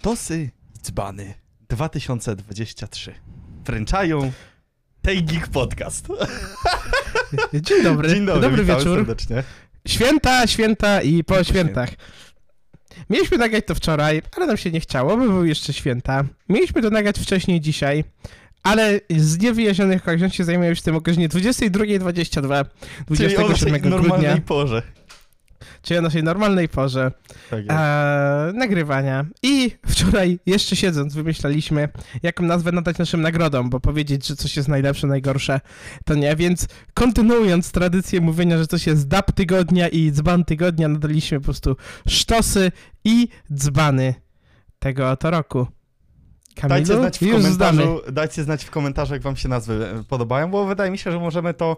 Sztosy dzbany 2023 wręczają tej Geek Podcast. Dzień dobry. Dzień dobry, dobry wieczór. serdecznie. Święta, święta i po świętach. Mieliśmy nagrać to wczoraj, ale nam się nie chciało, bo były jeszcze święta. Mieliśmy to nagrać wcześniej dzisiaj, ale z niewyjaśnionych okoliczności zajmujemy się tym o godzinie 22.22 Czyli o 27 naszej normalnej grudnia, porze. Czyli o naszej normalnej porze Tak e, nagrywania. I wczoraj, jeszcze siedząc, wymyślaliśmy, jaką nazwę nadać naszym nagrodom, bo powiedzieć, że coś jest najlepsze, najgorsze, to nie. Więc kontynuując tradycję mówienia, że coś jest dab tygodnia i dzban tygodnia, nadaliśmy po prostu sztosy i dzbany tego oto roku. Kamilu, Dajcie znać, w komentarzu, dajcie znać w komentarzu, jak wam się nazwy podobają, bo wydaje mi się, że możemy to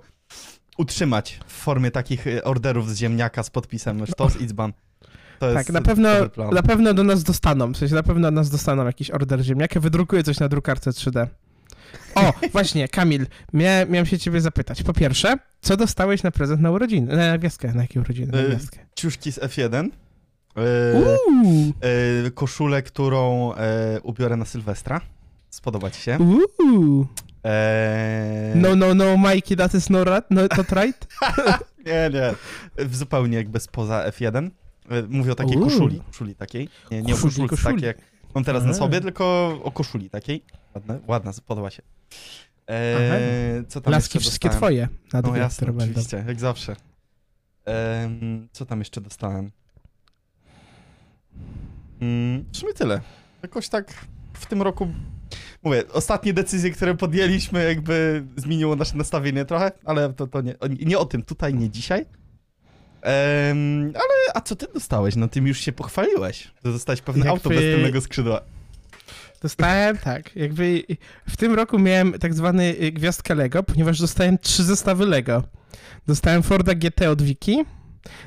utrzymać w formie takich e, orderów z ziemniaka z podpisem Sztos i dzban. To jest Tak, na pewno, na pewno do nas dostaną, w sensie na pewno do nas dostaną jakiś order ziemniaka, wydrukuję coś na drukarce 3D. O, właśnie, Kamil, mia, miałem się ciebie zapytać. Po pierwsze, co dostałeś na prezent na urodziny? Na gwiazdkę, na jakie urodziny? Na Y, gwiazdkę. Ciuszki z F1. E, Uuu, e, koszulę, którą e, ubiorę na Sylwestra. Spodoba ci się. uuu. E, No, no, no, Mikey, that is not right, no, not right? Nie, nie. Zupełnie jakby spoza F1. E, Mówię o takiej Uuu. koszuli. Koszuli takiej. Nie, nie o Koszuli, koszulce koszuli. takiej, jak mam teraz na sobie, tylko o koszuli takiej. Ładna, ładna podoba się. E, co tam Laski wszystkie dostałem? twoje na No jasne, które będą. oczywiście, jak zawsze. Em, co tam jeszcze dostałem? Mm, w sumie tyle. Jakoś tak w tym roku... Mówię, ostatnie decyzje, które podjęliśmy, jakby zmieniło nasze nastawienie trochę, ale to, to nie, nie o tym tutaj, nie dzisiaj. Em, ale, a co ty dostałeś? No tym już się pochwaliłeś. To dostałeś pewne Jakby- auto bez tylnego skrzydła. Dostałem, tak, jakby w tym roku miałem tak zwany y, gwiazdkę Lego, ponieważ dostałem trzy zestawy Lego. Dostałem Forda GT od Wiki,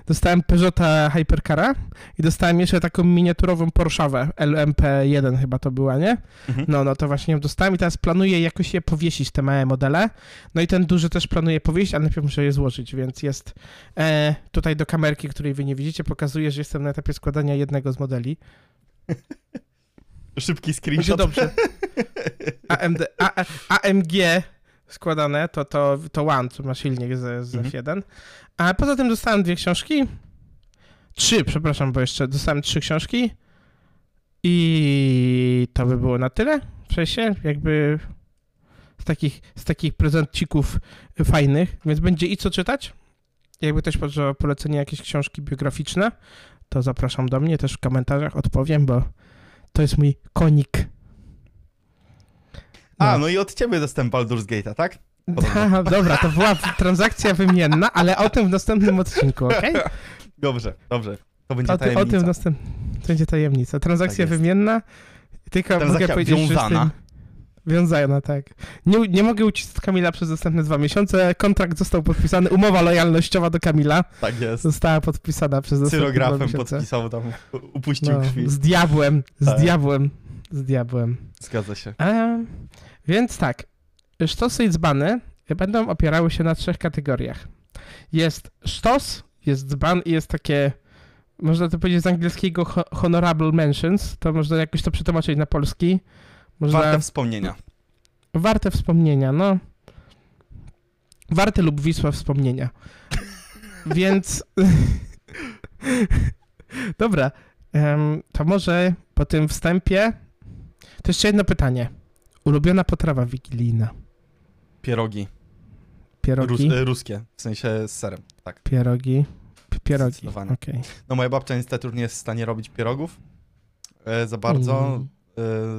dostałem Peugeota Hypercara i dostałem jeszcze taką miniaturową Porsche'awę, LMP1 chyba to była, nie? Mhm. No, no to właśnie ją dostałem i teraz planuję jakoś je powiesić, te małe modele. No i ten duży też planuję powiesić, ale najpierw muszę je złożyć, więc jest e, tutaj do kamerki, której wy nie widzicie, pokazuję, że jestem na etapie składania jednego z modeli. Szybki screenshot. dobrze. AMD, A, AMG składane, to, to, to One, co ma silnik z, z Mhm. F1. A poza tym dostałem dwie książki. Trzy, przepraszam, bo jeszcze dostałem trzy książki. I to by było na tyle. W sensie, jakby z takich, z takich prezencików fajnych, więc będzie i co czytać. Jakby też potrzeba polecenie jakieś książki biograficzne, to zapraszam do mnie, też w komentarzach odpowiem, bo to jest mój konik. A, No. no i od ciebie dostałem Baldur's Gate'a, tak? Podobno. Dobra, to była transakcja wymienna, ale o tym w następnym odcinku, okej? Dobrze, dobrze. To będzie O, ty, o tajemnica. tym w następnym... To będzie tajemnica. Transakcja Tak wymienna, tylko Transakcja mogę powiedzieć, wiązana. jestem... Wiązana, tak. Nie, nie mogę ucisnąć Kamila przez następne dwa miesiące. Kontrakt został podpisany, umowa lojalnościowa do Kamila Tak jest. została podpisana przez następne dwa Cyrografem miesiące. podpisał tam, upuścił No, krwi. z diabłem, z Tak. diabłem, z diabłem. Zgadza się. E, więc tak, sztosy i dzbany będą opierały się na trzech kategoriach. Jest sztos, jest dzban i jest takie, można to powiedzieć z angielskiego ho- honorable mentions, to można jakoś to przetłumaczyć na polski. Można, Warte wspomnienia. warte wspomnienia, no. Warte lub Wisła wspomnienia. Więc... Dobra, to może po tym wstępie... To jeszcze jedno pytanie. Ulubiona potrawa wigilijna? Pierogi. Pierogi? Rus, e, ruskie, w sensie z serem. Tak. Pierogi? P- Pierogi, okej. No moja babcia niestety już nie jest w stanie robić pierogów e, za bardzo, Mm.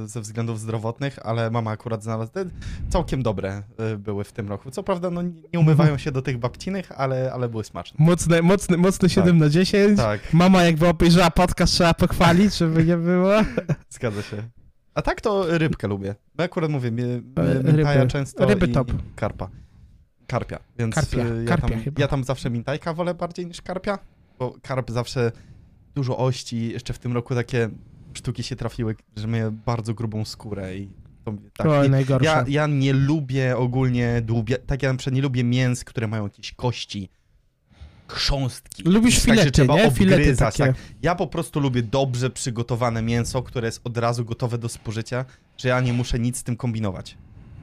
e, ze względów zdrowotnych, ale mama akurat znalazła. Te całkiem dobre e, były w tym roku. Co prawda no, nie umywają się do tych babcinych, ale, ale były smaczne. Mocne, mocne, mocne 7 na 10. Tak, Mama jakby obejrzała podcast, trzeba pochwalić, żeby nie było. zgadza się. A tak to rybkę lubię. No akurat mówię, mnie, E, mnie mintaja często Ryby i, top. i karpa. Karpia, więc Karpia, e, ja, karpia tam, chyba. ja tam zawsze mintajka wolę bardziej niż karpia, bo karp zawsze dużo ości, jeszcze w tym roku takie sztuki się trafiły, że miał bardzo grubą skórę i to, tak, to najgorsze. ja, ja nie lubię ogólnie dłubia, tak ja na przykład nie lubię mięs, które mają jakieś kości. Chrząstki. Lubisz tak, filety, trzeba nie? Filety takie. tak. Ja po prostu lubię dobrze przygotowane mięso, które jest od razu gotowe do spożycia, że ja nie muszę nic z tym kombinować.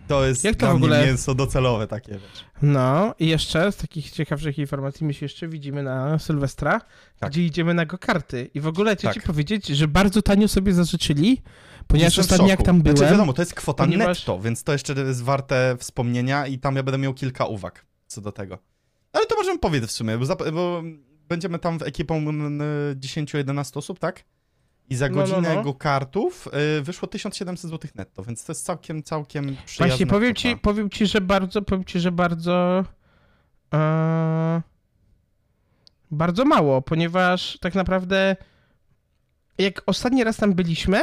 To jest Jak to dla w ogóle- mięso docelowe takie, wiesz. No i jeszcze z takich ciekawszych informacji my się jeszcze widzimy na Sylwestra, Tak. gdzie idziemy na go-karty. I w ogóle chcę Tak. ci powiedzieć, że bardzo tanio sobie zażyczyli, ponieważ Jestem ostatnio jak tam byłem... Znaczy wiadomo, to jest kwota ponieważ- netto, więc to jeszcze jest warte wspomnienia i tam ja będę miał kilka uwag co do tego. Ale to możemy powiedzieć w sumie, bo, bo będziemy tam w ekipą mm, 10-11 osób, tak? I za No, no, godzinę no. go kartów y, wyszło 1700 zł netto, więc to jest całkiem, całkiem przyjazne. Właśnie powiem ci, powiem ci, że bardzo, powiem ci, że bardzo... E, bardzo mało, ponieważ tak naprawdę jak ostatni raz tam byliśmy,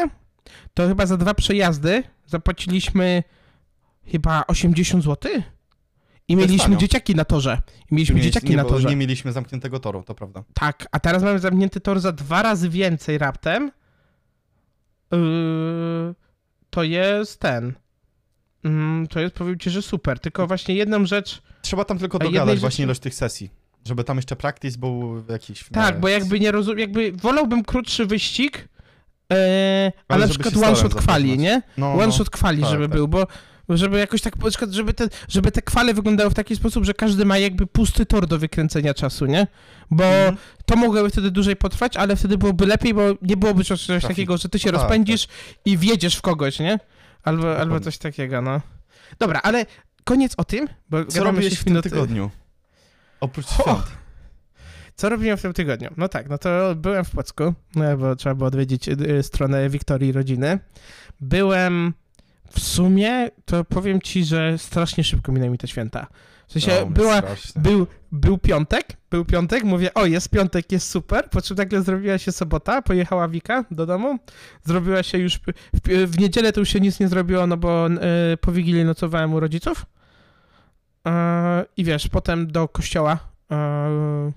to chyba za dwa przejazdy zapłaciliśmy chyba 80 zł. I mieliśmy dzieciaki na torze. I mieliśmy nie, dzieciaki nie, na torze. Nie mieliśmy zamkniętego toru, to prawda. Tak, a teraz mamy zamknięty tor za dwa razy więcej raptem. Yy, to jest ten. Mm, to jest, powiem ci, że super. Tylko właśnie jedną rzecz. Trzeba tam tylko dogadać rzeczy- właśnie ilość tych sesji, żeby tam jeszcze practice był jakiś... Tak, bo jakby nie rozumiem, jakby wolałbym krótszy wyścig, e, a Ale na przykład one shot kwali, nie? no, One no. shot kwali, tak, żeby tak. był, bo żeby jakoś tak, żeby te, żeby te kwale wyglądały w taki sposób, że każdy ma jakby pusty tor do wykręcenia czasu, nie? Bo Mhm. to mogłoby wtedy dłużej potrwać, ale wtedy byłoby lepiej, bo nie byłoby czegoś Trafiku. takiego, że ty się tak, rozpędzisz i wjedziesz w kogoś, nie? Albo, albo coś takiego, no. Dobra, ale koniec o tym, bo Co robiłeś 6 w tym tygodniu? Oprócz świąt. Co robiłem w tym tygodniu? No tak, no to byłem w Płocku, no, bo trzeba było odwiedzić y, stronę Wiktorii rodziny. Byłem w sumie, to powiem ci, że strasznie szybko minęły mi te święta. W sensie No, była, strasznie. był, był piątek, był piątek, mówię, o jest piątek, jest super, po czym nagle zrobiła się sobota, pojechała Wika do domu, zrobiła się już, w, w niedzielę to już się nic nie zrobiło, no bo y, po Wigilii nocowałem u rodziców E, i wiesz, potem do kościoła e,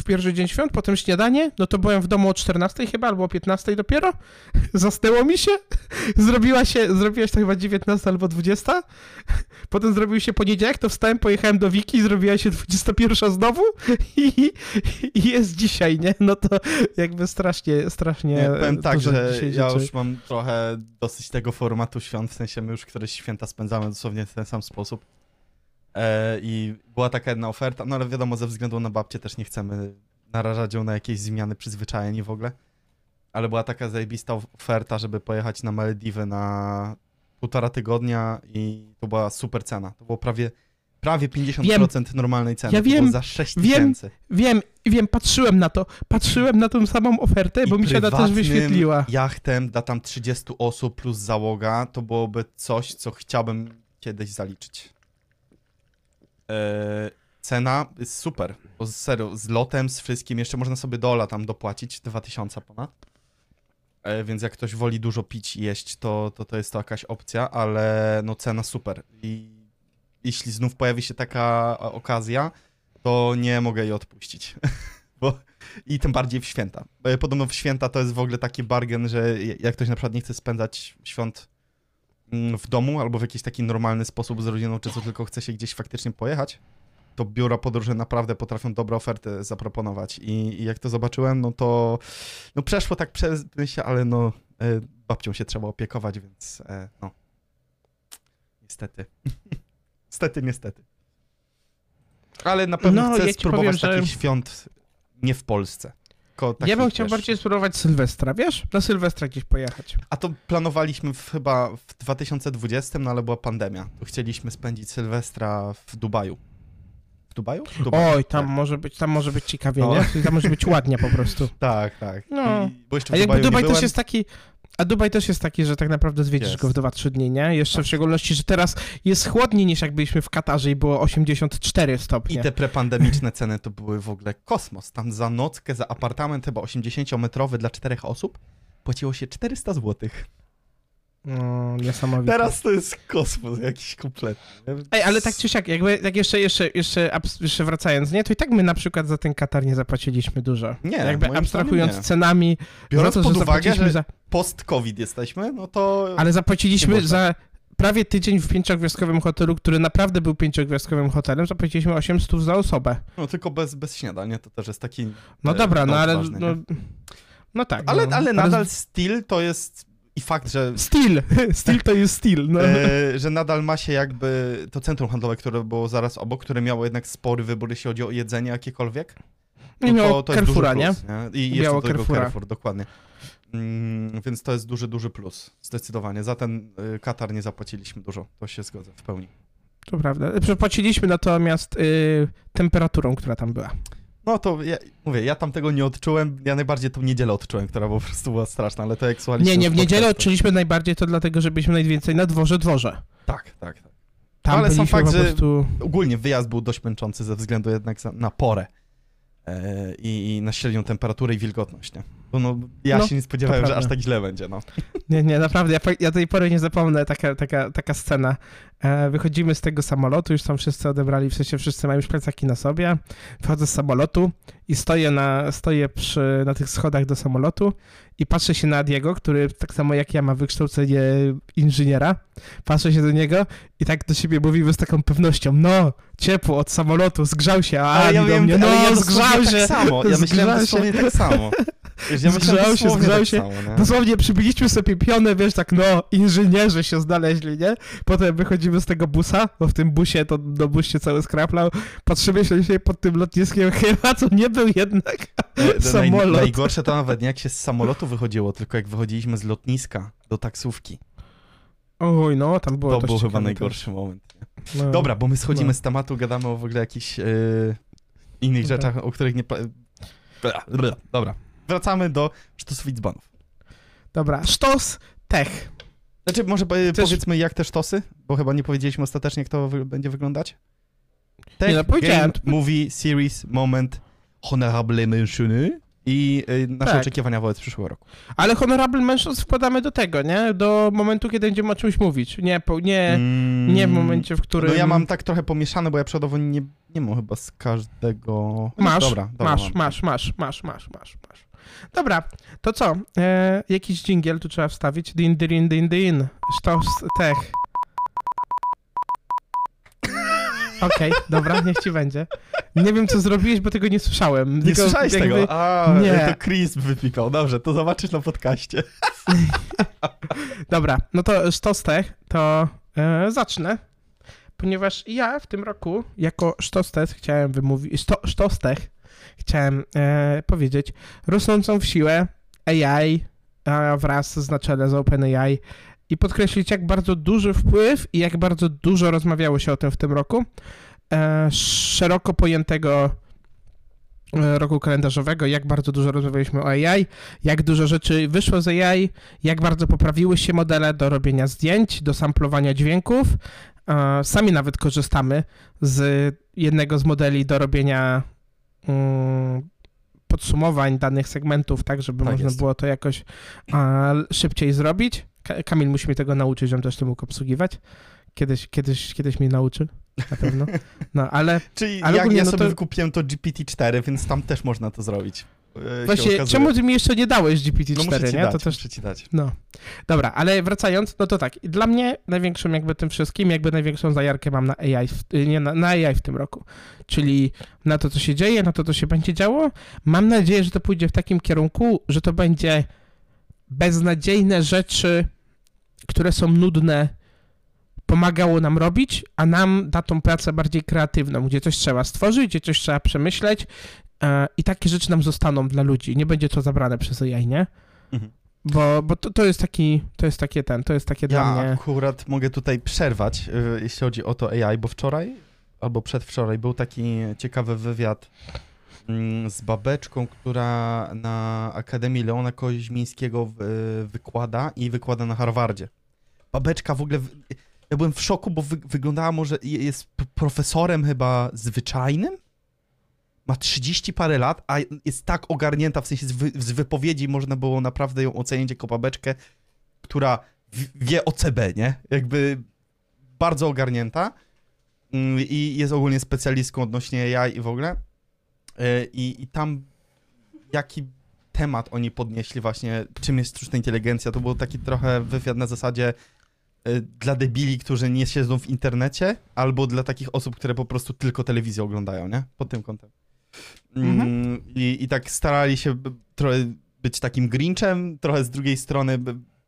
w pierwszy dzień świąt, potem śniadanie, no to byłem w domu o 14 chyba, albo o 15 dopiero, zasnęło mi się, zrobiła się, zrobiła się to chyba 19 albo 20, potem zrobił się poniedziałek, to wstałem, pojechałem do Wiki, zrobiła się 21 znowu. I, i jest dzisiaj, nie? No to jakby strasznie, strasznie Nie, powiem tak, że ja już mam trochę dosyć tego formatu świąt, w sensie my już któreś święta spędzamy dosłownie w ten sam sposób. E, I była taka jedna oferta, no ale wiadomo, ze względu na babcię też nie chcemy narażać ją na jakieś zmiany przyzwyczajeń i w ogóle. Ale była taka zajebista oferta, żeby pojechać na Malediwy na półtora tygodnia i to była super cena. To było prawie, prawie 50% normalnej ceny. Ja to było wiem, za 6 wiem, tysięcy. Wiem, wiem, patrzyłem na to, patrzyłem na tą samą ofertę, bo I mi się ona też wyświetliła. jachtem dla tam 30 osób plus załoga, to byłoby coś, co chciałbym kiedyś zaliczyć. Eee, cena jest super, bo z- serio, z lotem, z wszystkim, jeszcze można sobie dola tam dopłacić, 2000 ponad. E, więc jak ktoś woli dużo pić i jeść, to, to to jest to jakaś opcja, ale no cena super. I jeśli znów pojawi się taka e, okazja, to nie mogę jej odpuścić. Bo i tym bardziej w święta. E, Podobno w święta to jest w ogóle taki bargain, że jak ktoś na przykład nie chce spędzać świąt w domu albo w jakiś taki normalny sposób z rodziną, czy co tylko chce się gdzieś faktycznie pojechać, to biura podróży naprawdę potrafią dobre oferty zaproponować. I, i jak to zobaczyłem, no to no przeszło tak przez się, ale no e, babcią się trzeba opiekować, więc e, no niestety. niestety, niestety. Ale na pewno No, chcę ja spróbować powiem, że- takich świąt nie w Polsce. Tylko Ja bym chciał wiesz, bardziej spróbować Sylwestra, wiesz? Na Sylwestra gdzieś pojechać. A to planowaliśmy w, chyba w 2020, no ale była pandemia. Chcieliśmy spędzić Sylwestra w Dubaju. W Dubaju? W Dubaju. Oj, tam tak. może być, tam może być ciekawie, No. nie? Tam może być ładnie po prostu. Tak, tak. No. I, bo jeszcze w A jakby Dubaju Dubaj nie też byłem. jest taki. A Dubaj też jest taki, że tak naprawdę zwiedzisz Jest. go w 2-3 dni, nie? Jeszcze Tak. w szczególności, że teraz jest chłodniej niż jak byliśmy w Katarze i było 84 I stopnie. te prepandemiczne ceny to były w ogóle kosmos. Tam za nockę, za apartament chyba 80-metrowy dla czterech osób płaciło się 400 zł. No, niesamowite. Teraz to jest kosmos jakiś kompletny. Ej, ale tak czy siak, jakby tak jeszcze, jeszcze, jeszcze, jeszcze wracając, nie? To i tak my na przykład za ten Katar nie zapłaciliśmy dużo. Nie, Jakby abstrahując nie. cenami, Biorąc to, pod że uwagę, że za... post-COVID jesteśmy, no to... Ale zapłaciliśmy za prawie tydzień w pięciogwiazdkowym hotelu, który naprawdę był pięciogwiazdkowym hotelem, zapłaciliśmy 800 za osobę. No tylko bez, bez śniadania, to też jest taki... No e, dobra, no ale... ważny, No, no tak. ale, no. ale nadal styl to jest... I fakt, że Styl, styl to jest styl, no. e, że nadal ma się jakby to centrum handlowe, które było zaraz obok, które miało jednak spory wybór, jeśli chodzi o jedzenie jakiekolwiek. No miało to, to jest duży Carrefoura, nie? nie? I jeszcze Miało do tego Carrefoura. Carrefour, dokładnie. Mm, więc to jest duży, duży plus, zdecydowanie. Za ten y, Katar nie zapłaciliśmy dużo, to się zgodzę w pełni. To prawda. Przepłaciliśmy natomiast y, temperaturą, która tam była. No to ja, mówię, ja tam tego nie odczułem, ja najbardziej tą niedzielę odczułem, która po prostu była straszna, ale to jak słuchaliście... Nie, nie, w niedzielę podcastu- odczuliśmy najbardziej to dlatego, że byliśmy najwięcej na dworze dworze. Tak, tak, tak. Tam Ale sam fakt, że- prostu... Ogólnie wyjazd był dość męczący ze względu jednak na porę e, i, i na średnią temperaturę i wilgotność, nie? Bo no, ja No, się nie spodziewałem, że aż tak źle będzie, no. Nie, nie, naprawdę, ja, ja tej pory nie zapomnę, taka, taka, taka scena. E, wychodzimy z tego samolotu, już tam wszyscy odebrali, w sensie wszyscy mają już plecaki na sobie. Wchodzę z samolotu i stoję, na, stoję przy, na tych schodach do samolotu i patrzę się na Adiego, który tak samo jak ja ma wykształcenie inżyniera. Patrzę się do niego i tak do siebie mówimy z taką pewnością, no, ciepło od samolotu, zgrzał się, a Adi do wiem, mnie, no, ja zgrzał się. tak samo, ja myślałem Zgrzał się. dosłownie tak samo. Wiesz, ja Zgrzał się, zgrzał tak się. samo, nie? Dosłownie przybiliśmy sobie pionę, wiesz, tak, no, inżynierzy się znaleźli, nie? Potem wychodzimy z tego busa, bo w tym busie to do bus się cały skraplał. Patrzymy się dzisiaj pod tym lotniskiem, chyba to nie był jednak E, to Naj, samolot. najgorsze to nawet nie jak się z samolotu wychodziło, tylko jak wychodziliśmy z lotniska do taksówki. Oj, no, tam było To był chyba najgorszy moment. No. Dobra, bo my schodzimy No. z tematu, gadamy o w ogóle jakichś yy, innych Dobra. rzeczach, o których nie... Dobra, wracamy do sztosów dzbanów. Dobra, sztos, tech. Znaczy, może Chcesz- powiedzmy jak te sztosy, bo chyba nie powiedzieliśmy ostatecznie, jak to wy- będzie wyglądać. Tech, Nie, no. Game, Movie, Series, Moment, Honorable Mentiony i y, nasze Tak. oczekiwania wobec przyszłego roku. Ale honorable mentions wkładamy do tego, nie? Do momentu, kiedy będziemy o czymś mówić. Nie, po, nie, Mm, nie w momencie, w którym... No ja mam tak trochę pomieszane, bo ja przodowo nie, nie mam chyba z każdego... No, Masz, dobra, dobra, masz, masz, masz, masz, masz, masz, masz. Dobra, to co? E, jakiś dżingiel tu trzeba wstawić. Din, din, din, din. Sztos, tech. Okej, dobra, niech ci będzie. Nie wiem, co zrobiłeś, bo tego nie słyszałem. Nie Tylko słyszałeś jakby- tego? A, Nie. to Chris wypikał. Dobrze, to zobaczysz na podcaście. Dobra, no to sztos tech, to e, zacznę. Ponieważ ja w tym roku, jako sztostech, chciałem wymówić, szto, sztostech, chciałem e, powiedzieć, rosnącą w siłę AI wraz z na czele z OpenAI i podkreślić, jak bardzo duży wpływ i jak bardzo dużo rozmawiało się o tym w tym roku. E, szeroko pojętego e, roku kalendarzowego, jak bardzo dużo rozmawialiśmy o AI, jak dużo rzeczy wyszło z AI, jak bardzo poprawiły się modele do robienia zdjęć, do samplowania dźwięków. E, Sami nawet korzystamy z jednego z modeli do robienia mm, podsumowań danych segmentów, tak, żeby Tak można jest. było to jakoś szybciej zrobić. Ka- Kamil musi mi tego nauczyć, żebym też to mógł obsługiwać. Kiedyś, kiedyś, kiedyś mnie nauczy, na pewno. No, ale Czyli Ale jak ogólnie, ja no sobie to- wykupiłem to GPT-4, więc tam też można to zrobić. e, właśnie, czemu ty mi jeszcze nie dałeś No GPT-4, muszę ci nie? dać, to też ci dać. No. Dobra, ale wracając, no to tak. Dla mnie największym jakby tym wszystkim, jakby największą zajarkę mam na AI, w, y, nie, na, na AI w tym roku. Czyli na to, co się dzieje, na to, co się będzie działo. Mam nadzieję, że to pójdzie w takim kierunku, że to będzie beznadziejne rzeczy, które są nudne, pomagało nam robić, a nam da tą pracę bardziej kreatywną, gdzie coś trzeba stworzyć, gdzie coś trzeba przemyśleć e, i takie rzeczy nam zostaną dla ludzi. Nie będzie to zabrane przez AI, nie? Mhm. Bo, bo to, to jest taki, to jest takie ten, to jest takie dla Ja mnie... akurat mogę tutaj przerwać, y, jeśli chodzi o to AI, bo wczoraj albo przedwczoraj był taki ciekawy wywiad mm, z babeczką, która na Akademii Leona Koźmińskiego y, wykłada i wykłada na Harvardzie. Babeczka w ogóle, w- ja byłem w szoku, bo wy, wyglądała może, je- jest profesorem chyba zwyczajnym? Ma 30 parę lat, a jest tak ogarnięta, w sensie z, wy, z wypowiedzi można było naprawdę ją ocenić jako babeczkę, która wie o CB, nie? Jakby bardzo ogarnięta Mm, i jest ogólnie specjalistką odnośnie AI i w ogóle. E, I, I tam jaki temat oni podnieśli właśnie, czym jest sztuczna inteligencja, to był taki trochę wywiad na zasadzie dla debili, którzy nie siedzą w internecie, albo dla takich osób, które po prostu tylko telewizję oglądają, nie? Pod tym kątem. Mm, i, I tak starali się trochę być takim Grinchem, trochę z drugiej strony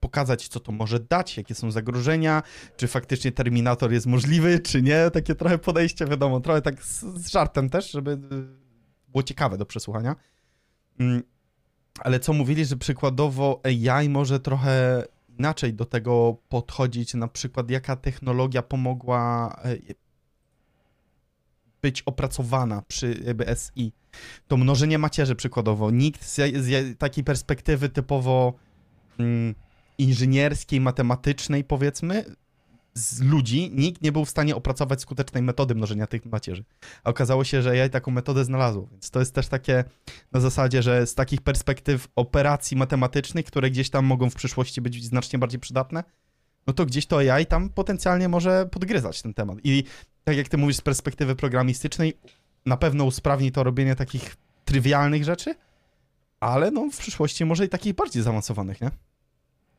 pokazać, co to może dać, jakie są zagrożenia, czy faktycznie Terminator jest możliwy, czy nie. Takie trochę podejście, wiadomo, trochę tak z, z żartem też, żeby y, było ciekawe do przesłuchania. Mm, ale co mówili, że przykładowo AI może trochę inaczej do tego podchodzić, na przykład jaka technologia pomogła e, być opracowana przy jakby SI. To mnożenie macierzy przykładowo. Nikt z, z takiej perspektywy typowo mm, inżynierskiej, matematycznej powiedzmy, z ludzi, nikt nie był w stanie opracować skutecznej metody mnożenia tych macierzy. A okazało się, że AI taką metodę znalazło. Więc to jest też takie na zasadzie, że z takich perspektyw operacji matematycznych, które gdzieś tam mogą w przyszłości być znacznie bardziej przydatne, no to gdzieś to AI tam potencjalnie może podgryzać ten temat. I tak jak ty mówisz z perspektywy programistycznej, na pewno usprawni to robienie takich trywialnych rzeczy, ale no w przyszłości może i takich bardziej zaawansowanych, nie?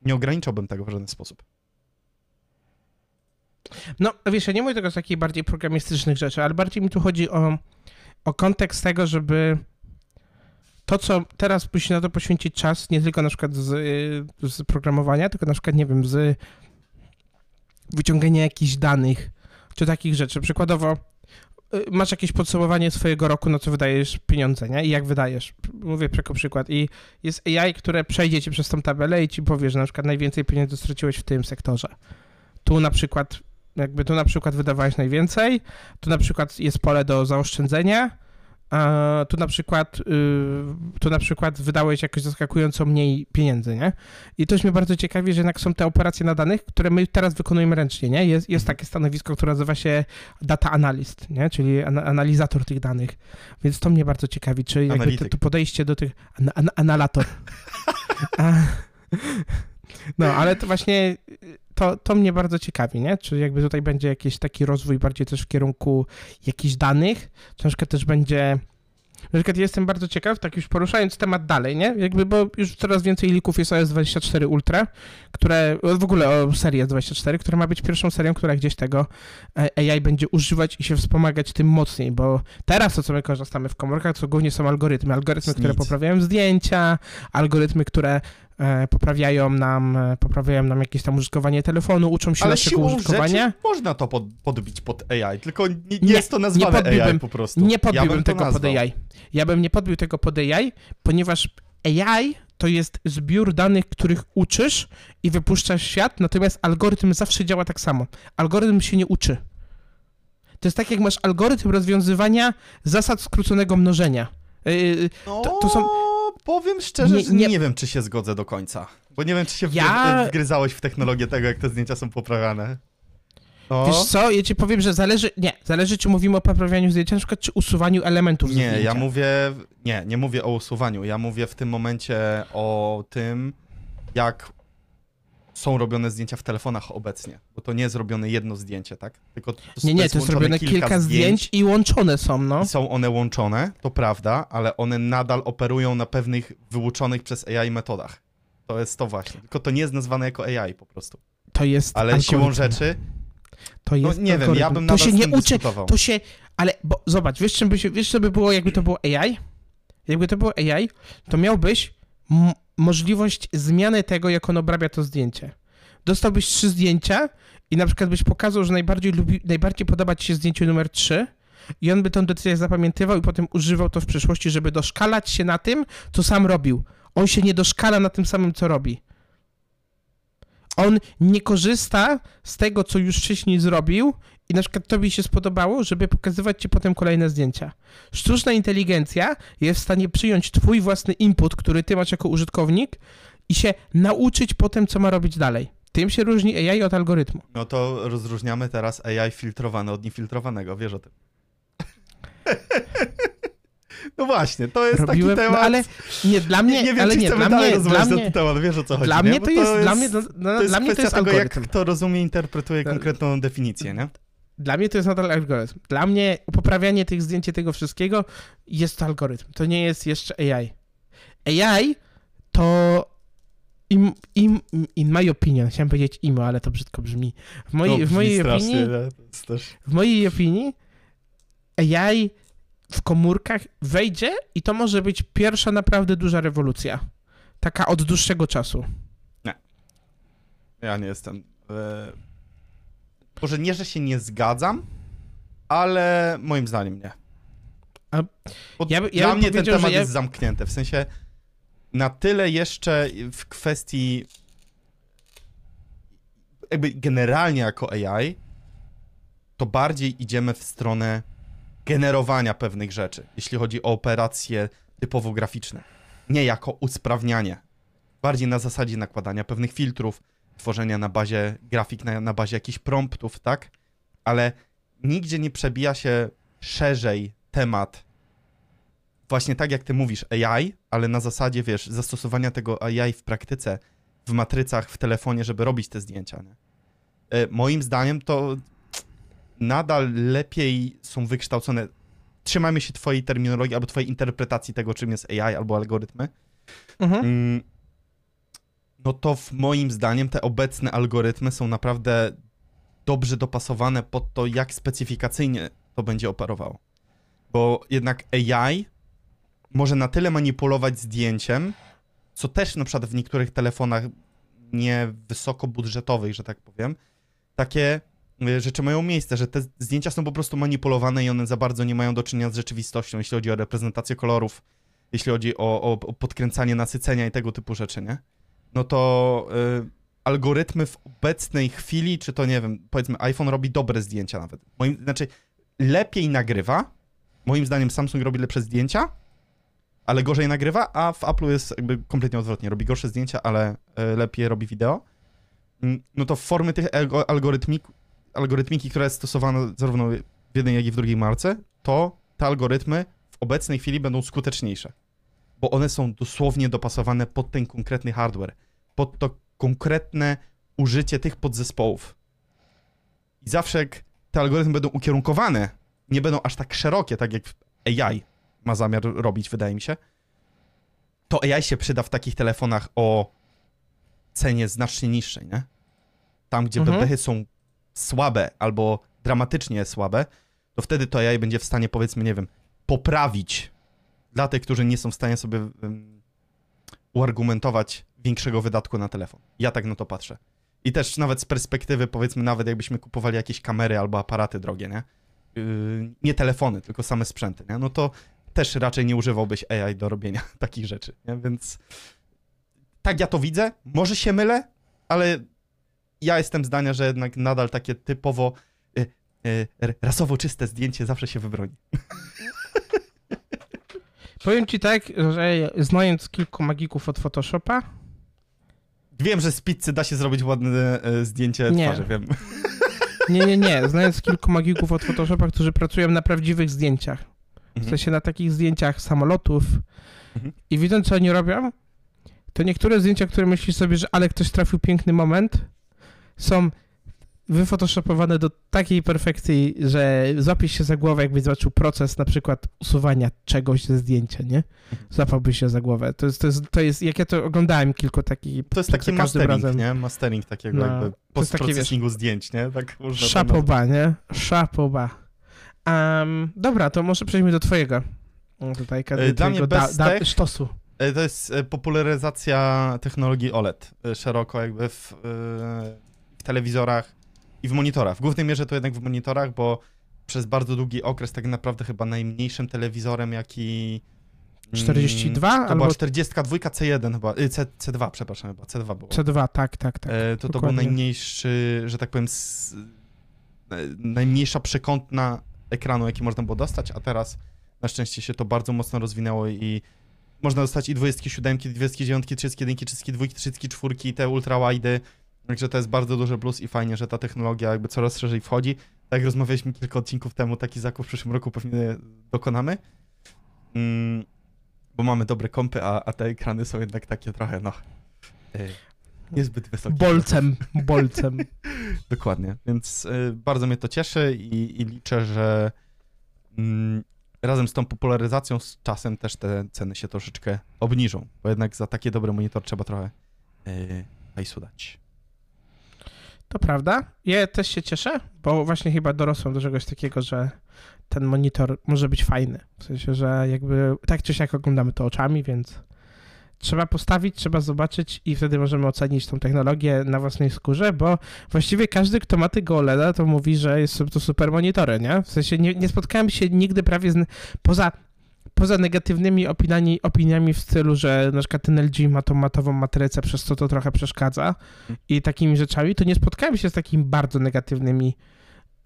Nie ograniczałbym tego w żaden sposób. No, wiesz, ja nie mówię tego z takich bardziej programistycznych rzeczy, ale bardziej mi tu chodzi o, o kontekst tego, żeby to, co teraz musi na to poświęcić czas, nie tylko na przykład z, y, z programowania, tylko na przykład, nie wiem, z wyciągania jakichś danych, czy takich rzeczy. Przykładowo, y, masz jakieś podsumowanie swojego roku, na co wydajesz pieniądze, nie? I jak wydajesz. Mówię jako przykład. I jest AI, które przejdzie ci przez tą tabelę i ci powie, że na przykład najwięcej pieniędzy straciłeś w tym sektorze. Tu na przykład jakby tu na przykład wydawałeś najwięcej, tu na przykład jest pole do zaoszczędzenia, a tu na przykład y, tu na przykład wydałeś jakoś zaskakująco mniej pieniędzy, nie? I to już mnie bardzo ciekawi, że jednak są te operacje na danych, które my teraz wykonujemy ręcznie, nie? Jest, jest takie stanowisko, które nazywa się data analyst, nie? Czyli ana- analizator tych danych. Więc to mnie bardzo ciekawi, czy jakby Analityk. to podejście do tych... An, an, analator. A, no, ale to właśnie to, to mnie bardzo ciekawi, nie? Czy jakby tutaj będzie jakiś taki rozwój bardziej też w kierunku jakichś danych, przykład też będzie... Na przykład jestem bardzo ciekaw, tak już poruszając temat dalej, nie? Jakby, bo już coraz więcej lików jest OS24 Ultra, które, w ogóle o serii S24, która ma być pierwszą serią, która gdzieś tego e, AI będzie używać i się wspomagać tym mocniej, bo teraz to, co my korzystamy w komórkach, to głównie są algorytmy. Algorytmy, które poprawiają zdjęcia, algorytmy, które poprawiają nam, e, poprawiają nam jakieś tam użytkowanie telefonu, uczą się Ale naszego użytkowania. można to pod, podbić pod AI, tylko nie, nie, Nie, jest to nazwane nie podbiłbym- AI po prostu. Nie ja podbiłbym bym to tego pod. AI. Ja bym nie podbił tego pod AI, ponieważ AI to jest zbiór danych, których uczysz i wypuszczasz świat, natomiast algorytm zawsze działa tak samo. Algorytm się nie uczy. To jest tak, jak masz algorytm rozwiązywania zasad skróconego mnożenia. Yy, No, To- to są- powiem szczerze, Nie- że nie, nie- wiem, czy się zgodzę do końca. Bo nie wiem, czy się Ja- wgryzałeś w technologię tego, jak te zdjęcia są poprawiane. No, Wiesz co, ja ci powiem, że zależy, nie, zależy czy mówimy o poprawianiu zdjęcia, na przykład czy usuwaniu elementów nie, zdjęcia. ja mówię, nie, nie mówię o usuwaniu, ja mówię w tym momencie o tym, jak są robione zdjęcia w telefonach obecnie, bo to nie jest robione jedno zdjęcie, tak? Tylko to, Nie, nie, to jest łączone robione kilka, zdjęć i łączone są, no. I są one łączone, to prawda, ale one nadal operują na pewnych wyuczonych przez AI metodach. To jest to właśnie. Tylko to nie jest nazwane jako AI po prostu. To jest Ale algorytm. siłą rzeczy, To no jest nie wiem, ja algorytm. bym To się nie uczy, to się, ale bo, zobacz, wiesz, czym by się, wiesz co by było, jakby to było AI? Jakby to było AI, to miałbyś możliwość zmiany tego, jak on obrabia to zdjęcie. Dostałbyś trzy zdjęcia i na przykład byś pokazał, że najbardziej, lubi, najbardziej podoba ci się zdjęcie numer 3 i on by tą decyzję zapamiętywał i potem używał to w przyszłości, żeby doszkalać się na tym, co sam robił. On się nie doszkala na tym samym, co robi. On nie korzysta z tego, co już wcześniej zrobił i na przykład tobie się spodobało, żeby pokazywać ci potem kolejne zdjęcia. Sztuczna inteligencja jest w stanie przyjąć twój własny input, który ty masz jako użytkownik i się nauczyć potem, co ma robić dalej. Tym się różni AI od algorytmu. No to rozróżniamy teraz AI filtrowane od niefiltrowanego, wiesz o tym. no właśnie, to jest Robiłem, taki temat. no ale nie, dla mnie, nie, nie wiem, ale nie, dla mnie, dla mnie, ten temat, wiesz o co chodzi, dla nie? mnie Bo to jest, dla mnie, to no, jest dla mnie to jest tego, algorytm. jak kto rozumie, interpretuje konkretną definicję, nie? Dla mnie to jest nadal algorytm. Dla mnie poprawianie tych zdjęć tego wszystkiego jest to algorytm. To nie jest jeszcze AI. AI to in, in, in my opinion, chciałem powiedzieć imo, ale to brzydko brzmi. W mojej, No, w mojej opinii, nie? W mojej opinii AI w komórkach wejdzie i to może być pierwsza naprawdę duża rewolucja. Taka od dłuższego czasu. Ja nie jestem. Może nie, że się nie zgadzam, ale moim zdaniem nie. A Bo ja dla mnie ten temat ja- jest zamknięty. W sensie na tyle jeszcze w kwestii jakby generalnie jako AI, to bardziej idziemy w stronę generowania pewnych rzeczy, jeśli chodzi o operacje typowo graficzne. Nie jako usprawnianie. Bardziej na zasadzie nakładania pewnych filtrów, tworzenia na bazie grafik, na, na bazie jakichś promptów, tak? Ale nigdzie nie przebija się szerzej temat właśnie tak jak ty mówisz AI, ale na zasadzie, wiesz, zastosowania tego AI w praktyce, w matrycach, w telefonie, żeby robić te zdjęcia, nie? E, Moim zdaniem to nadal lepiej są wykształcone. Trzymajmy się twojej terminologii albo twojej interpretacji tego, czym jest AI albo algorytmy. Mhm. No to w moim zdaniem te obecne algorytmy są naprawdę dobrze dopasowane pod to, jak specyfikacyjnie to będzie operowało. Bo jednak AI może na tyle manipulować zdjęciem, co też na przykład w niektórych telefonach nie wysokobudżetowych, że tak powiem, takie y, rzeczy mają miejsce, że te zdjęcia są po prostu manipulowane i one za bardzo nie mają do czynienia z rzeczywistością, jeśli chodzi o reprezentację kolorów, jeśli chodzi o, o, o podkręcanie nasycenia i tego typu rzeczy, nie? No to y, algorytmy w obecnej chwili, czy to nie wiem, powiedzmy iPhone robi dobre zdjęcia nawet. Moim, znaczy lepiej nagrywa, moim zdaniem Samsung robi lepsze zdjęcia, ale gorzej nagrywa, a w Apple'u jest jakby kompletnie odwrotnie. Robi gorsze zdjęcia, ale y, lepiej robi wideo. Mm, No to formy tych algo- algorytmik, algorytmiki, która jest zarówno w jednej, jak i w drugiej marce, to te algorytmy w obecnej chwili będą skuteczniejsze. Bo one są dosłownie dopasowane pod ten konkretny hardware, pod to konkretne użycie tych podzespołów. I zawsze jak te algorytmy będą ukierunkowane, nie będą aż tak szerokie, tak jak AI ma zamiar robić, wydaje mi się, to AI się przyda w takich telefonach o cenie znacznie niższej, nie? Tam, gdzie Mhm. bebechy są słabe albo dramatycznie słabe, to wtedy to AI będzie w stanie, powiedzmy, nie wiem, poprawić dla tych, którzy nie są w stanie sobie um, uargumentować większego wydatku na telefon. Ja tak na to patrzę. I też nawet z perspektywy, powiedzmy, nawet jakbyśmy kupowali jakieś kamery albo aparaty drogie, nie? Yy, nie telefony, tylko same sprzęty, nie? No to też raczej nie używałbyś AI do robienia takich rzeczy, nie? Więc tak ja to widzę. Może się mylę, ale ja jestem zdania, że jednak nadal takie typowo y, y, rasowo czyste zdjęcie zawsze się wybroni. Powiem ci tak, że znając kilku magików od Photoshopa, Wiem, że z pizzy da się zrobić ładne y, zdjęcie Nie. twarzy, wiem. nie, nie, nie, znając kilku magików od Photoshopa, którzy pracują na prawdziwych zdjęciach, w Mhm. sensie na takich zdjęciach samolotów Mhm. i widząc, co oni robią, to niektóre zdjęcia, które myślisz sobie, że ale ktoś trafił piękny moment, są wyfotoshopowane do takiej perfekcji, że złapiesz się za głowę, jakbyś zobaczył proces na przykład usuwania czegoś ze zdjęcia, nie? Złapałbyś się za głowę. To jest, to jest, to jest jak ja to oglądałem kilku takich... To jest taki mastering, razem. nie? Mastering takiego No, jakby postprocesingu zdjęć, nie? Tak można. Szapoba, nie? Szapoba. Um, dobra, to może przejdźmy do twojego. Tutaj, E, dla mnie da, da, sztosu. E, To jest e, popularyzacja technologii OLED szeroko jakby w, w telewizorach i w monitorach. W głównej mierze to jednak w monitorach, bo przez bardzo długi okres tak naprawdę chyba najmniejszym telewizorem, jaki... mm, 42 To albo była 42 C1 chyba, C, C2 przepraszam chyba, C2 było. C2, tak, tak, tak. E, to to był najmniejszy, że tak powiem, s, e, najmniejsza przekątna ekranu, jaki można było dostać, a teraz na szczęście się to bardzo mocno rozwinęło i można dostać i 27, 29, 31, 32, 34, te ultrawidy, także to jest bardzo duży plus i fajnie, że ta technologia jakby coraz szerzej wchodzi. Tak jak rozmawialiśmy kilka odcinków temu, taki zakup w przyszłym roku pewnie dokonamy. Mm, bo mamy dobre kompy, a, a te ekrany są jednak takie trochę, no, e, niezbyt wysokie. Bolcem, bolcem. Dokładnie, więc y, bardzo mnie to cieszy i, i liczę, że mm, razem z tą popularyzacją z czasem też te ceny się troszeczkę obniżą, bo jednak za taki dobry monitor trzeba trochę yy, hajsu dać. To prawda. Ja też się cieszę, bo właśnie chyba dorosłem do czegoś takiego, że ten monitor może być fajny. W sensie, że jakby tak czy siak oglądamy to oczami, więc trzeba postawić, trzeba zobaczyć i wtedy możemy ocenić tą technologię na własnej skórze, bo właściwie każdy, kto ma tego OLEDa, to mówi, że jest to super monitory, nie? W sensie nie, nie spotkałem się nigdy prawie z, poza poza negatywnymi opiniami, opiniami w stylu, że na przykład ten LG ma tą matową matrycę, przez co to trochę przeszkadza i takimi rzeczami, to nie spotkałem się z takimi bardzo negatywnymi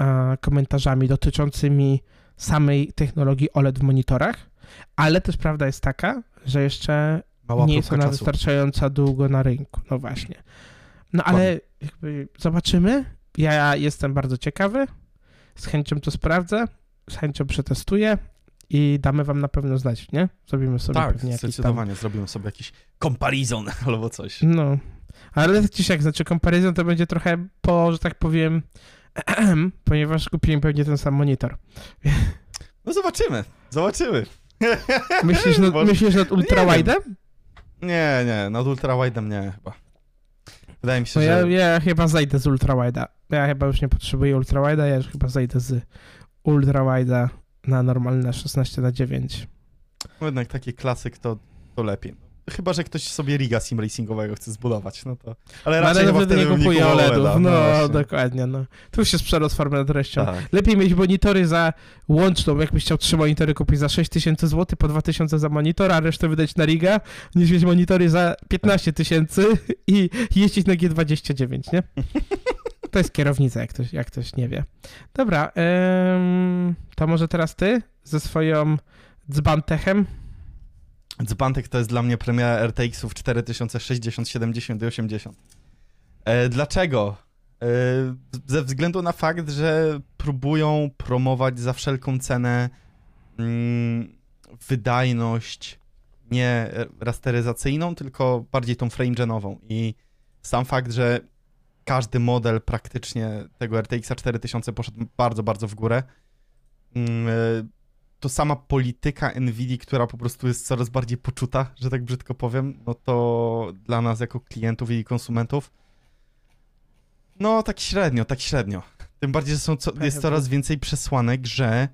e, komentarzami dotyczącymi samej technologii OLED w monitorach, ale też prawda jest taka, że jeszcze Mała nie jest ona czasu. wystarczająco długo na rynku. No właśnie. No ale jakby zobaczymy. Ja jestem bardzo ciekawy. Z chęcią to sprawdzę. Z chęcią przetestuję i damy wam na pewno znać, nie? Zrobimy sobie Tak, pewnie jakiś tam... zdecydowanie. Zrobimy sobie jakiś comparison albo coś. No. Ale czy siak, znaczy comparison to będzie trochę po, że tak powiem, ponieważ kupiłem pewnie ten sam monitor. No zobaczymy, zobaczymy. Myślisz nad, myślisz nad Nie ultrawide'em? Nie, nie, nad ultrawide'em nie chyba. Wydaje mi się, No ja, że... ja chyba zejdę z ultrawide'a. Ja chyba już nie potrzebuję ultrawide'a, ja już chyba zejdę z ultrawide'a na normalne 16 na 9. No jednak taki klasyk to, to lepiej. Chyba, że ktoś sobie riga sim racingowego chce zbudować, no to... Ale No, raczej ale wtedy wtedy nie kupował OLEDów. OLEDa, No, właśnie. dokładnie, no. Tu się przerost formę nad treścią. Tak. Lepiej mieć monitory za łączną, jakbyś chciał trzy monitory kupić za 6000 zł, po 2000 za monitor, a resztę wydać na Riga, niż mieć monitory za 15 tysięcy i jeździć na G29, nie? To jest kierownica, jak ktoś, jak ktoś nie wie. Dobra, em, to może teraz ty ze swoją dzbantechem. Dzbantek to jest dla mnie premiera RTX-ów 4060, 70 i 80. E, dlaczego? E, ze względu na fakt, że próbują promować za wszelką cenę mm, wydajność nie rasteryzacyjną, tylko bardziej tą frame-genową. I sam fakt, że każdy model praktycznie tego RTX 4000 poszedł bardzo, bardzo w górę, mm, e, to sama polityka Nvidia, która po prostu jest coraz bardziej poczuta, że tak brzydko powiem, no to dla nas jako klientów i konsumentów, no tak średnio, tak średnio. Tym bardziej, że są co, jest coraz więcej przesłanek, że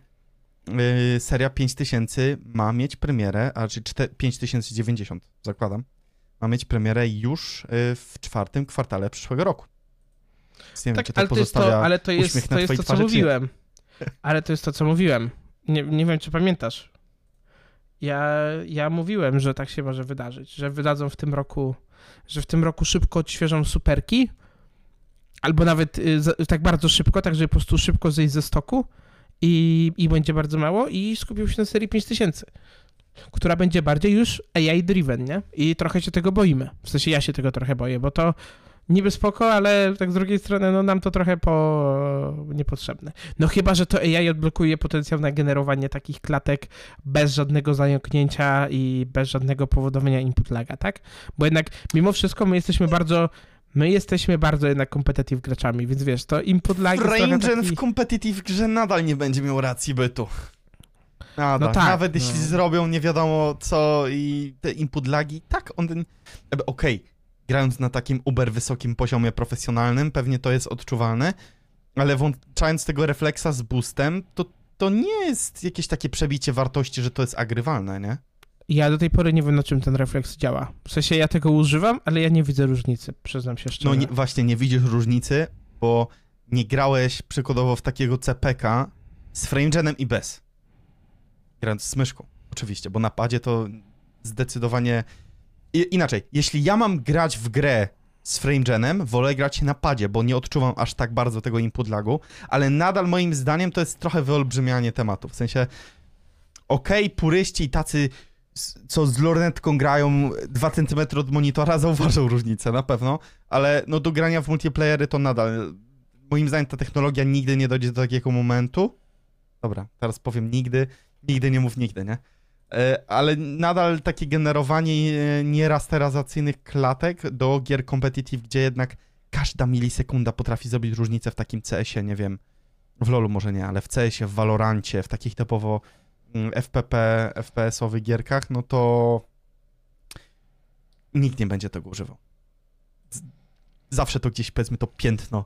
yy, seria 5000 ma mieć premierę, a czy 4 5090 zakładam, ma mieć premierę już yy, w czwartym kwartale przyszłego roku. Więc nie wiem, Tak, czy to ale pozostawia to, ale to jest, uśmiech to, jest to co twarzy, mówiłem. Ale to jest to, co mówiłem. Nie, nie wiem, czy pamiętasz. Ja, ja mówiłem, że tak się może wydarzyć, że wydadzą w tym roku, że w tym roku szybko odświeżą superki, albo nawet y, tak bardzo szybko, tak żeby po prostu szybko zejść ze stoku i, i będzie bardzo mało i skupił się na serii 5000, która będzie bardziej już AI-driven, nie? I trochę się tego boimy. W sensie ja się tego trochę boję, bo to niby spoko, ale tak z drugiej strony, no nam to trochę po... niepotrzebne. No chyba, że to AI odblokuje potencjał na generowanie takich klatek bez żadnego zająknięcia i bez żadnego powodowania input laga, tak? Bo jednak mimo wszystko my jesteśmy bardzo... My jesteśmy bardzo jednak competitive graczami, więc wiesz, to input lag jest taki... w competitive grze nadal nie będzie miał racji bytu. Nadal. No tak, Nawet no. jeśli zrobią nie wiadomo co i te input lagi, tak on Okej, grając na takim uber wysokim poziomie profesjonalnym, pewnie to jest odczuwalne, ale włączając tego refleksa z boostem, to to nie jest jakieś takie przebicie wartości, że to jest agrywalne, nie? Ja do tej pory nie wiem, na czym ten refleks działa. W sensie ja tego używam, ale ja nie widzę różnicy, przyznam się szczerze. No nie, właśnie, nie widzisz różnicy, bo nie grałeś przykładowo w takiego CPK z framegenem i bez. Grając z myszką, oczywiście, bo na padzie to zdecydowanie... I, inaczej, jeśli ja mam grać w grę z framegenem, wolę grać na padzie, bo nie odczuwam aż tak bardzo tego input lagu, ale nadal moim zdaniem to jest trochę wyolbrzymianie tematu, w sensie okej, puryści i tacy co z lornetką grają 2 cm od monitora, zauważą różnicę, na pewno, ale no do grania w multiplayery to nadal. Moim zdaniem ta technologia nigdy nie dojdzie do takiego momentu. Dobra, teraz powiem nigdy, nigdy nie mów nigdy, nie? E, Ale nadal takie generowanie e, nierasteryzacyjnych klatek do gier competitive, gdzie jednak każda milisekunda potrafi zrobić różnicę w takim CS-ie, nie wiem, w LoLu może nie, ale w CS-ie, w Valorancie, w takich typowo mm, FPP, FPS-owych gierkach, no to nikt nie będzie tego używał. zawsze to gdzieś, powiedzmy, to piętno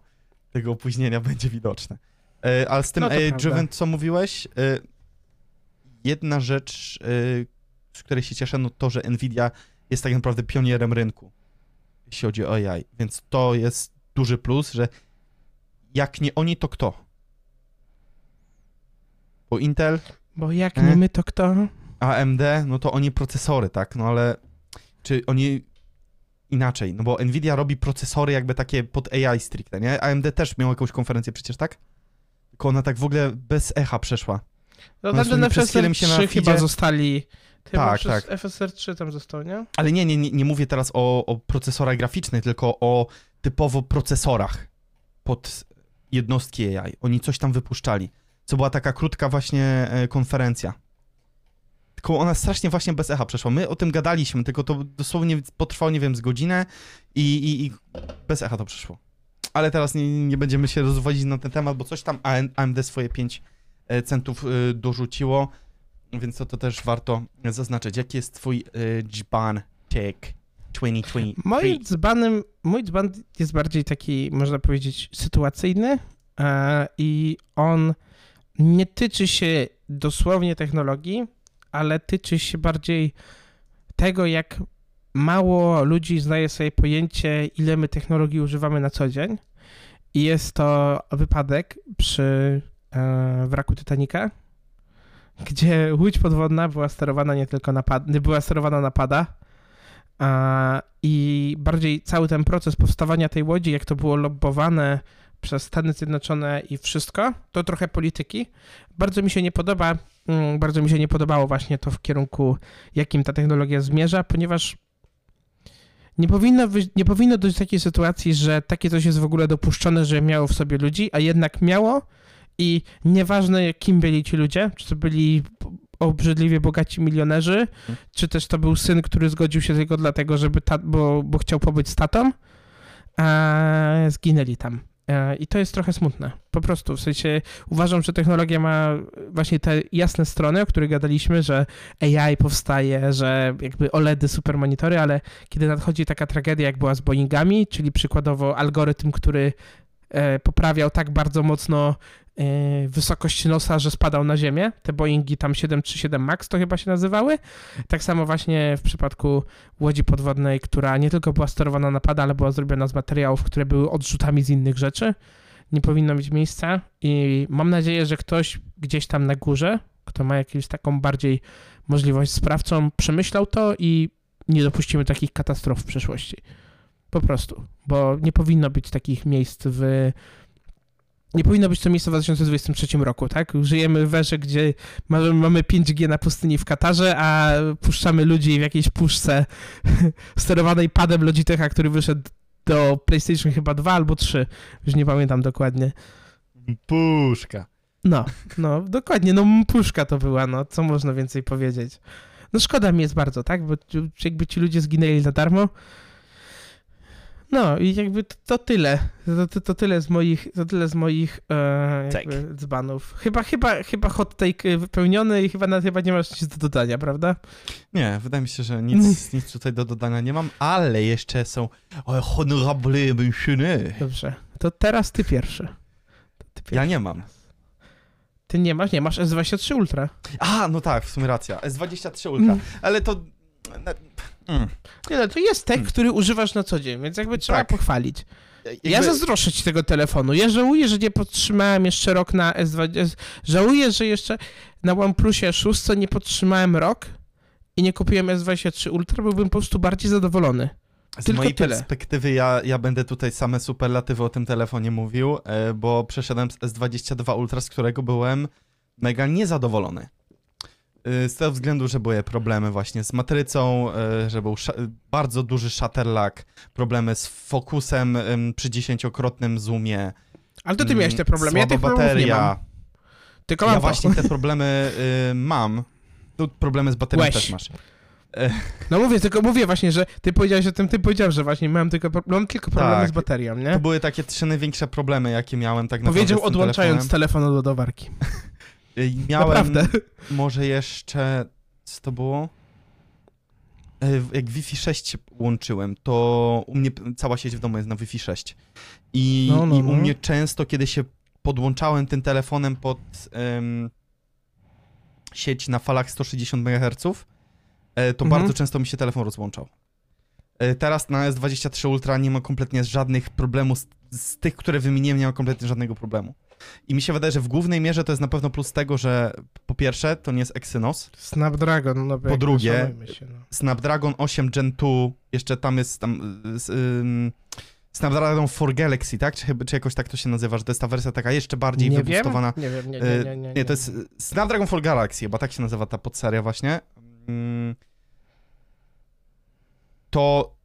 tego opóźnienia będzie widoczne. E, ale z tym No to AI prawda. Driven, co mówiłeś, jedna rzecz, e, z której się cieszę, no to, że Nvidia jest tak naprawdę pionierem rynku, jeśli chodzi o AI, więc to jest duży plus, że jak nie oni, to kto? Bo Intel, Bo jak E? nie my, to kto? AMD, no to oni procesory, tak? No ale czy oni inaczej? No bo Nvidia robi procesory jakby takie pod AI stricte, nie? AMD też miał jakąś konferencję przecież, tak? Tylko ona tak w ogóle bez echa przeszła. No tam ten FSR mi się na 3 feedzie- chyba zostali... Tak, tak. FSR 3 tam został, nie? Ale nie, nie, nie, nie mówię teraz o, o procesorach graficznych, tylko o typowo procesorach pod jednostki AI. Oni coś tam wypuszczali. Co była taka krótka właśnie e, konferencja. Tylko ona strasznie właśnie bez echa przeszła. My o tym gadaliśmy, tylko to dosłownie potrwało, nie wiem, z godzinę i, i, i bez echa to przeszło. Ale teraz nie, nie będziemy się rozwodzić na ten temat, bo coś tam AMD swoje 5 centów e, dorzuciło, więc to, to też warto zaznaczyć. Jaki jest twój e, dzban take 2023? Moim dzbanem, mój dzban jest bardziej taki, można powiedzieć, sytuacyjny e, i on nie tyczy się dosłownie technologii, ale tyczy się bardziej tego, jak mało ludzi znaje sobie pojęcie, ile my technologii używamy na co dzień. I jest to wypadek przy e, wraku Titanica, gdzie łódź podwodna była sterowana nie tylko na pad, nie była sterowana na pada, a, I bardziej cały ten proces powstawania tej łodzi, jak to było lobbowane przez Stany Zjednoczone i wszystko, to trochę polityki. Bardzo mi się nie podoba, mm, bardzo mi się nie podobało właśnie to w kierunku, jakim ta technologia zmierza, ponieważ nie powinno, nie powinno dojść do takiej sytuacji, że takie coś jest w ogóle dopuszczone, że miało w sobie ludzi, a jednak miało i nieważne kim byli ci ludzie, czy to byli obrzydliwie bogaci milionerzy, czy też to był syn, który zgodził się tylko dlatego, żeby ta, bo, bo chciał pobyć z tatą, zginęli tam. E, I to jest trochę smutne. Po prostu, w sensie uważam, że technologia ma właśnie te jasne strony, o których gadaliśmy, że AI powstaje, że jakby OLEDy, supermonitory, ale kiedy nadchodzi taka tragedia, jak była z Boeingami, czyli przykładowo algorytm, który e, poprawiał tak bardzo mocno wysokość nosa, że spadał na ziemię. Te Boeingi tam 737 MAX to chyba się nazywały. Tak samo właśnie w przypadku łodzi podwodnej, która nie tylko była sterowana na pada, ale była zrobiona z materiałów, które były odrzutami z innych rzeczy. Nie powinno mieć miejsca i mam nadzieję, że ktoś gdzieś tam na górze, kto ma jakąś taką bardziej możliwość sprawczą, przemyślał to i nie dopuścimy takich katastrof w przyszłości. Po prostu, bo nie powinno być takich miejsc w nie powinno być to miejsce w 2023 roku, tak? Żyjemy w erze, gdzie mamy, mamy 5G na pustyni w Katarze, a puszczamy ludzi w jakiejś puszce sterowanej padem Logitecha, który wyszedł do PlayStation chyba 2 albo 3. Już nie pamiętam dokładnie. Puszka. No, no, dokładnie, no puszka to była, no, co można więcej powiedzieć. No szkoda mi jest bardzo, tak? Bo jakby ci ludzie zginęli za darmo. No i jakby to, to tyle. To, to, to tyle z moich, to tyle z moich e, jakby dzbanów. Chyba, chyba, chyba hot take wypełniony i chyba, na- chyba nie masz nic do dodania, prawda? Nie, wydaje mi się, że nic, nic tutaj do dodania nie mam, ale jeszcze są honorable mentiony. Dobrze. To teraz ty pierwszy. Ty pierwszy. Ja nie mam. Ty nie masz, nie masz S23 Ultra. A, no tak, w sumie racja. S23 Ultra. Mm. Ale to... Mm. Nie no, to jest tek, Hmm. który używasz na co dzień, więc jakby trzeba Tak. pochwalić. Ja Jakby- zazdroszczę ci tego telefonu. Ja żałuję, że nie podtrzymałem jeszcze rok na S20. Żałuję, że jeszcze na OnePlusie 6 nie podtrzymałem rok i nie kupiłem S23 Ultra, byłbym po prostu bardziej zadowolony. Z Tylko mojej tyle. perspektywy ja, ja będę tutaj same superlatywy o tym telefonie mówił, e, bo przeszedłem z S22 Ultra, z którego byłem mega niezadowolony. E, Z tego względu, że były problemy właśnie z matrycą, e, że był bardzo duży shutter lag, problemy z fokusem em, przy dziesięciokrotnym zoomie. Ale to ty mm, miałeś te problemy, ja tych problemów nie mam. bateria. Tylko Ja mam to. właśnie te problemy y, mam. Tu problemy z baterią Łeś. też masz. No mówię, tylko mówię właśnie, że ty powiedziałeś o tym, ty powiedziałeś, że właśnie mam tylko, mam tylko problemy Tak. z baterią, nie? To były takie trzy największe problemy, jakie miałem tak naprawdę Powiedział odłączając telefon od ładowarki. Y, Miałem Naprawdę. może jeszcze... Co to było? e, jak Wi-Fi 6 się łączyłem, to u mnie cała sieć w domu jest na Wi-Fi 6. I, No, no, i u no. mnie często, kiedy się podłączałem tym telefonem pod em, sieć na falach 160 MHz, e, to Mhm. bardzo często mi się telefon rozłączał. E, Teraz na S23 Ultra nie ma kompletnie żadnych problemów. Z, z tych, które wymieniłem, nie ma kompletnie żadnego problemu. I mi się wydaje, że w głównej mierze to jest na pewno plus tego, że po pierwsze to nie jest Exynos, Snapdragon, no Po drugie, się, no. Snapdragon 8 Gen 2, jeszcze tam jest tam Snapdragon 4 Galaxy, tak? Czy, czy jakoś tak to się nazywa, że to jest ta wersja taka jeszcze bardziej nie wiem, wybustowana. nie wiem, nie, Y, nie, nie, nie, Nie, to jest Snapdragon 4 Galaxy, chyba tak się nazywa ta podseria właśnie. Mm. To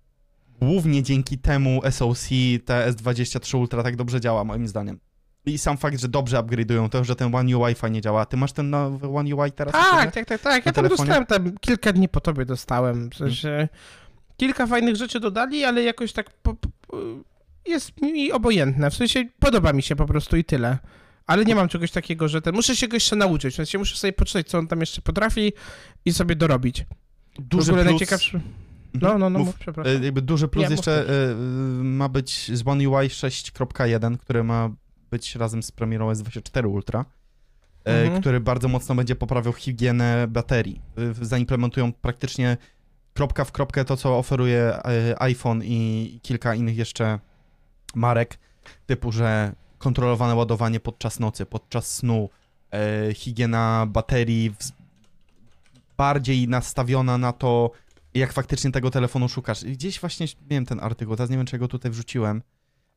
głównie dzięki temu SoC te S23 Ultra tak dobrze działa, moim zdaniem. I sam fakt, że dobrze upgrade'ują to, że ten One UI fajnie działa. Ty masz ten nowy One UI teraz? siebie? Tak, tak, tak, tak. Ja tam telefonie? dostałem, tam kilka dni po tobie dostałem. W sensie kilka fajnych rzeczy dodali, ale jakoś tak po, po, jest mi obojętne. W sensie podoba mi się po prostu i tyle. Ale nie mam czegoś takiego, że ten. Muszę się go jeszcze nauczyć. Muszę sobie poczytać, co on tam jeszcze potrafi i sobie dorobić. Duży w ogóle plus... najciekawszy. Mhm. No, no, no, Mów. mów, przepraszam. E, Jakby duży plus Nie, mów jeszcze ty. e, e, ma być z One UI 6.1, który ma być razem z premierą S24 Ultra, e, Mhm. który bardzo mocno będzie poprawiał higienę baterii. E, Zaimplementują praktycznie kropka w kropkę to, co oferuje e, iPhone i kilka innych jeszcze marek, typu, że kontrolowane ładowanie podczas nocy, podczas snu, e, higiena baterii bardziej nastawiona na to, jak faktycznie tego telefonu szukasz. Gdzieś właśnie miałem ten artykuł, teraz nie wiem, czy go tutaj wrzuciłem,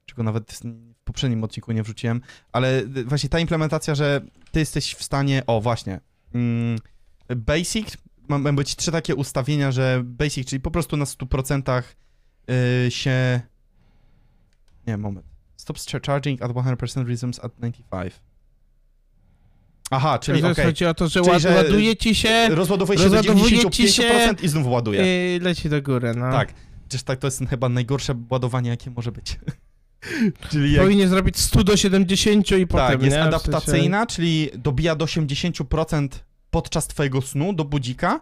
czy go nawet w poprzednim odcinku nie wrzuciłem, ale właśnie ta implementacja, że ty jesteś w stanie, o właśnie, mm, basic, ma- mają być trzy takie ustawienia, że basic, czyli po prostu na 100% y, się, nie, moment, stops char- charging at 100% resumes at 95. Aha, czyli okej, chodzi o to, że, Czyli, ład, że- ładuje ci się, rozładowuje się do rozładowuje 95% ci się, i znów ładuje. yy, leci do góry, no. Tak. Przecież tak to jest chyba najgorsze ładowanie, jakie może być. czyli jak, Powinien zrobić 100 do 70 i potem, tak, jest nie? W sensie- adaptacyjna, czyli dobija do 80% podczas twojego snu do budzika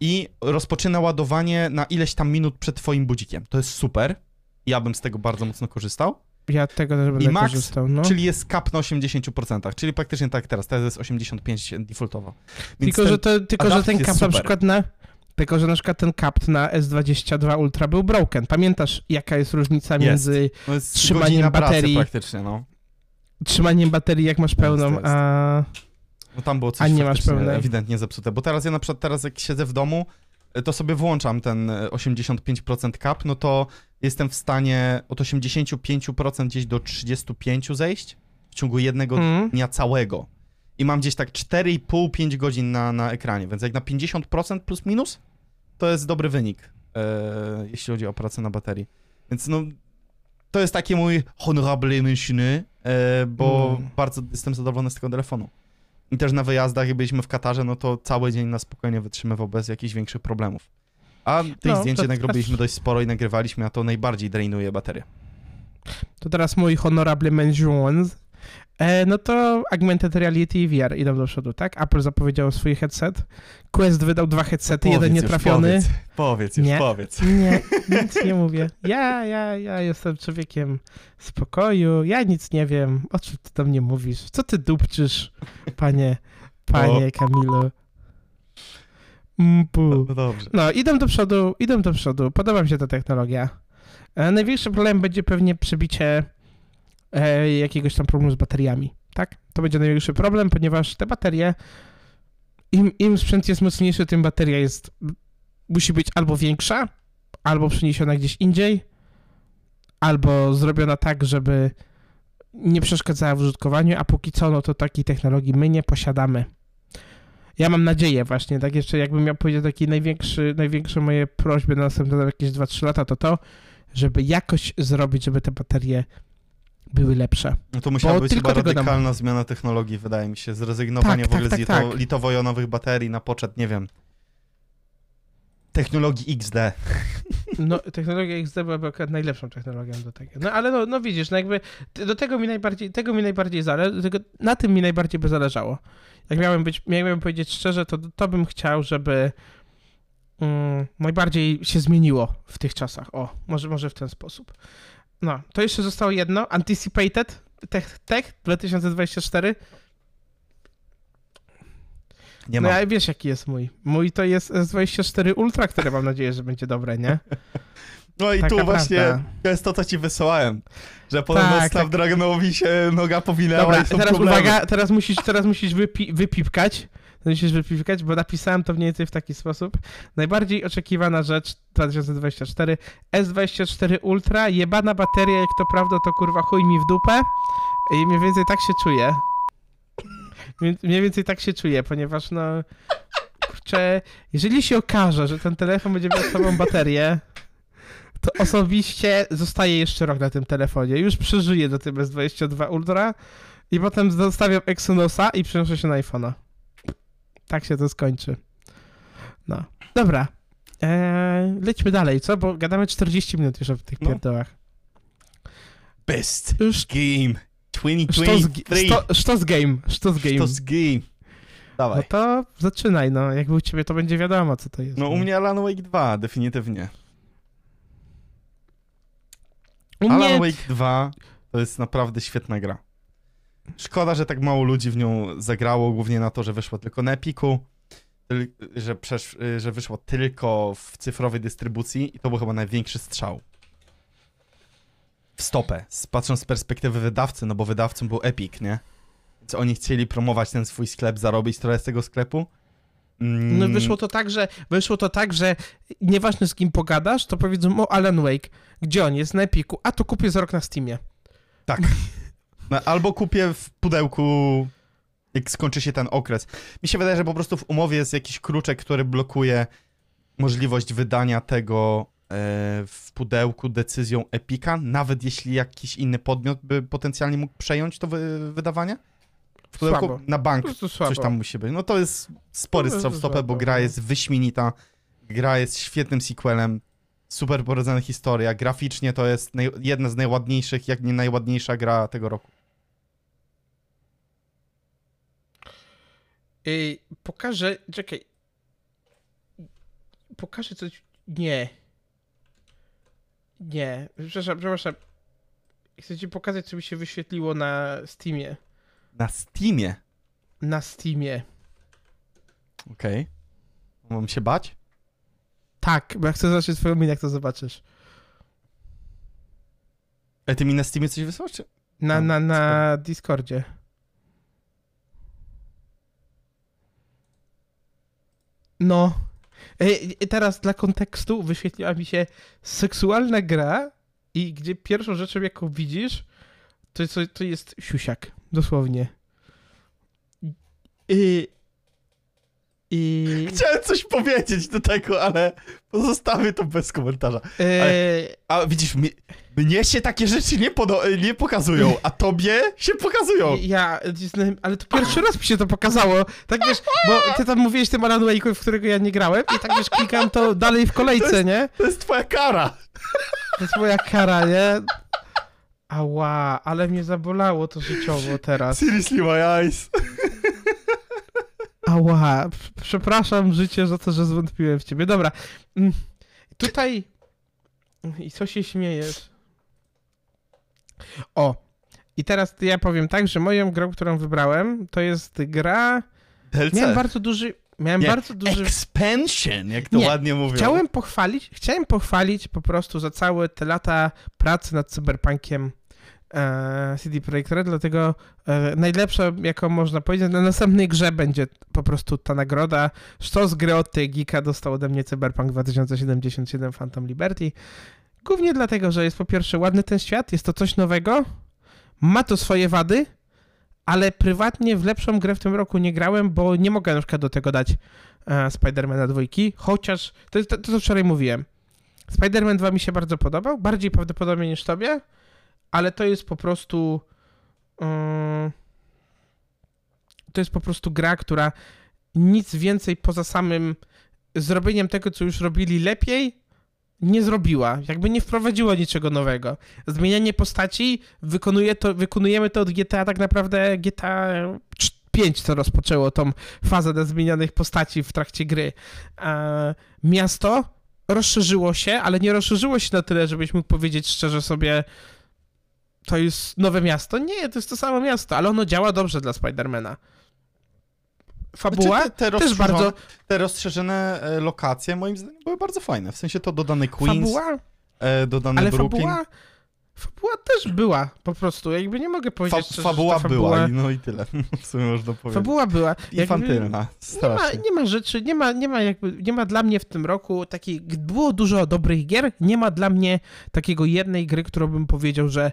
i rozpoczyna ładowanie na ileś tam minut przed twoim budzikiem. To jest super. Ja bym z tego bardzo mocno korzystał. Ja tego też będę max, korzystał, no. Czyli jest cap na 80%, czyli praktycznie tak jak teraz. Teraz jest 85 defaultowo. Więc Tylko, że, to, tylko że ten cap na przykład na... Tylko, że na przykład ten cap na S22 Ultra był broken. Pamiętasz, jaka jest różnica Jest. między jest trzymaniem baterii. praktycznie, no. trzymaniem baterii, jak masz pełną, jest. a... No tam było coś A nie masz pełnej. ewidentnie zepsute, bo teraz ja na przykład teraz jak siedzę w domu, to sobie włączam ten y, 85% cap, no to jestem w stanie od 85% gdzieś do 35 zejść w ciągu jednego Mm. dnia całego. I mam gdzieś tak 4,5-5 godzin na, na ekranie, więc jak na 50% plus minus, to jest dobry wynik, e, jeśli chodzi o pracę na baterii. Więc no, to jest taki mój honorable mentionny, e, bo Mm. bardzo jestem zadowolony z tego telefonu. I też na wyjazdach, jak byliśmy w Katarze, no to cały dzień na spokojnie wytrzymywał bez jakichś większych problemów. A tych No, zdjęć to jednak teraz- robiliśmy dość sporo i nagrywaliśmy, a to najbardziej drainuje baterię. To teraz mój honorable mention. E, no to Augmented Reality i VR idą do przodu, tak? Apple zapowiedział swój headset. Quest wydał dwa headsety, jeden już, nietrafiony. Powiedz, powiedz już, Nie. powiedz. Nie, nic nie mówię. Ja, ja, ja jestem człowiekiem spokoju, ja nic nie wiem. O czym ty do mnie mówisz? Co ty dupczysz, panie, panie Kamilu? Mpu. No dobrze. No, idą do przodu, idą do przodu. Podoba mi się ta technologia. E, największy problem będzie pewnie przebicie e, jakiegoś tam problemu z bateriami, tak? To będzie największy problem, ponieważ te baterie, im, im sprzęt jest mocniejszy, tym bateria jest, musi być albo większa, albo przeniesiona gdzieś indziej, albo zrobiona tak, żeby nie przeszkadzała w użytkowaniu, a póki co, no to takiej technologii my nie posiadamy. Ja mam nadzieję właśnie, tak jeszcze jakbym miał powiedzieć taki największy, największe moje prośby na następne jakieś 2-3 lata, to to, żeby jakoś zrobić, żeby te baterie były lepsze. No to musiała Bo być tylko chyba radykalna zmiana technologii, wydaje mi się. Zrezygnowanie Tak, w ogóle tak, z tak, lito- tak. litowo-jonowych baterii na poczet, nie wiem, technologii XD. No, technologia XD byłaby akurat najlepszą technologią do tego. No ale no, no widzisz, no jakby do tego mi najbardziej, tego mi najbardziej zależy, tego, na tym mi najbardziej by zależało. Jak miałem być, miałem powiedzieć szczerze, to to bym chciał, żeby mm, najbardziej się zmieniło w tych czasach. O, może, może w ten sposób. No, to jeszcze zostało jedno. Anticipated Tech, Tech 2024. Nie no mam. ja wiesz jaki jest mój. Mój to jest S24 Ultra, które mam nadzieję, że będzie dobre, nie? No i Taka tu właśnie prawda. to jest to, co ci wysyłałem. Że podobno Tak, tak. Snapdragonowi się noga powinęła Dobra, i są teraz problemy. uwaga, teraz musisz, teraz musisz wypi wypipkać. Musisz wypipkać, bo napisałem to mniej więcej w taki sposób. Najbardziej oczekiwana rzecz 2024 S24 Ultra, jebana bateria, jak to prawda, to kurwa chuj mi w dupę. I mniej więcej tak się czuję. Mniej- więcej tak się czuję, ponieważ no... Kurczę, jeżeli się okaże, że ten telefon będzie miał słabą baterię, to osobiście zostaję jeszcze rok na tym telefonie. Już przeżyję do tym S22 Ultra i potem zostawiam Exynosa i przenoszę się na iPhone'a. Tak się to skończy. No. Dobra. Eee, lećmy dalej, co? Bo gadamy 40 minut już o tych No. pierdołach. Best Już game sztos, 2023. sto, sztos game, sztos game. To z game. No Dawaj. to zaczynaj, no. Jakby u ciebie to będzie wiadomo, co to jest. No u mnie Alan Wake 2, definitywnie. U Alan mnie Wake 2 to jest naprawdę świetna gra. Szkoda, że tak mało ludzi w nią zagrało, głównie na to, że wyszła tylko na Epiku, że, przesz, że wyszła tylko w cyfrowej dystrybucji i to był chyba największy strzał. W stopę, patrząc z perspektywy wydawcy, no bo wydawcą był Epic, nie? Więc oni chcieli promować ten swój sklep, zarobić trochę z tego sklepu. Mm, No wyszło to tak, że wyszło to tak, że nieważne z kim pogadasz, to powiedzą o Alan Wake. Gdzie on jest? Na Epiku. A to kupię za rok na Steamie. Tak. Albo kupię w pudełku, jak skończy się ten okres. Mi się wydaje, że po prostu w umowie jest jakiś kruczek, który blokuje możliwość wydania tego e, w pudełku decyzją Epika, nawet jeśli jakiś inny podmiot by potencjalnie mógł przejąć to wy, wydawanie. W pudełku Słabo. na bank coś tam musi być. No to jest spory No, strzał w stopę, bo gra no. jest wyśmienita, gra jest świetnym sequelem, super poradzona historia, graficznie to jest jedna z najładniejszych, jak nie najładniejsza gra tego roku. Ej, pokażę, czekaj. Pokażę coś. Nie. Nie. Przepraszam, przepraszam. Chcę ci pokazać, co mi się wyświetliło na Steamie. Na Steamie. Na Steamie. Okej. Mam się bać? Tak, bo ja chcę zobaczyć twoją minę, jak to zobaczysz. Ale ty mi na Steamie coś wysłałeś? Czy... Na, na, na Discordzie. No. I teraz dla kontekstu wyświetliła mi się seksualna gra i gdzie pierwszą rzeczą, jaką widzisz, to, jest- to jest siusiak. Dosłownie. I... I... Chciałem coś powiedzieć do tego, ale pozostawię to bez komentarza. E, A widzisz, mi, mnie się takie rzeczy nie, nie pokazują, a tobie się pokazują. Ja, ale to pierwszy raz mi się to pokazało. Tak wiesz, bo ty tam mówiłeś tym Alan Wake'u, w którego ja nie grałem i tak wiesz, klikam to dalej w kolejce, nie? To jest twoja kara. To jest moja kara, nie? Ała, ale mnie zabolało to życiowo teraz. Seriously, my eyes. Ała, przepraszam życie za to, że zwątpiłem w ciebie. Dobra, mm, tutaj... I co się śmiejesz? O, i teraz ja powiem tak, że moją grą, którą wybrałem, to jest gra... DLC. Miałem bardzo duży... Miałem Nie, bardzo duży... Expansion, jak to Nie, ładnie mówią. Chciałem pochwalić, chciałem pochwalić po prostu za całe te lata pracy nad cyberpunkiem e, CD Projekt Red, dlatego e, najlepsza, jaką można powiedzieć, na następnej grze będzie po prostu ta nagroda. Sztos gry od tej geeka dostał ode mnie Cyberpunk 2077 Phantom Liberty. Głównie dlatego, że jest po pierwsze ładny ten świat, jest to coś nowego, ma to swoje wady, ale prywatnie w lepszą grę w tym roku nie grałem, bo nie mogę na przykład do tego dać e, Spidermana dwójki, chociaż to jest to, to, co wczoraj mówiłem. Spider-Man 2 mi się bardzo podobał, bardziej prawdopodobnie niż tobie, ale to jest po prostu mm, to jest po prostu gra, która nic więcej poza samym zrobieniem tego, co już robili lepiej, nie zrobiła. Jakby nie wprowadziła niczego nowego. Zmienianie postaci, wykonuje to, wykonujemy to od GTA tak naprawdę GTA 5, co rozpoczęło tą fazę do zmienionych postaci w trakcie gry. E, miasto rozszerzyło się, ale nie rozszerzyło się na tyle, żebyś mógł powiedzieć szczerze sobie, to jest nowe miasto. Nie, to jest to samo miasto, ale ono działa dobrze dla Spidermana. Fabuła Znaczy, te, te też rozszerzone- bardzo... Te rozszerzone e, lokacje moim zdaniem były bardzo fajne. W sensie to dodany Queens, Fabuła, e, dodany ale Brooklyn. fabuła... Fabuła też była, po prostu. Jakby nie mogę Fa powiedzieć szczerze, fabuła że była, fabuła... i no i tyle. W sumie można powiedzieć. Fabuła była. Infantylna, Nie ma, nie ma rzeczy, nie ma, nie ma jakby, nie ma dla mnie w tym roku takich, było dużo dobrych gier, nie ma dla mnie takiego jednej gry, którą bym powiedział, że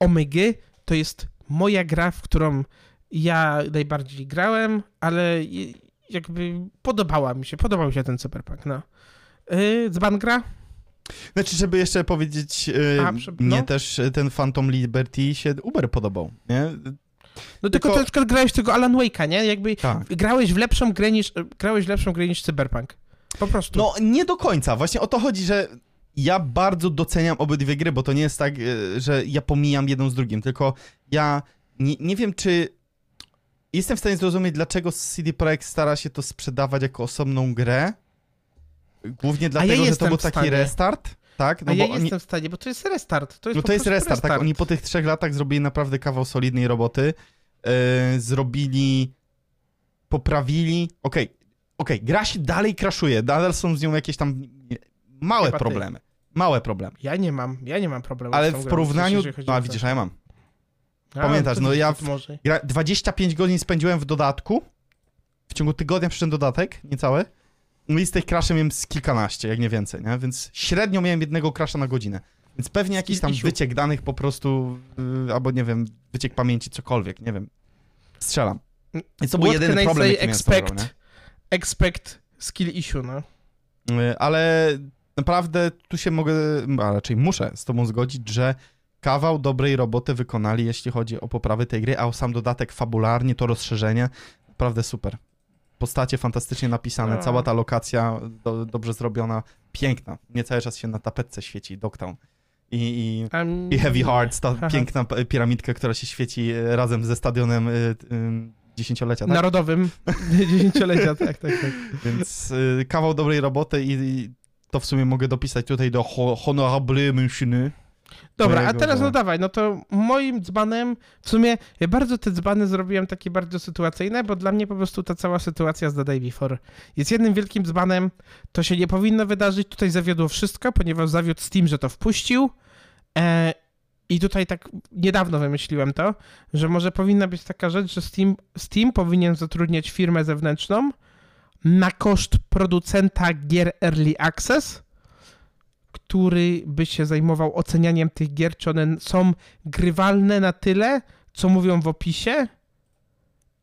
Omega to jest moja gra, w którą ja najbardziej grałem, ale jakby podobała mi się, podobał mi się ten Cyberpunk, no. Yy, Dzban gra? Znaczy, żeby jeszcze powiedzieć, e, A, prze- mnie no. też e, ten Phantom Liberty się Uber podobał, nie? No tylko, Tylko- przykład grałeś tego Alan Wake'a, nie? Jakby Tak. grałeś w lepszą grę niż, grałeś w lepszą grę niż Cyberpunk. Po prostu. No, nie do końca. Właśnie o to chodzi, że ja bardzo doceniam obydwie gry, bo to nie jest tak, e, że ja pomijam jedną z drugim, tylko ja nie, nie wiem, czy jestem w stanie zrozumieć, dlaczego CD Projekt stara się to sprzedawać jako osobną grę. Głównie dlatego, że to był taki restart, tak? A ja oni, jestem w stanie, bo to jest restart. To jest no to jest prostu restart, tak? Oni po tych trzech latach zrobili naprawdę kawał solidnej roboty. E, zrobili, poprawili. Okej, okej, gra się dalej kraszuje, nadal są z nią jakieś tam małe Chyba ty. problemy. Małe problemy. Ja nie mam, ja nie mam problemu Ale w grą, porównaniu. chodzi No widzisz, a ja mam. A, pamiętasz, to no ja to może. Gra, 25 godzin spędziłem w dodatku. W ciągu tygodnia przyszedł dodatek, niecałe. No i z tych crashy miałem z kilkanaście, jak nie więcej, nie? Więc średnio miałem jednego crasha na godzinę. Więc pewnie jakiś tam wyciek danych po prostu, yy, albo nie wiem, wyciek pamięci, cokolwiek, nie wiem. Strzelam. Więc to był What jedyny problem, jaki miałem z tą grą, expect, expect skill issue, no. Yy, Ale naprawdę tu się mogę, a raczej muszę z tobą zgodzić, że kawał dobrej roboty wykonali, jeśli chodzi o poprawę tej gry, a o sam dodatek fabularnie, to rozszerzenie, naprawdę super. Postacie fantastycznie napisane, No. cała ta lokacja do, dobrze zrobiona, piękna. Nie cały czas się na tapetce świeci Dogtown. I, i, Um, i Heavy Hearts, ta Haha. piękna piramidka, która się świeci razem ze stadionem y, y, dziesięciolecia, tak? Narodowym dziesięciolecia, tak, tak, tak. Więc y, kawał dobrej roboty i, i to w sumie mogę dopisać tutaj do ho honorable mentiony. Dobra, a teraz no dawaj, no to moim dzbanem, w sumie ja bardzo te dzbany zrobiłem takie bardzo sytuacyjne, bo dla mnie po prostu ta cała sytuacja z The Day Before jest jednym wielkim dzbanem, to się nie powinno wydarzyć, tutaj zawiodło wszystko, ponieważ zawiódł Steam, że to wpuścił. E, i tutaj tak niedawno wymyśliłem to, że może powinna być taka rzecz, że Steam, Steam powinien zatrudniać firmę zewnętrzną na koszt producenta gier Early Access, który by się zajmował ocenianiem tych gier, czy one są grywalne na tyle, co mówią w opisie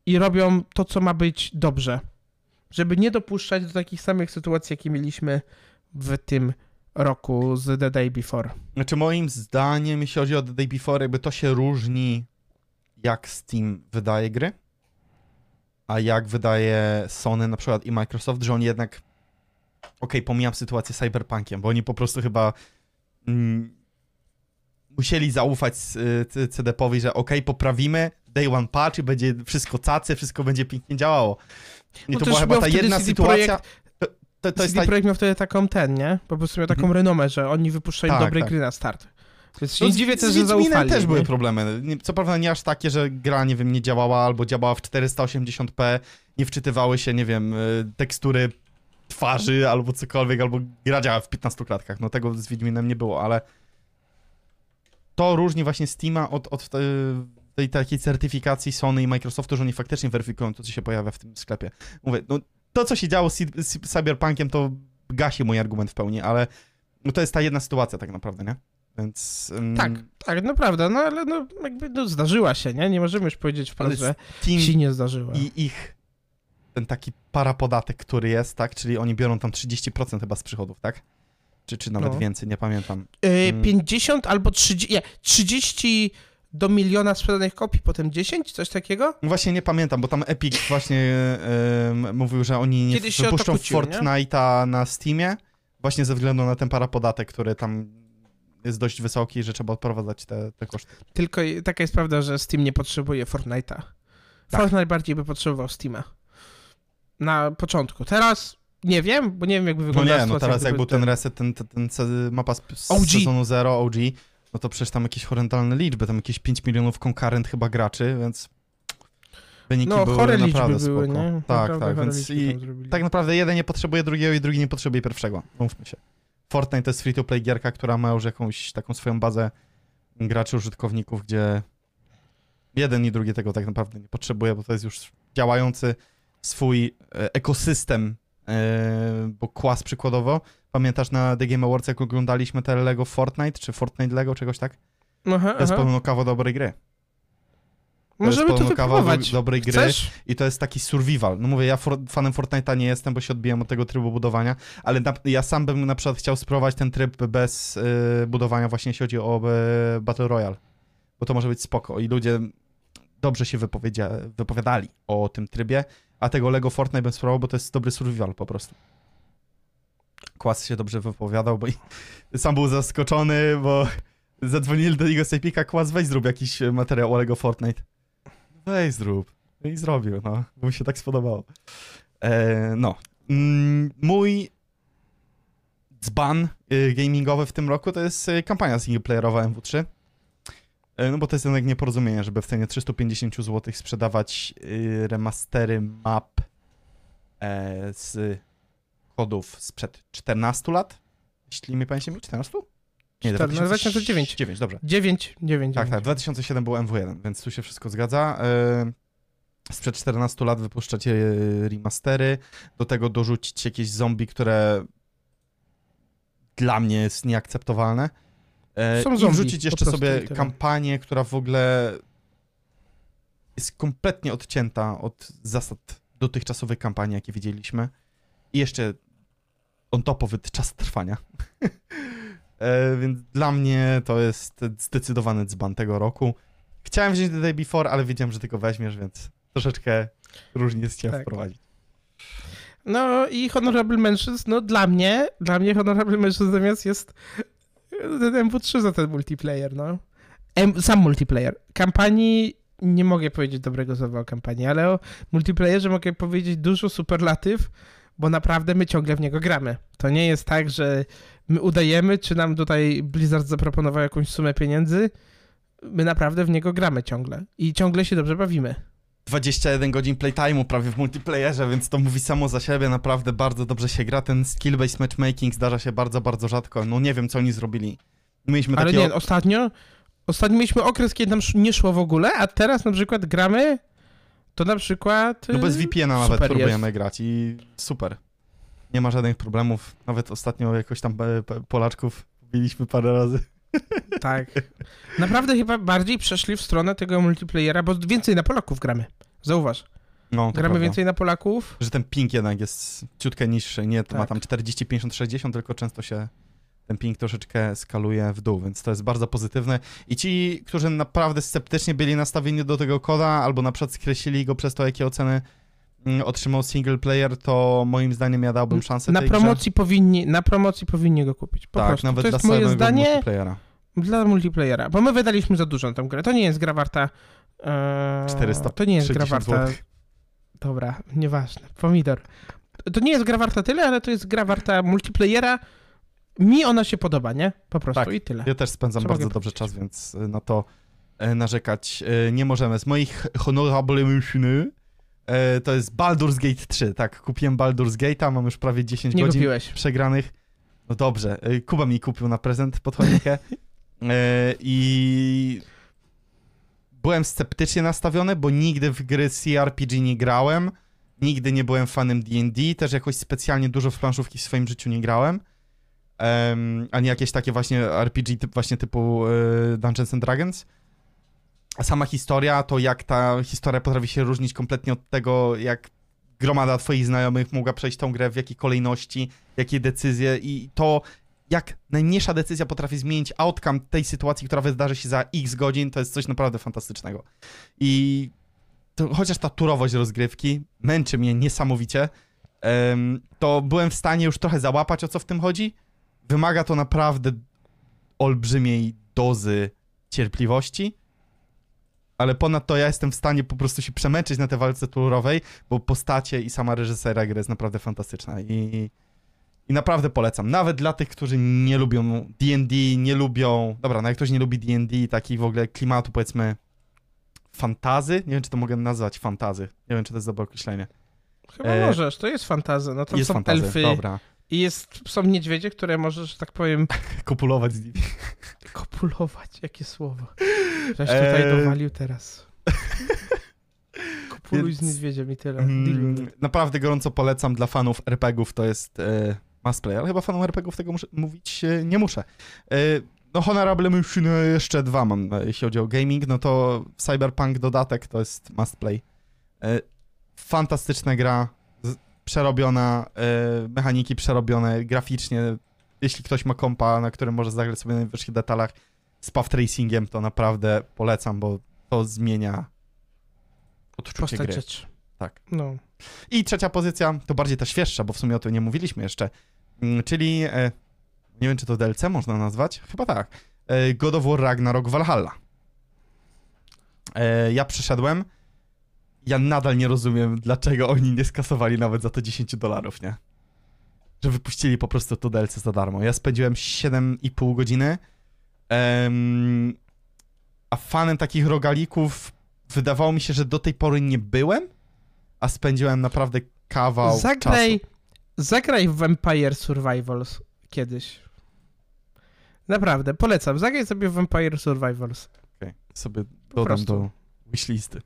i robią to, co ma być dobrze. Żeby nie dopuszczać do takich samych sytuacji, jakie mieliśmy w tym roku z The Day Before. Znaczy moim zdaniem, jeśli chodzi o The Day Before, jakby to się różni jak Steam wydaje gry, a jak wydaje Sony na przykład i Microsoft, że oni jednak okej, pomijam sytuację z Cyberpunkiem, bo oni po prostu chyba mm, musieli zaufać y, CDP-owi, że okej, poprawimy, day one patch i będzie wszystko cacy, wszystko będzie pięknie działało. I No to była chyba ta jedna CD sytuacja... To, to, to jest CD ta... Projekt miał wtedy taką ten, nie? Po prostu miał taką Mhm. renomę, że oni wypuszczają Tak, dobre tak. gry na start. Więc się No, dziwię z też, że zaufali. też były nie? problemy. Nie- Co prawda nie aż takie, że gra, nie wiem, nie działała albo działała w 480p, nie wczytywały się, nie wiem, y, tekstury twarzy albo cokolwiek, albo gra działa w 15 klatkach. No tego z Wiedźminem nie było, ale to różni właśnie Steama od, od tej, tej takiej certyfikacji Sony i Microsoftu, że oni faktycznie weryfikują to, co się pojawia w tym sklepie. Mówię, no to, co się działo z, z Cyberpunkiem, to gasi mój argument w pełni, ale no, to jest ta jedna sytuacja tak naprawdę, nie? Więc... ym, Tak, tak, no prawda, no ale no, jakby no, zdarzyła się, nie? Nie możemy już powiedzieć wprost, że Steam się nie zdarzyła. i ich ten taki parapodatek, który jest, tak? Czyli oni biorą tam 30% chyba z przychodów, tak? Czy, czy nawet No. więcej, nie pamiętam. Y, Mm. 50 albo 30, nie, 30 do miliona sprzedanych kopii, potem 10, coś takiego? No Właśnie nie pamiętam, bo tam Epic właśnie em, mówił, że oni nie Kiedyś wypuszczą kłócił, nie? Fortnite'a na Steamie, właśnie ze względu na ten parapodatek, który tam jest dość wysoki, że trzeba odprowadzać te, te koszty. Tylko taka jest prawda, że Steam nie potrzebuje Fortnite'a. Tak. Fortnite bardziej by potrzebował Steama. Na początku. Teraz nie wiem, bo nie wiem jakby No wygląda nie, no teraz jak był ten reset, ten, ten, ten mapa z, z OG. sezonu 0, OG, no to przecież tam jakieś horrendalne liczby, tam jakieś 5 milionów concurrent chyba graczy, więc wyniki No, były chore naprawdę liczby były, spoko. nie? Tak, Naprawdę tak, więc i tak naprawdę jeden nie potrzebuje drugiego i drugi nie potrzebuje pierwszego, mówmy się. Fortnite to jest free-to-play gierka, która ma już jakąś taką swoją bazę graczy, użytkowników, gdzie jeden i drugi tego tak naprawdę nie potrzebuje, bo to jest już działający swój e, ekosystem, e, bo Kłas przykładowo, pamiętasz na The Game Awards, jak oglądaliśmy te Lego Fortnite, czy Fortnite Lego, czegoś tak? Aha, To jest aha. pełno kawał dobrej gry. To Możemy jest to kawał dobrej gry Chcesz? i to jest taki survival. No mówię, ja for, fanem Fortnite'a nie jestem, bo się odbijam od tego trybu budowania, ale na, ja sam bym na przykład chciał spróbować ten tryb bez y, budowania, właśnie jeśli chodzi o y, Battle Royale, bo to może być spoko i ludzie dobrze się wypowiadali o tym trybie, a tego Lego Fortnite bym spróbował, bo to jest dobry survival po prostu. Kłas się dobrze wypowiadał, bo sam był zaskoczony, bo zadzwonili do niego z Epika, Kłas weź zrób jakiś materiał o Lego Fortnite. Weź zrób. No I zrobił, no. Bo mi się tak spodobało. E, no. Mm, mój dzban y, gamingowy w tym roku to jest y, kampania singleplayerowa MW3. E, no bo to jest jednak nieporozumienie, żeby w cenie 350 zł sprzedawać y, remastery map e, z kodów sprzed 14 lat. Jeśli mi pamięć nie myli, 14? Nie, 14, 2009. 9, dobrze. 9, 9, Tak, tak, 2007 był MW1, więc tu się wszystko zgadza. Yy, Sprzed 14 lat wypuszczacie yy, remastery, do tego dorzucić jakieś zombie, które dla mnie jest nieakceptowalne. Yy, Są I zombie, wrzucić jeszcze sobie kampanię, która w ogóle jest kompletnie odcięta od zasad dotychczasowej kampanii, jakie widzieliśmy. I jeszcze on topowy czas trwania. E, więc dla mnie to jest zdecydowany dzban tego roku. Chciałem wziąć The Day Before, ale wiedziałem, że ty go weźmiesz, więc troszeczkę różnie chciałem Tak. wprowadzić. No i Honorable Mentions, no dla mnie, dla mnie Honorable Mentions zamiast jest ten MW3 za ten multiplayer, no. Sam multiplayer. Kampanii nie mogę powiedzieć dobrego słowa o kampanii, ale o multiplayerze mogę powiedzieć dużo superlatyw, bo naprawdę my ciągle w niego gramy. To nie jest tak, że my udajemy, czy nam tutaj Blizzard zaproponował jakąś sumę pieniędzy. My naprawdę w niego gramy ciągle i ciągle się dobrze bawimy. 21 godzin playtime'u prawie w multiplayerze, więc to mówi samo za siebie, naprawdę bardzo dobrze się gra. Ten skill-based matchmaking zdarza się bardzo, bardzo rzadko. No nie wiem, co oni zrobili. Mieliśmy Ale nie, ostatnio, ostatnio mieliśmy okres, kiedy nam nie szło w ogóle, a teraz na przykład gramy, to na przykład... No bez y, VPN-a nawet super próbujemy jest. grać i super. Nie ma żadnych problemów. Nawet ostatnio jakoś tam e, Polaczków biliśmy parę razy. Tak. Naprawdę chyba bardziej przeszli w stronę tego multiplayera, bo więcej na Polaków gramy. Zauważ. No, Gramy prawda. więcej na Polaków. Że ten ping jednak jest ciutkę niższy. Nie to ma Tak. tam 40, 50, 60, tylko często się ten ping troszeczkę skaluje w dół, więc to jest bardzo pozytywne. I ci, którzy naprawdę sceptycznie byli nastawieni do tego koda, albo na przykład skreślili go przez to, jakie oceny mm, otrzymał single player, to moim zdaniem ja dałbym szansę Na promocji, powinni, na promocji powinni go kupić. Po grze. Tak, prostu. nawet to dla jest moje samego zdanie multiplayera. Dla multiplayera, bo my wydaliśmy za dużo na tę grę. To nie jest gra warta... E, 400 to nie jest gra 60 warta... złotych. Dobra, nieważne. Pomidor. To nie jest gra warta tyle, ale to jest gra warta multiplayera. Mi ona się podoba, nie? Po prostu Tak. i tyle. Ja też spędzam Co bardzo dobrze powiedzieć? czas, więc y, na to y, narzekać y, nie możemy. Z moich honorable mentions y, to jest Baldur's Gate 3. Tak, kupiłem Baldur's Gate'a, mam już prawie 10 Nie godzin kupiłeś. przegranych. No dobrze, Kuba mi kupił na prezent pod choinkę i byłem sceptycznie nastawiony, bo nigdy w gry CRPG nie grałem, nigdy nie byłem fanem D&D, też jakoś specjalnie dużo w planszówki w swoim życiu nie grałem. Em, ani jakieś takie właśnie RPG typ, właśnie typu y, Dungeons and Dragons. A sama historia, to jak ta historia potrafi się różnić kompletnie od tego, jak gromada twoich znajomych mogła przejść tą grę, w jakiej kolejności, jakie decyzje i to, jak najmniejsza decyzja potrafi zmienić outcome tej sytuacji, która wydarzy się za x godzin, to jest coś naprawdę fantastycznego. I to, chociaż ta turowość rozgrywki męczy mnie niesamowicie, to byłem w stanie już trochę załapać, o co w tym chodzi. Wymaga to naprawdę olbrzymiej dozy cierpliwości, ale ponadto ja jestem w stanie po prostu się przemęczyć na tej walce turowej, bo postacie i sama reżysera gry jest naprawdę fantastyczna i, i naprawdę polecam. Nawet dla tych, którzy nie lubią D&D, nie lubią, dobra, no jak ktoś nie lubi D&D, taki w ogóle klimatu powiedzmy fantazy, nie wiem czy to mogę nazwać fantazy, nie wiem czy to jest dobre określenie. Chyba E, możesz, to jest fantazja. No to jest są fantazy, elfy dobra. i jest, są niedźwiedzie, które możesz, że tak powiem, Kopulować z nimi. kopulować. Jakie słowo. Żeś tutaj Eee. dowalił teraz. Kopuluj z Więc, niedźwiedziem i tyle. Mm, naprawdę gorąco polecam dla fanów RPGów, to jest e, must play, ale chyba fanom RPGów tego muszę, mówić e, nie muszę. E, no Honorable Mention jeszcze dwa mam, e, jeśli chodzi o gaming, no to Cyberpunk dodatek to jest must play. Fantastyczna gra, przerobiona, mechaniki przerobione graficznie, jeśli ktoś ma kompa, na którym może zagrać sobie na najwyższych detalach z path tracingiem, to naprawdę polecam, bo to zmienia odczucie Postać gry. Tak. No. I trzecia pozycja, to bardziej ta świeższa, bo w sumie o tym nie mówiliśmy jeszcze, czyli, e, nie wiem czy to DLC można nazwać, chyba tak, e, God of War Ragnarok Valhalla. E, ja przyszedłem, ja nadal nie rozumiem, dlaczego oni nie skasowali nawet za to 10 dolarów, nie? Że wypuścili po prostu to DLC za darmo. Ja spędziłem 7,5 godziny, a fanem takich rogalików wydawało mi się, że do tej pory nie byłem, a spędziłem naprawdę kawał Zagraj, czasu. Zagraj w Vampire Survivals kiedyś. Naprawdę, polecam. Zagraj sobie w Vampire Survivals. Okej, sobie dodam do wishlisty.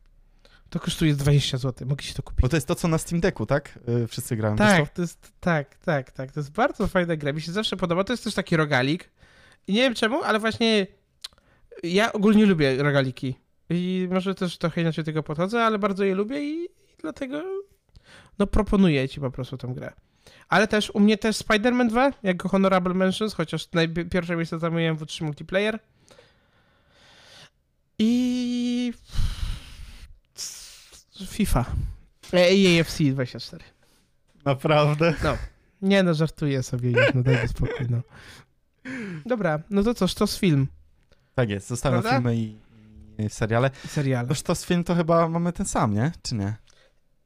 To kosztuje 20 zł. Mogę się to kupić. Bo to jest to, co na Steam Decku, tak? Y, wszyscy grają. Tak, to jest, tak, tak, tak. To jest bardzo fajna gra. Mi się zawsze podoba. To jest też taki rogalik. I nie wiem czemu, ale właśnie ja ogólnie lubię rogaliki. I może też trochę inaczej tego podchodzę, ale bardzo je lubię i, i dlatego no proponuję ci po prostu tę grę. Ale też u mnie też Spider-Man 2 jako Honorable Mentions, chociaż pierwsze miejsce zajmuję w 3 multiplayer. I FIFA. E, I AFC 24. Naprawdę? Nie no, żartuję sobie już, no daj spokój, no. Dobra, no to cóż, to z film, Tak jest, zostawiam Prawda? filmy i, i seriale. seriale. To z film to chyba mamy ten sam, nie? Czy nie?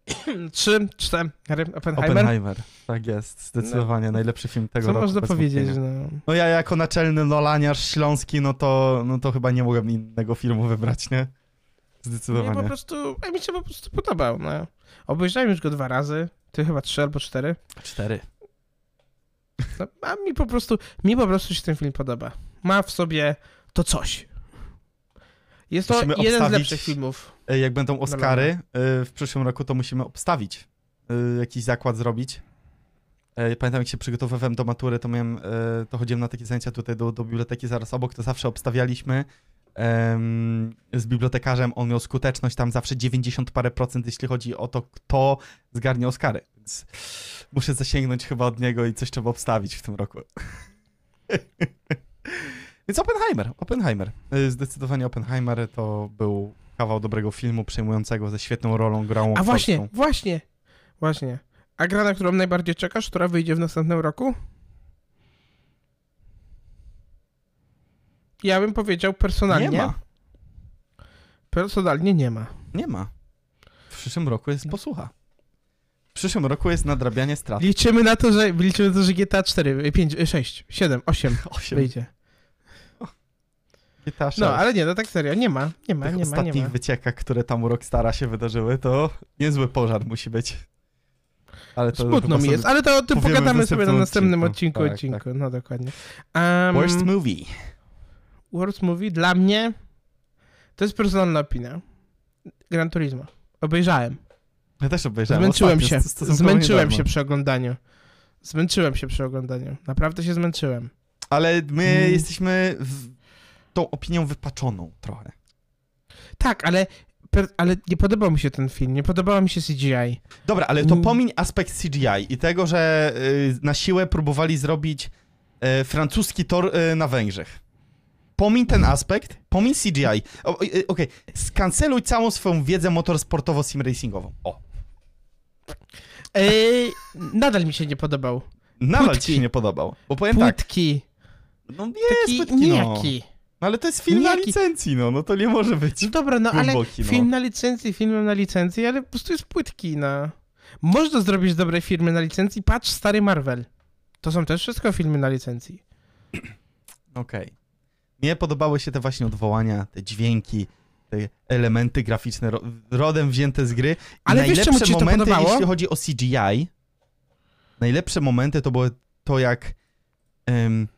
Trzy, cztery, Oppenheimer. Oppenheimer. Tak jest, zdecydowanie najlepszy film tego Co roku. można bez powiedzieć, no. No ja jako naczelny Nolaniarz śląski, no to, no to chyba nie mogłem innego filmu wybrać, nie? Zdecydowanie. po prostu, a mi się po prostu podobał, no. Obejrzałem już go dwa razy, ty chyba trzy albo cztery. Cztery. No, a mi po prostu, mi po prostu się ten film podoba. Ma w sobie to coś. Jest to Musimy jeden z obstawić- lepszych filmów. E, Jak będą Oscary y, w przyszłym roku, to musimy obstawić. y, Jakiś zakład zrobić. E, Pamiętam, jak się przygotowywałem do matury, to miałem, e, to chodziłem na takie zajęcia tutaj do, do biblioteki zaraz obok, to zawsze obstawialiśmy z bibliotekarzem. On miał skuteczność tam zawsze 90 parę procent, jeśli chodzi o to, kto zgarnie Oscary. Więc muszę zasięgnąć chyba od niego i coś trzeba obstawić w tym roku. Więc Oppenheimer, Oppenheimer. Zdecydowanie Oppenheimer to był kawał dobrego filmu, przejmującego ze świetną rolą grą A właśnie, aktorską. właśnie, właśnie. A gra, na którą najbardziej czekasz, która wyjdzie w następnym roku? Ja bym powiedział personalnie. Nie ma, Personalnie nie ma. nie ma. W przyszłym roku jest posłucha. W przyszłym roku jest nadrabianie strat. Liczymy na to, że liczymy na to, że GTA 4, 5, 6, 7, 8 Osiem. wyjdzie. GTA 6. No, ale nie, no tak serio, nie ma, nie ma, Tych nie ma, ostatnich nie ma. wyciekach, które tam u Rockstara się wydarzyły, to niezły pożar musi być. Ale to Smutno mi jest, ale to o tym pogadamy sobie na następnym odcinku. odcinku, Tak, odcinku, no dokładnie. Um, Worst movie. Worst Movie dla mnie to jest personalna opinia. Gran Turismo. Obejrzałem. Ja też obejrzałem. Zmęczyłem ostatnio, się. stosunkowo Zmęczyłem niedawno. się przy oglądaniu. Zmęczyłem się przy oglądaniu. Naprawdę się zmęczyłem. Ale my Mm. jesteśmy w... tą opinią wypaczoną trochę. Tak, ale, ale nie podobał mi się ten film. Nie podobała mi się CGI. Dobra, ale to Mm. pomiń aspekt CGI i tego, że y, na siłę próbowali zrobić y, francuski tor y, na Węgrzech. Pomiń ten aspekt, pomiń CGI. Okej, skanceluj całą swoją wiedzę motorsportowo-sim-racingową. O, nadal mi się nie podobał. nadal Płytki. ci się nie podobał. Bo powiem tak, Płytki. no jest płytki, no. nijaki. No ale to jest film na Jaki- licencji, no, no to nie może być No dobra, no ale głęboki, no. film na licencji, filmem na licencji, ale po prostu jest płytki, no. Można zrobić dobre filmy na licencji, patrz stary Marvel. To są też wszystko filmy na licencji. Okej. Mnie podobały się te właśnie odwołania, te dźwięki, te elementy graficzne ro rodem wzięte z gry. I Ale wiesz, czemu najlepsze ci to momenty, jeśli chodzi o CGI, najlepsze momenty to było to, jak em,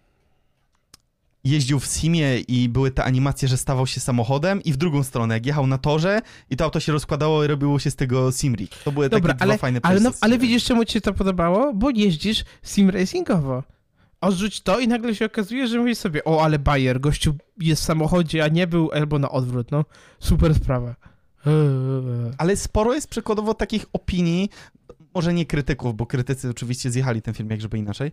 jeździł w simie i były te animacje, że stawał się samochodem i w drugą stronę, jak jechał na torze i to auto się rozkładało i robiło się z tego simrik. To były Dobra, takie ale, dwa fajne ale, no, ale widzisz, czemu ci to podobało? Bo jeździsz sim racingowo. Odrzuć to i nagle się okazuje, że mówisz sobie, o, ale Bayer, gościu jest w samochodzie, a nie był, albo na odwrót, no. Super sprawa. Ale sporo jest przykładowo takich opinii, może nie krytyków, bo krytycy oczywiście zjechali ten film jak żeby inaczej,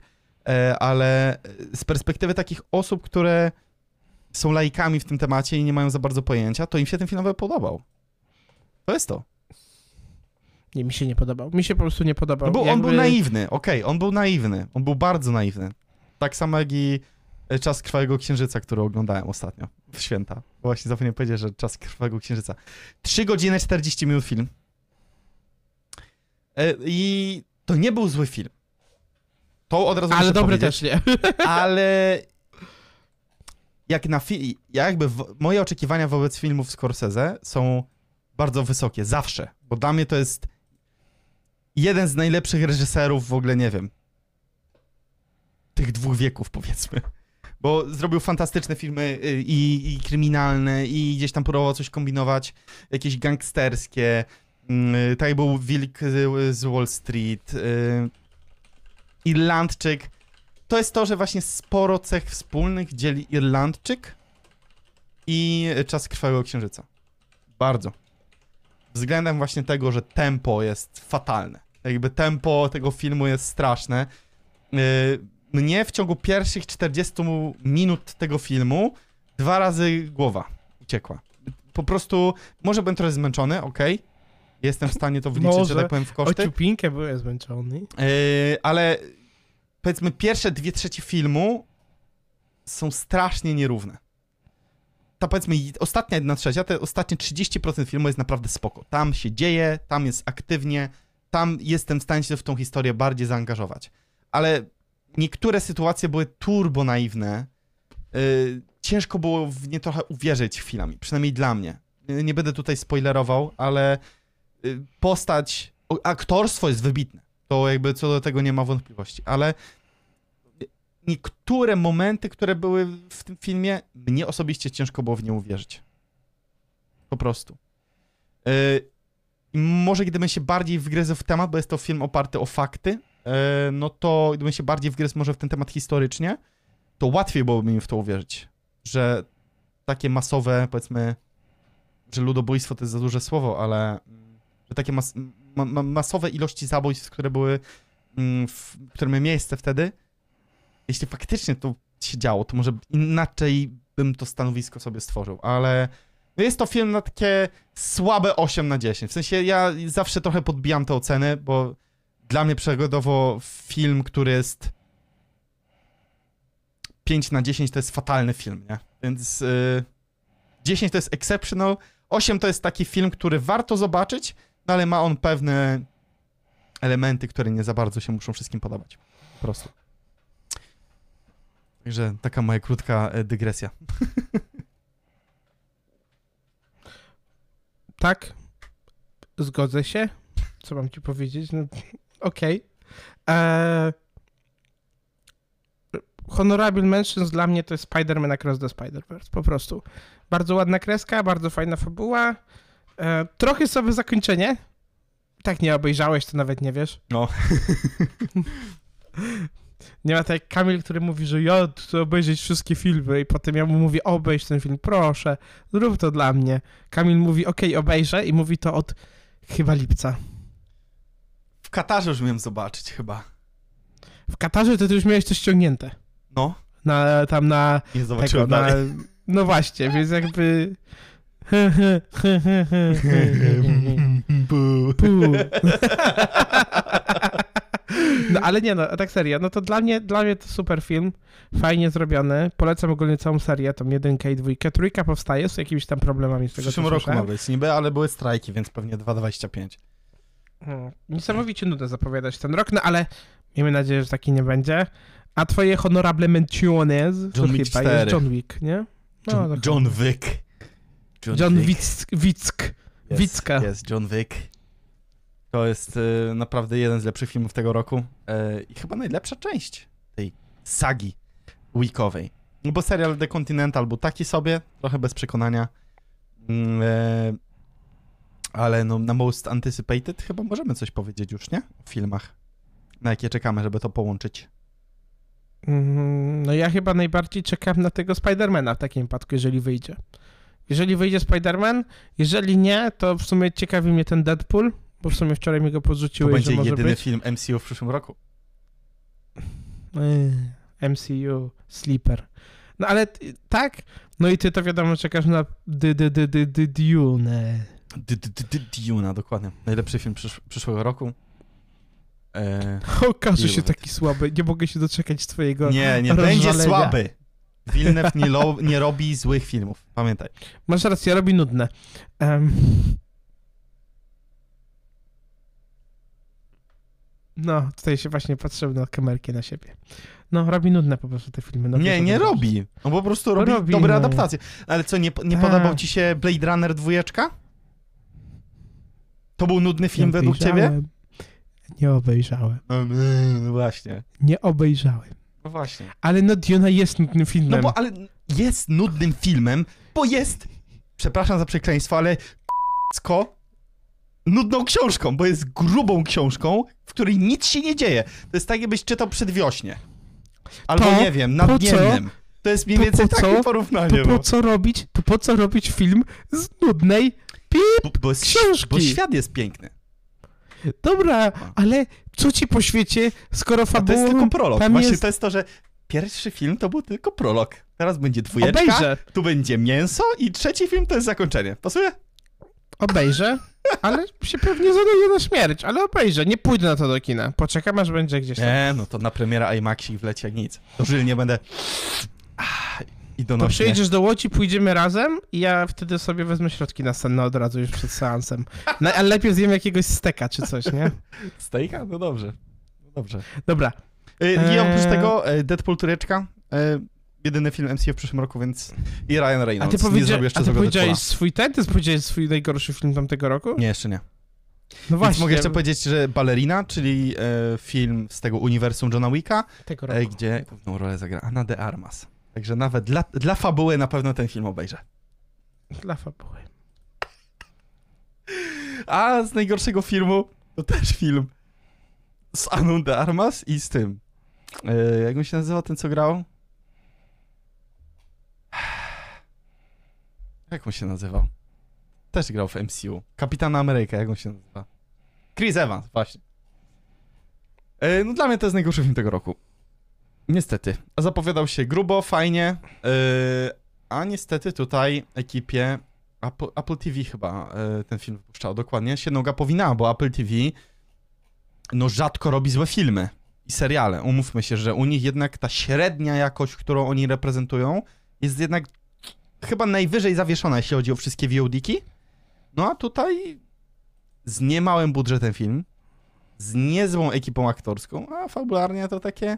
ale z perspektywy takich osób, które są laikami w tym temacie i nie mają za bardzo pojęcia, to im się ten film nawet podobał. To jest to. Nie, mi się nie podobał. Mi się po prostu nie podobał. No bo on Jakby- był naiwny, okej, on był naiwny, on był bardzo naiwny. Tak samo jak i e, Czas Krwawego Księżyca, który oglądałem ostatnio w święta. Właśnie zapomniałem powiedzieć, że Czas Krwawego Księżyca. 3 godziny 40 minut film. E, I to nie był zły film. To od razu Ale powiedzieć, też nie. ale jak na film, ja jakby w, moje oczekiwania wobec filmów Scorsese są bardzo wysokie, zawsze, bo dla mnie to jest jeden z najlepszych reżyserów w ogóle, nie wiem, tych dwóch wieków powiedzmy. Bo zrobił fantastyczne filmy y, i, i kryminalne, i gdzieś tam próbował coś kombinować, jakieś gangsterskie. y, Tak był Wilk z z Wall Street, y, Irlandczyk. To jest to, że właśnie sporo cech wspólnych dzieli Irlandczyk i Czas Krwawego Księżyca. Bardzo. Względem właśnie tego, że tempo jest fatalne. Jakby tempo tego filmu jest straszne. Yy, Mnie w ciągu pierwszych 40 minut tego filmu dwa razy głowa uciekła. Po prostu, może byłem trochę zmęczony, okej. Jestem w stanie to wliczyć, że tak powiem, w O koszty. ciupinkę byłem zmęczony. Yy, ale powiedzmy pierwsze dwie trzecie filmu są strasznie nierówne. Ta powiedzmy ostatnia jedna trzecia, te ostatnie 30% filmu jest naprawdę spoko. Tam się dzieje, tam jest aktywnie, tam jestem w stanie się w tą historię bardziej zaangażować. Ale niektóre sytuacje były turbo naiwne. Yy, ciężko było w nie trochę uwierzyć chwilami, przynajmniej dla mnie. Yy, nie będę tutaj spoilerował, ale postać, o, aktorstwo jest wybitne. To jakby co do tego nie ma wątpliwości, ale niektóre momenty, które były w tym filmie, mnie osobiście ciężko było w nie uwierzyć. Po prostu. I może gdybym się bardziej wgryzł w temat, bo jest to film oparty o fakty, yy, no to gdybym się bardziej wgryzł może w ten temat historycznie, to łatwiej byłoby mi w to uwierzyć, że takie masowe, powiedzmy, że ludobójstwo to jest za duże słowo, ale mm, takie mas ma ma masowe ilości zabójstw, które były, mm, w, które miały miejsce wtedy, jeśli faktycznie to się działo, to może inaczej bym to stanowisko sobie stworzył, ale no jest to film na takie słabe 8 na 10. W sensie ja zawsze trochę podbijam te oceny, bo dla mnie przykładowo film, który jest 5 na 10 to jest fatalny film, nie? Więc y, 10 to jest exceptional, 8 to jest taki film, który warto zobaczyć, ale ma on pewne elementy, które nie za bardzo się muszą wszystkim podobać. Po prostu. Także taka moja krótka e, dygresja. Tak, zgodzę się. Co mam ci powiedzieć? No, Okej. Eee, Honorable Mentions dla mnie to jest Spider-Man Across the Spider-Verse, po prostu. Bardzo ładna kreska, bardzo fajna fabuła. Eee, trochę sobie zakończenie. Tak nie obejrzałeś, to nawet nie wiesz. No. Nie ma tak jak Kamil, który mówi, że ja chcę obejrzeć wszystkie filmy i potem ja mu mówię, obejrz ten film, proszę, zrób to dla mnie. Kamil mówi, okej, obejrzę i mówi to od chyba lipca. W Katarze już miałem zobaczyć chyba. W Katarze to ty już miałeś coś ściągnięte. No, Na, tam na nie tego, zobaczyłem na, dalej. no właśnie, więc jakby... No ale nie no, tak serio, no to dla mnie, dla mnie to super film, fajnie zrobiony, polecam ogólnie całą serię, tą jedynkę i dwójkę, trójka powstaje z jakimiś tam problemami z W tego, przyszłym co roku ma słyszałem. być niby, ale były strajki, więc pewnie 2,25. Hmm. Niesamowicie nudno zapowiadać ten rok, no ale miejmy nadzieję, że taki nie będzie. A twoje honorable mentiones to John Wick chyba 4. jest John Wick, nie? No, John, dokładnie. John Wick. John Wick. Wick. Jest, Wicka. Jest, John Wick. To jest e, naprawdę jeden z lepszych filmów tego roku e, i chyba najlepsza część tej sagi weekowej. No bo serial The Continental był taki sobie, trochę bez przekonania, e, ale no na Most Anticipated chyba możemy coś powiedzieć już, nie? O filmach, na jakie czekamy, żeby to połączyć. Mm, No ja chyba najbardziej czekam na tego Spidermana w takim wypadku, jeżeli wyjdzie. Jeżeli wyjdzie Spiderman, jeżeli nie, to w sumie ciekawi mnie ten Deadpool, bo w sumie wczoraj mi go To podrzuciłeś, będzie że może jedyny być. film MCU w przyszłym roku. Yy, MCU, Sleeper. No ale tak, no i ty to wiadomo czekasz na Dune. D- d- d- d- Duna, dokładnie. Najlepszy film przysz przyszłego roku. E, Okaże się taki słaby, nie mogę się doczekać twojego... Nie, nie będzie słaby. Wilnew nie, lo, nie robi złych filmów, pamiętaj. Masz rację, robi nudne. Em. No, tutaj się właśnie patrzyłem na kamerkę na siebie. No, robi nudne po prostu te filmy. No, nie, nie robi. On po prostu robi, Robi, dobre no. adaptacje. Ale co, nie, nie Tak. podobał ci się Blade Runner dwójeczka? To był nudny film Nie według ciebie? Nie obejrzałem. No właśnie. Nie obejrzałem. No właśnie. Ale no, Duna jest nudnym filmem. No bo ale jest nudnym filmem, bo jest, przepraszam za przekleństwo, ale k***sko nudną książką, bo jest grubą książką, w której nic się nie dzieje. To jest tak, jakbyś czytał przedwiośnie. Albo To nie wiem, nadniemnym. To jest mniej To więcej po takie co? porównanie. to po no. co robić, to po co robić film z nudnej Bo, bo, jest, książki? bo świat jest piękny. Dobra, ale co ci po świecie, skoro A to jest fabułą tylko prolog. tam Właśnie jest... to jest to, że pierwszy film to był tylko prolog. Teraz będzie dwójeczka, Obejrzę, tu będzie mięso i trzeci film to jest zakończenie. Pasuje? obejrzę, ale się pewnie zadaje na śmierć, ale obejrzę, nie pójdę na to do kina. Poczekam, aż będzie gdzieś tam. Nie, no to na premiera IMAXik wleci jak nic. To żyl nie będę... I To donośnie. przyjedziesz do Łodzi, pójdziemy razem i ja wtedy sobie wezmę środki następne od razu już przed seansem. No, ale lepiej zjem jakiegoś steka czy coś, nie? Stejka? No dobrze. No dobrze. Dobra, Y, I Eee. oprócz tego e, Deadpool tureczka. e, Jedyny film MCU w przyszłym roku, więc... I Ryan a Reynolds. ty, nie powiedzia- jeszcze a ty powiedziałeś swój ten? Ty powiedziałeś swój najgorszy film tamtego roku? Nie, jeszcze nie. No Więc właśnie. mogę jeszcze powiedzieć, że Ballerina, czyli e, film z tego uniwersum Johna Wicka, Tego e, gdzie główną rolę zagra Anna de Armas. Także nawet dla, dla fabuły na pewno ten film obejrzę. Dla fabuły. A z najgorszego filmu to też film z Anną de Armas i z tym. E, jak on się nazywa ten, co grał? Jak on się nazywał? Też grał w MCU. Kapitan Ameryka, jak on się nazywa? Chris Evans, właśnie. E, no dla mnie to jest najgorszy film tego roku. Niestety. Zapowiadał się grubo, fajnie, e, a niestety tutaj ekipie Apple, Apple TV chyba e, ten film wypuszczał, dokładnie, się noga powinęła, bo Apple TV no rzadko robi złe filmy i seriale. Umówmy się, że u nich jednak ta średnia jakość, którą oni reprezentują, jest jednak chyba najwyżej zawieszona, jeśli chodzi o wszystkie VOD-ki. No a tutaj z niemałym budżetem film, z niezłą ekipą aktorską, a fabularnie to takie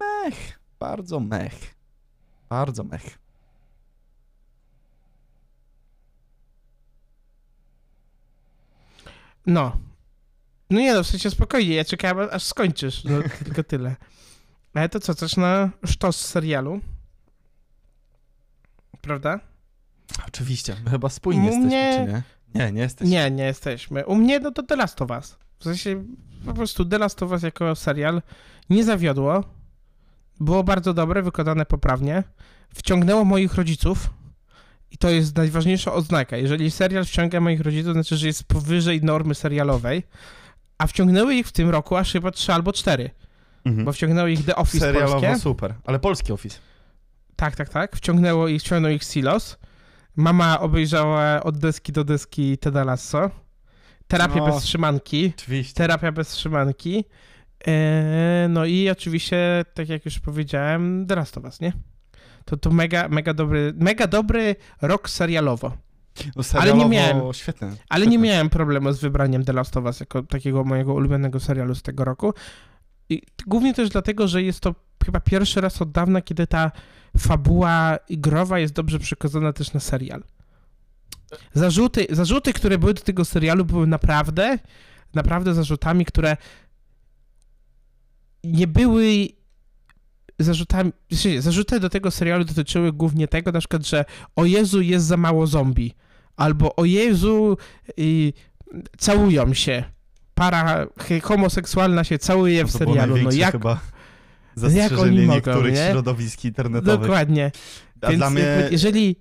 mech, bardzo mech, bardzo mech. No. No nie no, w sensie spokojnie, ja czekałem aż skończysz, no tylko tyle. Ale to co, coś na sztos serialu? Prawda? Oczywiście, chyba spójni U jesteśmy, mnie- czy nie? Nie, nie jesteśmy. Nie, nie jesteśmy. U mnie no to The Last of Us. W sensie po prostu The Last of Us jako serial nie zawiodło. Było bardzo dobre, wykonane poprawnie. Wciągnęło moich rodziców. I to jest najważniejsza oznaka. Jeżeli serial wciąga moich rodziców, to znaczy, że jest powyżej normy serialowej. A wciągnęły ich w tym roku aż chyba trzy albo cztery. Mhm. Bo wciągnęło ich The Office Serialowo polskie. super, ale polski Office. Tak, tak, tak. Wciągnęło ich, wciągnął ich Silos. Mama obejrzała od deski do deski Teda Lasso. Terapię No. bez trzymanki. Oczywiście. Terapia bez trzymanki. E, no i oczywiście, tak jak już powiedziałem, The Last of Us, nie? To, to mega, mega dobry, mega dobry rok serialowo. No, serialowo miałem- Świetny. Ale nie miałem problemu z wybraniem The Last of Us jako takiego mojego ulubionego serialu z tego roku. I głównie też dlatego, że jest to chyba pierwszy raz od dawna, kiedy ta fabuła growa jest dobrze przekazana też na serial. Zarzuty, zarzuty, które były do tego serialu, były naprawdę, naprawdę zarzutami, które nie były zarzutami. w sensie, Zarzuty do tego serialu dotyczyły głównie tego, na przykład, że o Jezu, jest za mało zombie. Albo o Jezu, y, całują się. Para homoseksualna się całuje w To było serialu. No jak. chyba zastrzeżenie mogą, niektórych nie? środowisk internetowych. Dokładnie. A Więc dla mnie... jeżeli,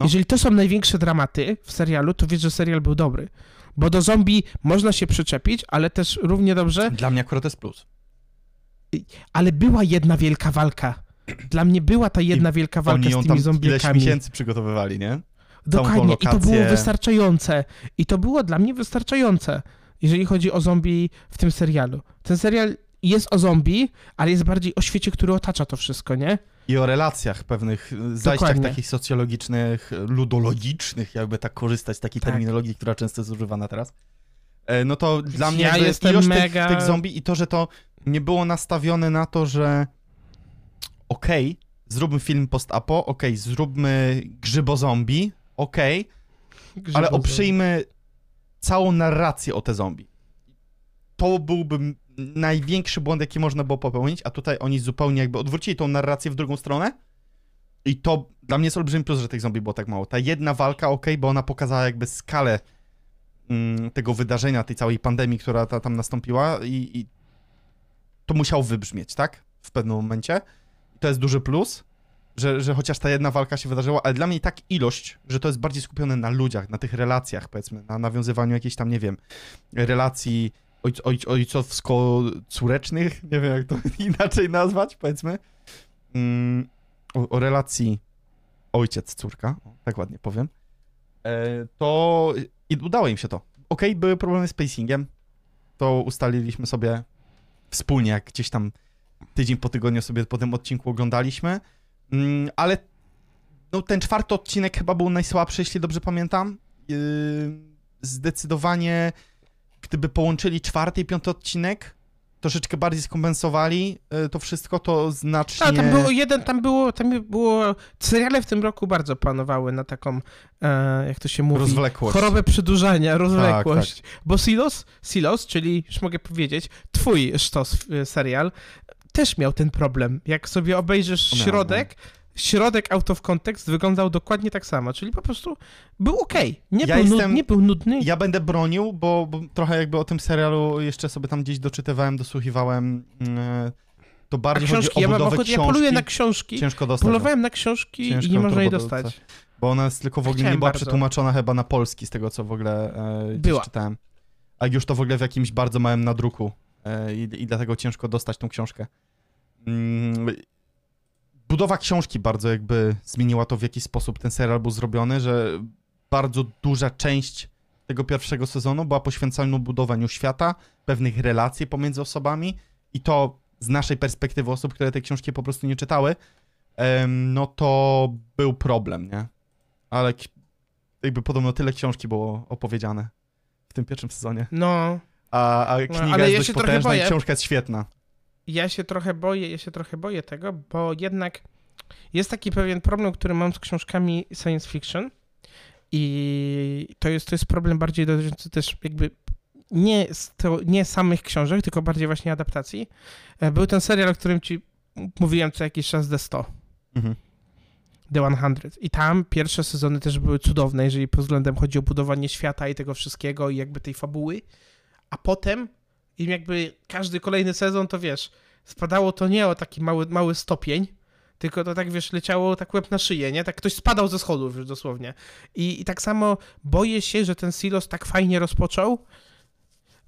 No. jeżeli to są największe dramaty w serialu, to wiesz, że serial był dobry. Bo do zombie można się przyczepić, ale też równie dobrze, Dla mnie akurat jest plus. Ale była jedna wielka walka. Dla mnie była ta jedna wielka walka z tymi tam ileś zombiekami. miesięcy przygotowywali, nie? Dokładnie, i to było wystarczające. I to było dla mnie wystarczające, jeżeli chodzi o zombie w tym serialu. Ten serial jest o zombie, ale jest bardziej o świecie, który otacza to wszystko, nie? I o relacjach pewnych, y, zajściach Dokładnie. takich socjologicznych, y, ludologicznych, jakby tak korzystać z takiej Tak. terminologii, która często jest używana teraz. E, No to dla mnie ja jestem ilość mega- tych, tych zombie i to, że to nie było nastawione na to, że okej, zróbmy film post-apo, okej, zróbmy grzybo-zombie, okej, ale oprzyjmy całą narrację o te zombie. To byłby największy błąd, jaki można było popełnić, a tutaj oni zupełnie jakby odwrócili tą narrację w drugą stronę. I to dla mnie jest olbrzymi plus, że tych zombie było tak mało. Ta jedna walka, ok, bo ona pokazała jakby skalę mm, tego wydarzenia, tej całej pandemii, która ta, tam nastąpiła i, i to musiało wybrzmieć, tak? W pewnym momencie. To jest duży plus, że, że chociaż ta jedna walka się wydarzyła, ale dla mnie i tak ilość, że to jest bardziej skupione na ludziach, na tych relacjach, powiedzmy, na nawiązywaniu jakichś tam, nie wiem, relacji ojc, ojc, ojcowsko-córecznych, nie wiem jak to inaczej nazwać, powiedzmy, mm, o, o relacji ojciec-córka, tak ładnie powiem, e, to i udało im się to. Okej, były problemy z pacingiem, to ustaliliśmy sobie wspólnie, jak gdzieś tam tydzień po tygodniu sobie po tym odcinku oglądaliśmy, mm, ale no, ten czwarty odcinek chyba był najsłabszy, jeśli dobrze pamiętam. Yy, zdecydowanie, gdyby połączyli czwarty i piąty odcinek, troszeczkę bardziej skompensowali yy, to wszystko, to znacznie... A, tam było jeden, tam było, tam było, seriale w tym roku bardzo panowały na taką, e, jak to się mówi, Rozwlekłość. chorobę przedłużania, rozwlekłość. Tak, Bo Silos, Silos, czyli już mogę powiedzieć, twój sztos y, serial, też miał ten problem. Jak sobie obejrzysz środek, środek out of context wyglądał dokładnie tak samo, czyli po prostu był okej. Nie, Ja był jestem- nud, nie był nudny. Ja będę bronił, bo, bo trochę jakby o tym serialu jeszcze sobie tam gdzieś doczytywałem, dosłuchiwałem. Yy, to A bardziej chodzi książki, o ja, mam budowę ochotę, ja książki. poluję na książki. Ciężko dostać. Polowałem na książki Ciężko i nie można jej turbo dostać. Bo ona jest tylko w ogóle nie Chciałem była bardzo. przetłumaczona chyba na polski, z tego co w ogóle e, Była. czytałem. A już to w ogóle w jakimś bardzo małym nadruku. E, i, I dlatego ciężko dostać tą książkę. Budowa książki bardzo jakby zmieniła to, w jaki sposób ten serial był zrobiony, że bardzo duża część tego pierwszego sezonu była poświęcona budowaniu świata, pewnych relacji pomiędzy osobami i to z naszej perspektywy osób, które tej książki po prostu nie czytały, no to był problem, nie? Ale jakby podobno tyle książki było opowiedziane w tym pierwszym sezonie. No, A, a kniga ale jest ja dość potężna i boję. książka jest świetna. Ja się trochę boję, ja się trochę boję tego, bo jednak jest taki pewien problem, który mam z książkami science fiction i to jest, to jest problem bardziej dotyczący też jakby nie, z to, nie samych książek, tylko bardziej właśnie adaptacji. E, Był ten serial, o którym ci mówiłem co jakiś czas, The 100. Mhm. The 100. I tam pierwsze sezony też były cudowne, jeżeli pod względem chodzi o budowanie świata i tego wszystkiego i jakby tej fabuły. A potem im jakby każdy kolejny sezon, to wiesz, spadało to nie o taki mały, mały stopień, tylko to tak, wiesz, leciało tak łeb na szyję, nie? Tak ktoś spadał ze schodów już dosłownie. I, I tak samo boję się, że ten Silos tak fajnie rozpoczął,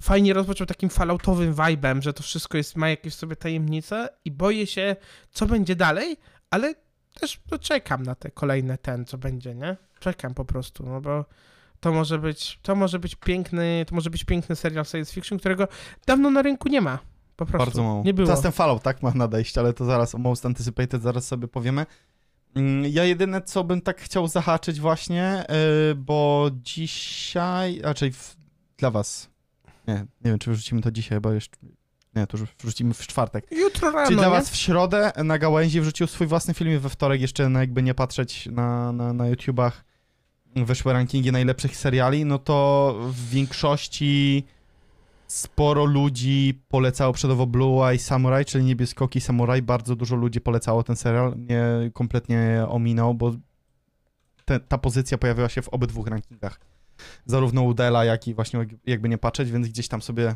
fajnie rozpoczął takim falloutowym vibem, że to wszystko jest, ma jakieś sobie tajemnice i boję się, co będzie dalej, ale też no, czekam na te kolejne ten, co będzie, nie? Czekam po prostu, no bo to może być, to może być piękny, to może być piękny serial science fiction, którego dawno na rynku nie ma. Po prostu. Bardzo mało. Nie było. Teraz ten Fallout, tak, ma nadejść, ale to zaraz o Most Anticipated zaraz sobie powiemy. Mm, Ja jedyne, co bym tak chciał zahaczyć właśnie, yy, bo dzisiaj, raczej w, dla was, nie, nie wiem, czy wrzucimy to dzisiaj, bo jeszcze, nie, to już wrzucimy w czwartek. Jutro rano, Czyli dla nie? was w środę na gałęzi wrzucił swój własny film i we wtorek jeszcze, no jakby nie patrzeć na, na, na YouTubach, wyszły rankingi najlepszych seriali, no to w większości sporo ludzi polecało przykładowo Blue Eye Samurai, czyli Niebieskoki Samurai. Bardzo dużo ludzi polecało ten serial. Mnie kompletnie ominął, bo te, ta pozycja pojawiła się w obydwu rankingach. Zarówno Udela, jak i właśnie jak- jakby nie patrzeć, więc gdzieś tam sobie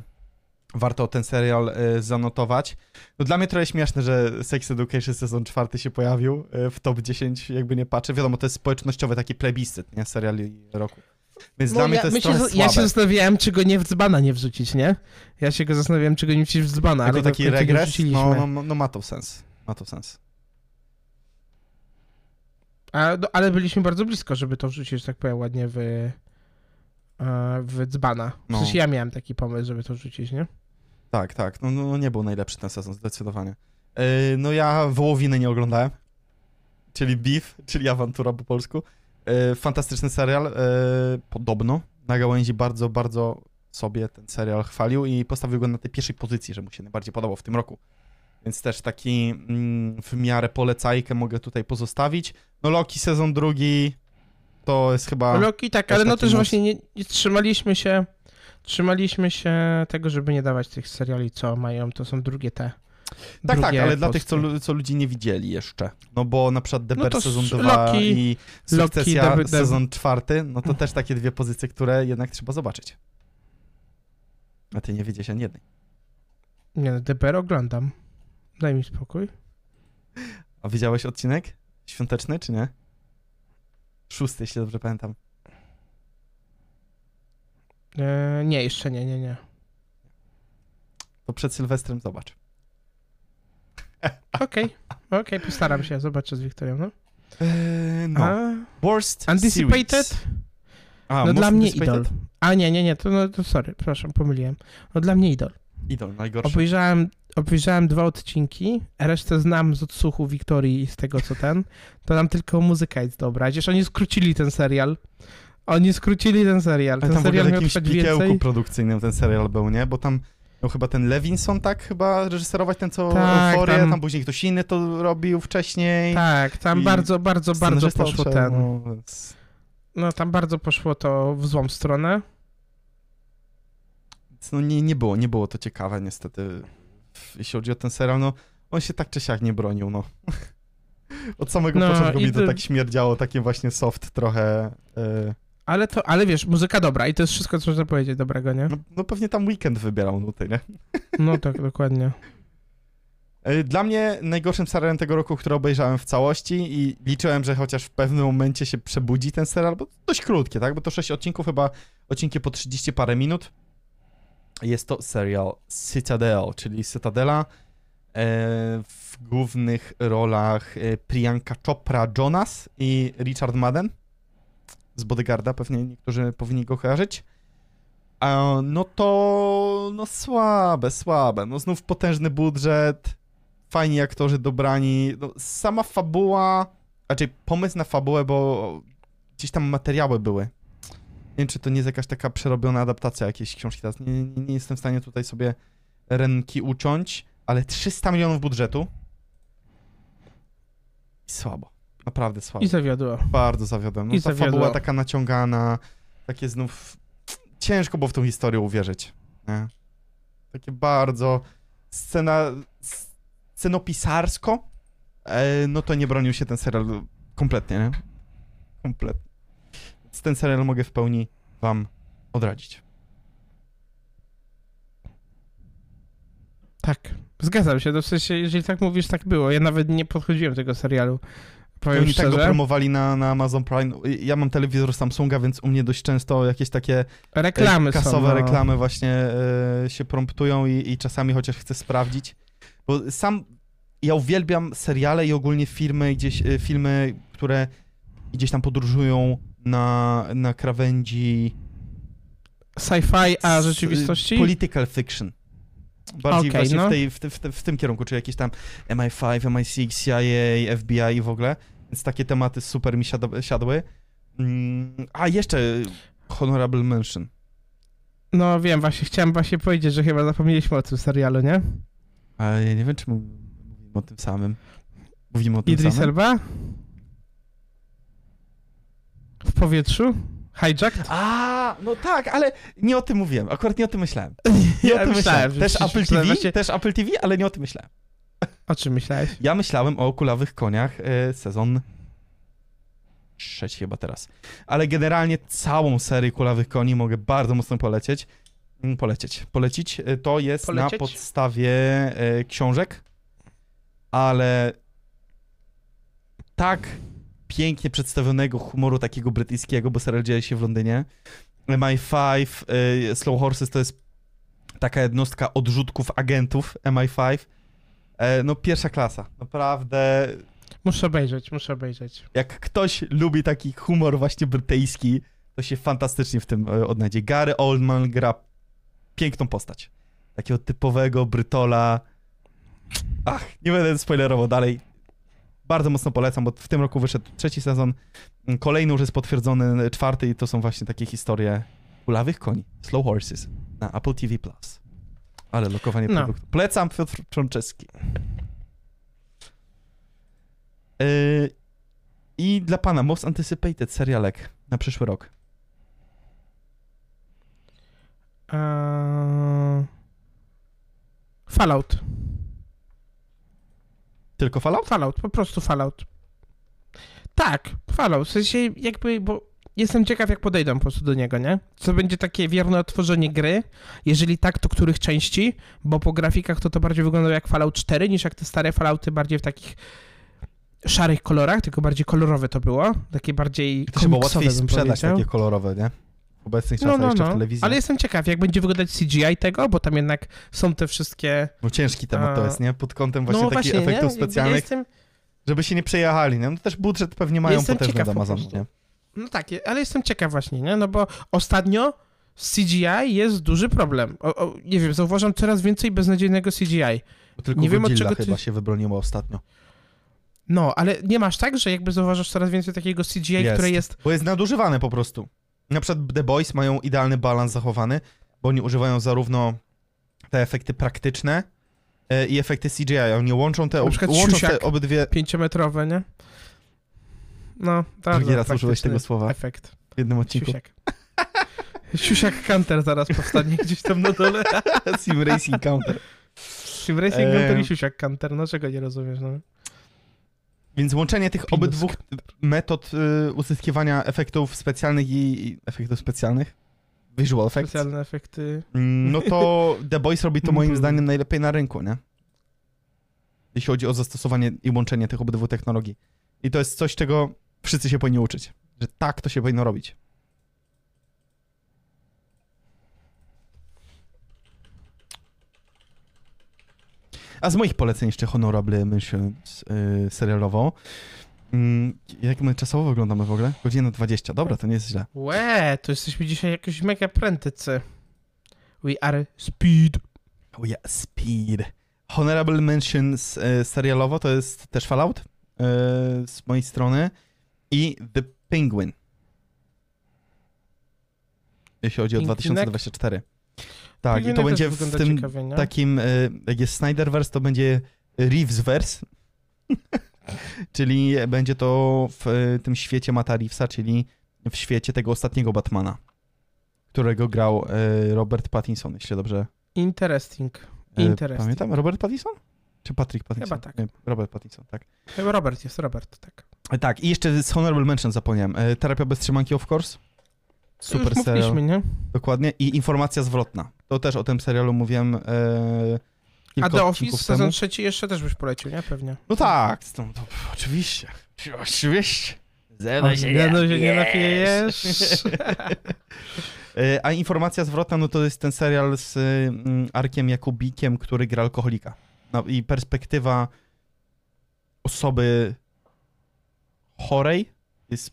warto ten serial y, zanotować. No dla mnie trochę śmieszne, że Sex Education sezon czwarty się pojawił y, w top 10, jakby nie patrzę. Wiadomo, to jest społecznościowy taki plebiscyt, nie? Seriali roku. Więc No, dla mnie ja, to jest się, trochę z- ja się zastanawiałem, czy go nie w dzbana nie wrzucić, nie? Ja się go zastanawiałem, czy go nie wrzucić w dzbana, ale Jako w taki regres, no, no, no ma to sens. Ma to sens. A, no, ale byliśmy bardzo blisko, żeby to wrzucić, że tak powiem, ładnie w, e, w dzbana. W No. sensie ja miałem taki pomysł, żeby to wrzucić, nie? Tak, tak. No, no nie był najlepszy ten sezon, zdecydowanie. Yy, no ja Wołowiny nie oglądałem. Czyli Beef, czyli awantura po polsku. Yy, fantastyczny serial. Yy, podobno na gałęzi bardzo, bardzo sobie ten serial chwalił i postawił go na tej pierwszej pozycji, że mu się najbardziej podobał w tym roku. Więc też taki mm, w miarę polecajkę mogę tutaj pozostawić. No Loki sezon drugi to jest chyba... Loki tak, ale no też właśnie nie, nie trzymaliśmy się trzymaliśmy się tego, żeby nie dawać tych seriali, co mają, to są drugie te. Tak, tak, ale dla tych, co, co ludzi nie widzieli jeszcze. No bo na przykład The No Bear to sezon s- 2 Loki- i Loki, Sukcesja The- The- sezon czwarty, no to też takie dwie pozycje, które jednak trzeba zobaczyć. A ty nie wiedziałeś ani jednej. Nie no, DPR oglądam. Daj mi spokój. A widziałeś odcinek świąteczny, czy nie? Szósty, jeśli dobrze pamiętam. E, nie, jeszcze nie, nie, nie. To przed Sylwestrem zobacz. Okej, okej, postaram się, zobaczę z Wiktorią, no. Eee, no. A, Worst Anticipated? series. A, No dla mnie idol. A nie, nie, nie, to, no, to sorry, przepraszam, pomyliłem. No dla mnie idol. Idol, najgorszy. Obejrzałem, obejrzałem dwa odcinki, resztę znam z odsłuchu Wiktorii i z tego co ten, to nam tylko muzyka jest dobra. Przecież oni skrócili ten serial. Oni skrócili ten serial. Ten tam w ogóle serial w miał jakimś trwać pikiełku więcej. produkcyjnym ten serial był, nie? Bo tam miał chyba ten Levinson, tak? Chyba reżyserować ten, co Tak, Euforię, tam- tam... później ktoś inny to robił wcześniej. Tak, tam bardzo, bardzo, bardzo poszło ten. No, więc... No tam bardzo poszło to w złą stronę. No nie, nie było, nie było to ciekawe niestety. Jeśli chodzi o ten serial, no on się tak czy siak nie bronił, no. Od samego No, początku mi to tak śmierdziało, takie właśnie soft trochę. e, Ale to, ale wiesz, muzyka dobra i to jest wszystko, co można powiedzieć dobrego, nie? no, no pewnie tam weekend wybierał nuty, nie? No tak, dokładnie. E, Dla mnie najgorszym serialem tego roku, który obejrzałem w całości i liczyłem, że chociaż w pewnym momencie się przebudzi ten serial, bo dość krótkie, tak? Bo to 6 odcinków, chyba odcinki po 30 parę minut. Jest to serial Citadel, czyli Cytadela. E, w głównych rolach e, Priyanka Chopra Jonas i Richard Madden z Bodyguarda, pewnie niektórzy powinni go kojarzyć. A, no to no słabe, słabe. No znów potężny budżet, fajni aktorzy dobrani. No, sama fabuła, raczej pomysł na fabułę, bo gdzieś tam materiały były. Nie wiem, czy to nie jest jakaś taka przerobiona adaptacja jakiejś książki. Teraz nie, nie, nie jestem w stanie tutaj sobie ręki uciąć, ale 300 milionów budżetu. Słabo. Naprawdę słabo. I zawiodło. Bardzo zawiodłem. No, I ta zawiodło. fabuła taka naciągana, takie znów... Ciężko było w tą historię uwierzyć. Nie? Takie bardzo... Scena... Scenopisarsko, e, no to nie bronił się ten serial kompletnie, nie? Kompletnie. Więc ten serial mogę w pełni wam odradzić. Tak, zgadzam się. No w sensie, jeżeli tak mówisz, tak było. Ja nawet nie podchodziłem do tego serialu. Powiem Oni tak go szczerze. promowali na, na Amazon Prime. Ja mam telewizor Samsunga, więc u mnie dość często jakieś takie reklamy e, kasowe są. no. reklamy właśnie e, się promptują i, i czasami chociaż chcę sprawdzić. Bo sam ja uwielbiam seriale i ogólnie filmy, gdzieś, e, filmy, które gdzieś tam podróżują na, na krawędzi Sci-fi, a rzeczywistości? Political fiction. Bardziej Okej, właśnie no. w, tej, w, ty- w, ty- w tym kierunku, czy jakieś tam MI5, MI6, CIA, FBI i w ogóle. Więc takie tematy super mi siad- siadły. Mm, a jeszcze Honorable Mention. No wiem, właśnie chciałem właśnie powiedzieć, że chyba zapomnieliśmy o tym serialu, nie? Ale ja nie wiem, czy mówimy o tym samym. Mówimy o tym Idris samym? Elba? W powietrzu? Hijacked? A, no tak, ale nie o tym mówiłem. Akurat nie o tym myślałem. Nie Ja o tym myślałem. że Też Apple TV, też Apple TV, ale nie o tym myślałem. O czym myślałeś? Ja myślałem o kulawych koniach e, sezon trzeci chyba teraz. Ale generalnie całą serię kulawych koni mogę bardzo mocno polecieć. Mm, Polecieć. Polecić. E, To jest Polecieć? na podstawie e, książek, ale tak pięknie przedstawionego humoru takiego brytyjskiego, bo serial dzieje się w Londynie. MI5, e, Slow Horses to jest taka jednostka odrzutków agentów MI5. E, no pierwsza klasa, naprawdę. Muszę obejrzeć, muszę obejrzeć. Jak ktoś lubi taki humor właśnie brytyjski, to się fantastycznie w tym e, odnajdzie. Gary Oldman gra piękną postać. Takiego typowego Brytola. Ach, nie będę spoilerował dalej. Bardzo mocno polecam, bo w tym roku wyszedł trzeci sezon. Kolejny już jest potwierdzony, czwarty i to są właśnie takie historie kulawych koni. Slow Horses na Apple TV+. Plus. Ale lokowanie No. produktu. Polecam Piotr Czonczewski. Yy, I dla pana most anticipated serialek na przyszły rok. Eee... Fallout. Tylko Fallout? Fallout, po prostu Fallout. Tak, Fallout. W sensie jakby, bo jestem ciekaw, jak podejdą po prostu do niego, nie? Co będzie takie wierne odtworzenie gry? Jeżeli tak, to których części? Bo po grafikach to to bardziej wyglądało jak Fallout 4, niż jak te stare Fallouty bardziej w takich szarych kolorach, tylko bardziej kolorowe to było. Takie bardziej To się było łatwiej sprzedać powiedział. takie kolorowe, nie? W obecnych No, czasach no, jeszcze w no. telewizji. Ale jestem ciekaw, jak będzie wyglądać CGI tego, bo tam jednak są te wszystkie... No ciężki temat to jest, nie? Pod kątem właśnie no takich efektów nie? Specjalnych, Jestem, żeby się nie przejechali, nie? No też budżet pewnie mają Jestem potężny ciekaw Amazonu, nie? No tak, ale jestem ciekaw właśnie, nie? No bo ostatnio z CGI jest duży problem. O, o, nie wiem, zauważam coraz więcej beznadziejnego CGI. Bo tylko Nie wiem, od czego ty- chyba się wybroniło ostatnio. No, ale nie masz tak, że jakby zauważasz coraz więcej takiego CGI, Jest. które jest... Bo jest nadużywane po prostu. Na przykład The Boys mają idealny balans zachowany, bo oni używają zarówno te efekty praktyczne e, i efekty CGI. Oni łączą te, łączą te obydwie... Pięciometrowe, nie? No, bardzo Drugi raz użyłeś tego słowa Efekt. w jednym odcinku. Siusiak. Siusiak Counter zaraz powstanie gdzieś tam na dole. Sim Racing Counter. Sim Racing Eee. Counter i Siusiak Counter, no czego nie rozumiesz, no? Więc łączenie tych Pinus obydwu metod y, uzyskiwania efektów specjalnych i, i efektów specjalnych, visual effects, Specjalne efekty. mm, no to The Boys robi to moim Mhm. zdaniem najlepiej na rynku, nie? Jeśli chodzi o zastosowanie i łączenie tych obydwu technologii. I to jest coś, czego wszyscy się powinni uczyć. Że tak to się powinno robić. A z moich poleceń jeszcze Honorable Mentions yy, serialowo. Mm, jak my czasowo wyglądamy w ogóle? Godzina 20. Dobra, to nie jest źle. Łe, to jesteśmy dzisiaj jakoś mega prętycy. We are speed. Oh yeah, speed. Honorable Mentions e, serialowo to jest też Fallout e, z mojej strony i The Penguin. Jeśli chodzi o Pingwinek? 2024. Tak, i to będzie w tym ciekawie, takim, e, jak jest Snyderverse, to będzie Reevesverse, czyli będzie to w e, tym świecie Mata Reevesa, czyli w świecie tego ostatniego Batmana, którego grał e, Robert Pattinson, jeśli dobrze Interesting. Interesting. Pamiętam? Robert Pattinson? Czy Patrick Pattinson? Chyba tak. Nie, Robert Pattinson, tak. Chyba Robert jest, Robert, tak. Tak, i jeszcze z Honorable Mention zapomniałem. E, Terapia bez trzymanki, of course. Super już serial. mówiliśmy, nie? Dokładnie. I Informacja zwrotna. To też o tym serialu mówiłem e, kilka A The Office temu. sezon trzeci jeszcze też byś polecił, nie? Pewnie. No tak, to, to, oczywiście. Oczywiście. O, no się nie napijesz. E, A Informacja zwrotna, no to jest ten serial z mm, Arkiem Jakubikiem, który gra alkoholika. No i perspektywa osoby chorej jest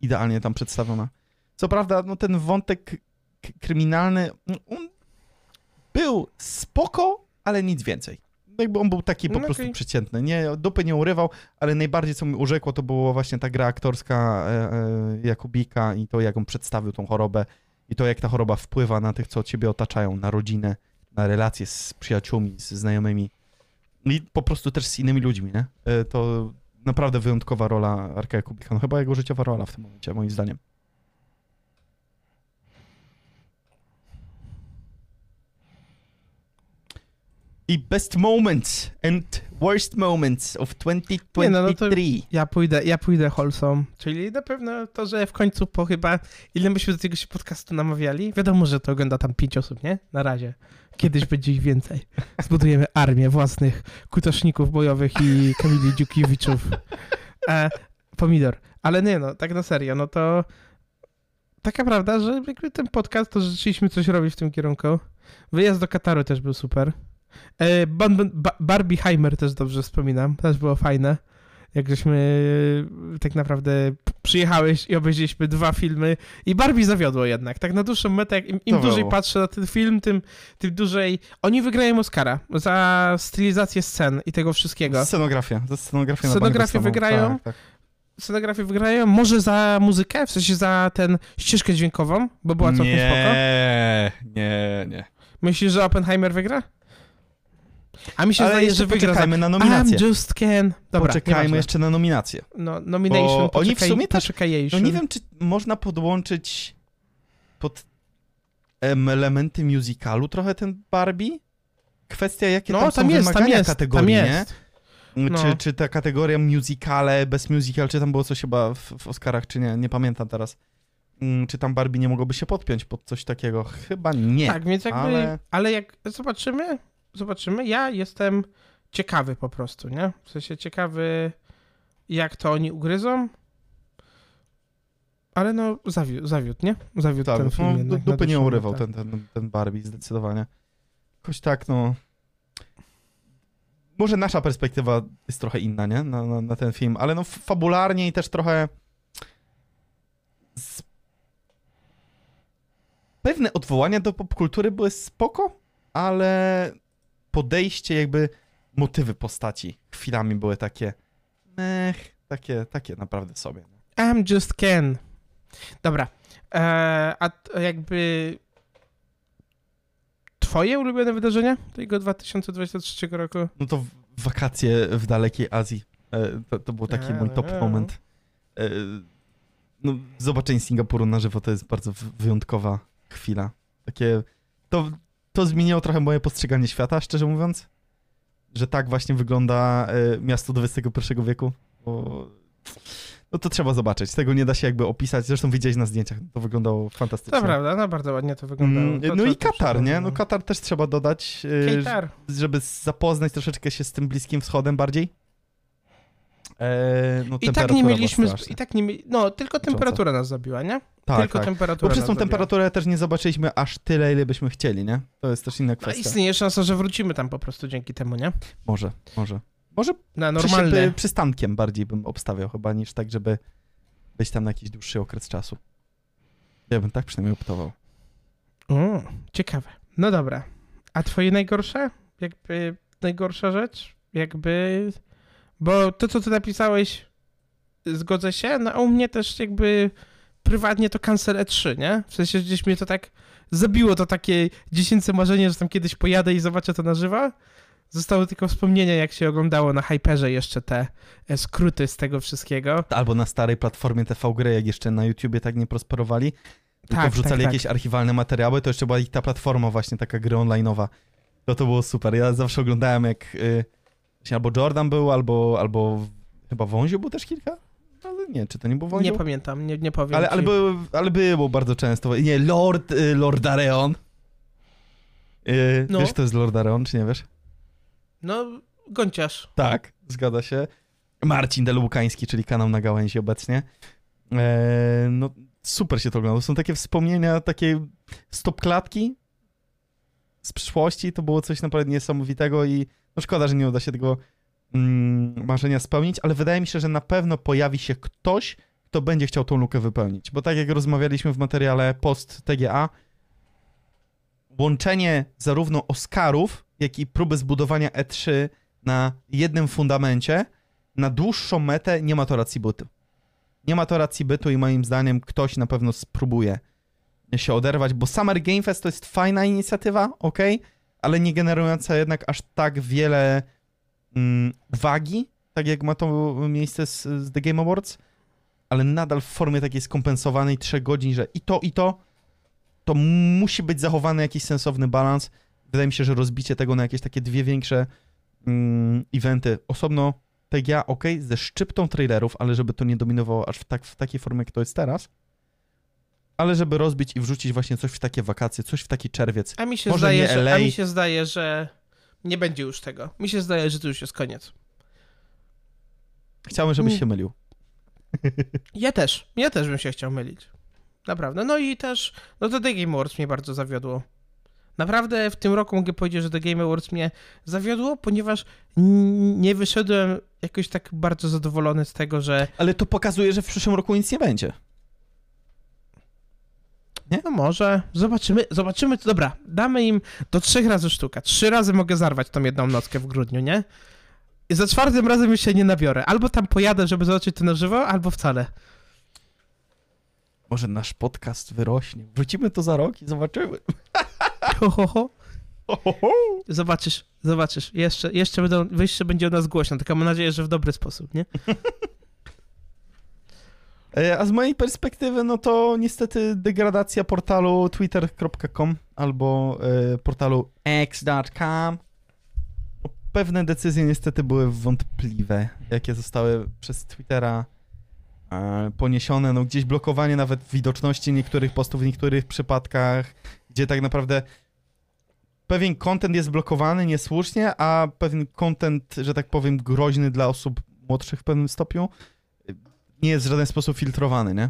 idealnie tam przedstawiona. Co prawda, no ten wątek kryminalny, no, on był spoko, ale nic więcej. Jakby on był taki po No prostu przeciętny. Nie, dupy nie urywał, ale najbardziej co mi urzekło, to było właśnie ta gra aktorska e, e, Jakubika i to, jak on przedstawił tą chorobę i to, jak ta choroba wpływa na tych, co ciebie otaczają, na rodzinę, na relacje z przyjaciółmi, z znajomymi i po prostu też z innymi ludźmi, nie? E, To naprawdę wyjątkowa rola Arka Jakubika. No chyba jego życiowa rola w tym momencie, moim zdaniem. I best moments and worst moments of 2023. Nie, no, no to- Ja pójdę, ja pójdę Wholesome, czyli na pewno to, że w końcu po chyba, ile myśmy do tego się podcastu namawiali, wiadomo, że to ogląda tam pięć osób, nie? Na razie. Kiedyś będzie ich więcej. Zbudujemy armię własnych kutoszników bojowych i Kamili Dziukiewiczów. E, pomidor. Ale nie no, tak na serio, no to taka prawda, że jakby ten podcast, to rzeczywiście coś robić w tym kierunku. Wyjazd do Kataru też był super. E, Ban- Ba- Barbieheimer też dobrze wspominam, też było fajne. Jak żeśmy e, tak naprawdę przyjechałeś i obejrzeliśmy dwa filmy i Barbie zawiodło jednak. Tak na dłuższą metę, im, im dłużej patrzę na ten film, tym, tym dłużej... Oni wygrają Oscara za stylizację scen i tego wszystkiego. Scenografia. Za scenografię Scenografię wygrają? Tak, tak. Scenografię wygrają, może za muzykę, w sensie za ten ścieżkę dźwiękową, bo była całkiem spoko. Nie, nie, nie. Myślisz, że Oppenheimer wygra? A mi się Ale zdaje, jeszcze że poczekajmy na nominację. I'm just can. Dobra, Poczekajmy jeszcze na nominację. No, nomination, Bo oni w sumie też-. No nie wiem, czy można podłączyć pod em, elementy musicalu trochę ten Barbie? Kwestia, jakie No, tam, tam są jest, tam wymagania jest, kategorii, tam nie? jest. Czy, No. czy ta kategoria musicale, bez musical, czy tam było coś chyba w, w Oscarach, czy nie? Nie pamiętam teraz. Mm, Czy tam Barbie nie mogłoby się podpiąć pod coś takiego? Chyba nie. Tak, więc jakby, ale... ale- jak zobaczymy, zobaczymy, ja jestem ciekawy po prostu, nie? W sensie ciekawy, jak to oni ugryzą. Ale no, zawiódł, zawiódł nie? Zawiódł Tak, ten film no, jednak. na dupy nie urywał ten, ten, ten Barbie, zdecydowanie. Jakoś tak, no... Może nasza perspektywa jest trochę inna, nie? Na, na, na ten film, ale no fabularnie i też trochę... Z... Pewne odwołania do popkultury były spoko, ale podejście jakby motywy postaci chwilami były takie... Mech, takie, takie naprawdę sobie. I'm just Ken. Dobra. Eee, a jakby twoje ulubione wydarzenia tego 2023 roku? No to wakacje w dalekiej Azji. E, To, to był taki mój top A. moment. E, No, zobaczenie Singapuru na żywo to jest bardzo wyjątkowa chwila. Takie. To, to zmieniło trochę moje postrzeganie świata, szczerze mówiąc. Że tak właśnie wygląda e, miasto XXI wieku. Bo, no to trzeba zobaczyć. Tego nie da się jakby opisać. Zresztą widziałeś na zdjęciach. To wyglądało fantastycznie. To prawda, no bardzo ładnie to wyglądało. Mm, To, No i Katar, nie? No Katar też trzeba dodać. e, Katar. żeby zapoznać troszeczkę się z tym Bliskim Wschodem bardziej. Eee, no, I tak nie mieliśmy, i tak nie mieli, no tylko temperatura nas zabiła, nie? tak, tylko tak. temperatura Bo przez tą zabiła. temperaturę też nie zobaczyliśmy aż tyle, ile byśmy chcieli, nie? To jest też inna No, kwestia. istnieje szansa, że wrócimy tam po prostu dzięki temu, nie? Może, może. Może Na normalne. przystankiem bardziej bym obstawiał chyba, niż tak, żeby być tam na jakiś dłuższy okres czasu. Ja bym tak przynajmniej optował. O, ciekawe. No dobra. A twoje najgorsze? Jakby najgorsza rzecz? Jakby... Bo to, co ty napisałeś, zgodzę się, no a u mnie też jakby prywatnie to Cancel E3, nie? W sensie że gdzieś mnie to tak zabiło, to takie dziecięce marzenie, że tam kiedyś pojadę i zobaczę to na żywo. Zostały tylko wspomnienia, jak się oglądało na Hyperze jeszcze te e, skróty z tego wszystkiego. Albo na starej platformie TV Gry, jak jeszcze na YouTubie tak nie prosperowali, tylko Tak, wrzucali tak, tak. jakieś archiwalne materiały, to jeszcze była ich ta platforma właśnie, taka gry online'owa. To to było super. Ja zawsze oglądałem jak y, albo Jordan był, albo, albo chyba Wąziu był też kilka? Ale nie, czy to nie był Wąziu? Nie pamiętam, nie, nie powiem ale, ci. ale, był, ale było bardzo często. Nie, Lord, y, Lord Areon. Y, No. Wiesz, kto jest Lord Areon, czy nie wiesz? No, gąciarz. Tak, zgadza się. Marcin Delukański, czyli kanał na gałęzi obecnie. E, no, super się to oglądało. Są takie wspomnienia, takie stopklatki z przyszłości. To było coś naprawdę niesamowitego i no szkoda, że nie uda się tego mm, marzenia spełnić, ale wydaje mi się, że na pewno pojawi się ktoś, kto będzie chciał tą lukę wypełnić. Bo tak jak rozmawialiśmy w materiale post TGA, łączenie zarówno Oscarów, jak i próby zbudowania E3 na jednym fundamencie, na dłuższą metę nie ma to racji bytu. Nie ma to racji bytu i moim zdaniem ktoś na pewno spróbuje się oderwać, bo Summer Game Fest to jest fajna inicjatywa, ok, ale nie generująca jednak aż tak wiele mm, tak jak ma to miejsce z, z The Game Awards, ale nadal w formie takiej skompensowanej 3 godzin, że i to, i to, to musi być zachowany jakiś sensowny balans. Wydaje mi się, że rozbicie tego na jakieś takie dwie większe mm, eventy, osobno TGA, ok, ze szczyptą trailerów, ale żeby to nie dominowało aż w, tak, w takiej formie, jak to jest teraz, ale żeby rozbić i wrzucić właśnie coś w takie wakacje, coś w taki czerwiec. A mi się, Może zdaje, nie że, a mi się zdaje, że nie będzie już tego. Mi się zdaje, że to już jest koniec. Chciałbym, żebyś Mm. się mylił. Ja też, ja też bym się chciał mylić. Naprawdę. No i też, no to The Game Awards mnie bardzo zawiodło. Naprawdę w tym roku mogę powiedzieć, że The Game Awards mnie zawiodło, ponieważ nie wyszedłem jakoś tak bardzo zadowolony z tego, że Ale to pokazuje, że w przyszłym roku nic nie będzie. No może, zobaczymy, zobaczymy, dobra, damy im do trzech razy sztuka. Trzy razy mogę zarwać tą jedną nockę w grudniu, nie? I za czwartym razem już się nie nabiorę. Albo tam pojadę, żeby zobaczyć to na żywo, albo wcale. Może nasz podcast wyrośnie. Wrócimy to za rok i zobaczymy. Ho, ho, ho. Zobaczysz, zobaczysz. Jeszcze, jeszcze, będą, jeszcze będzie o nas głośno, tylko mam nadzieję, że w dobry sposób, nie? E, A z mojej perspektywy, no to niestety degradacja portalu twitter.com albo e, portalu x.com. No, Pewne decyzje niestety były wątpliwe, jakie zostały przez Twittera e, poniesione. No gdzieś blokowanie nawet widoczności niektórych postów w niektórych przypadkach, gdzie tak naprawdę pewien content jest blokowany niesłusznie, a pewien content, że tak powiem, groźny dla osób młodszych w pewnym stopniu nie jest w żaden sposób filtrowany, nie?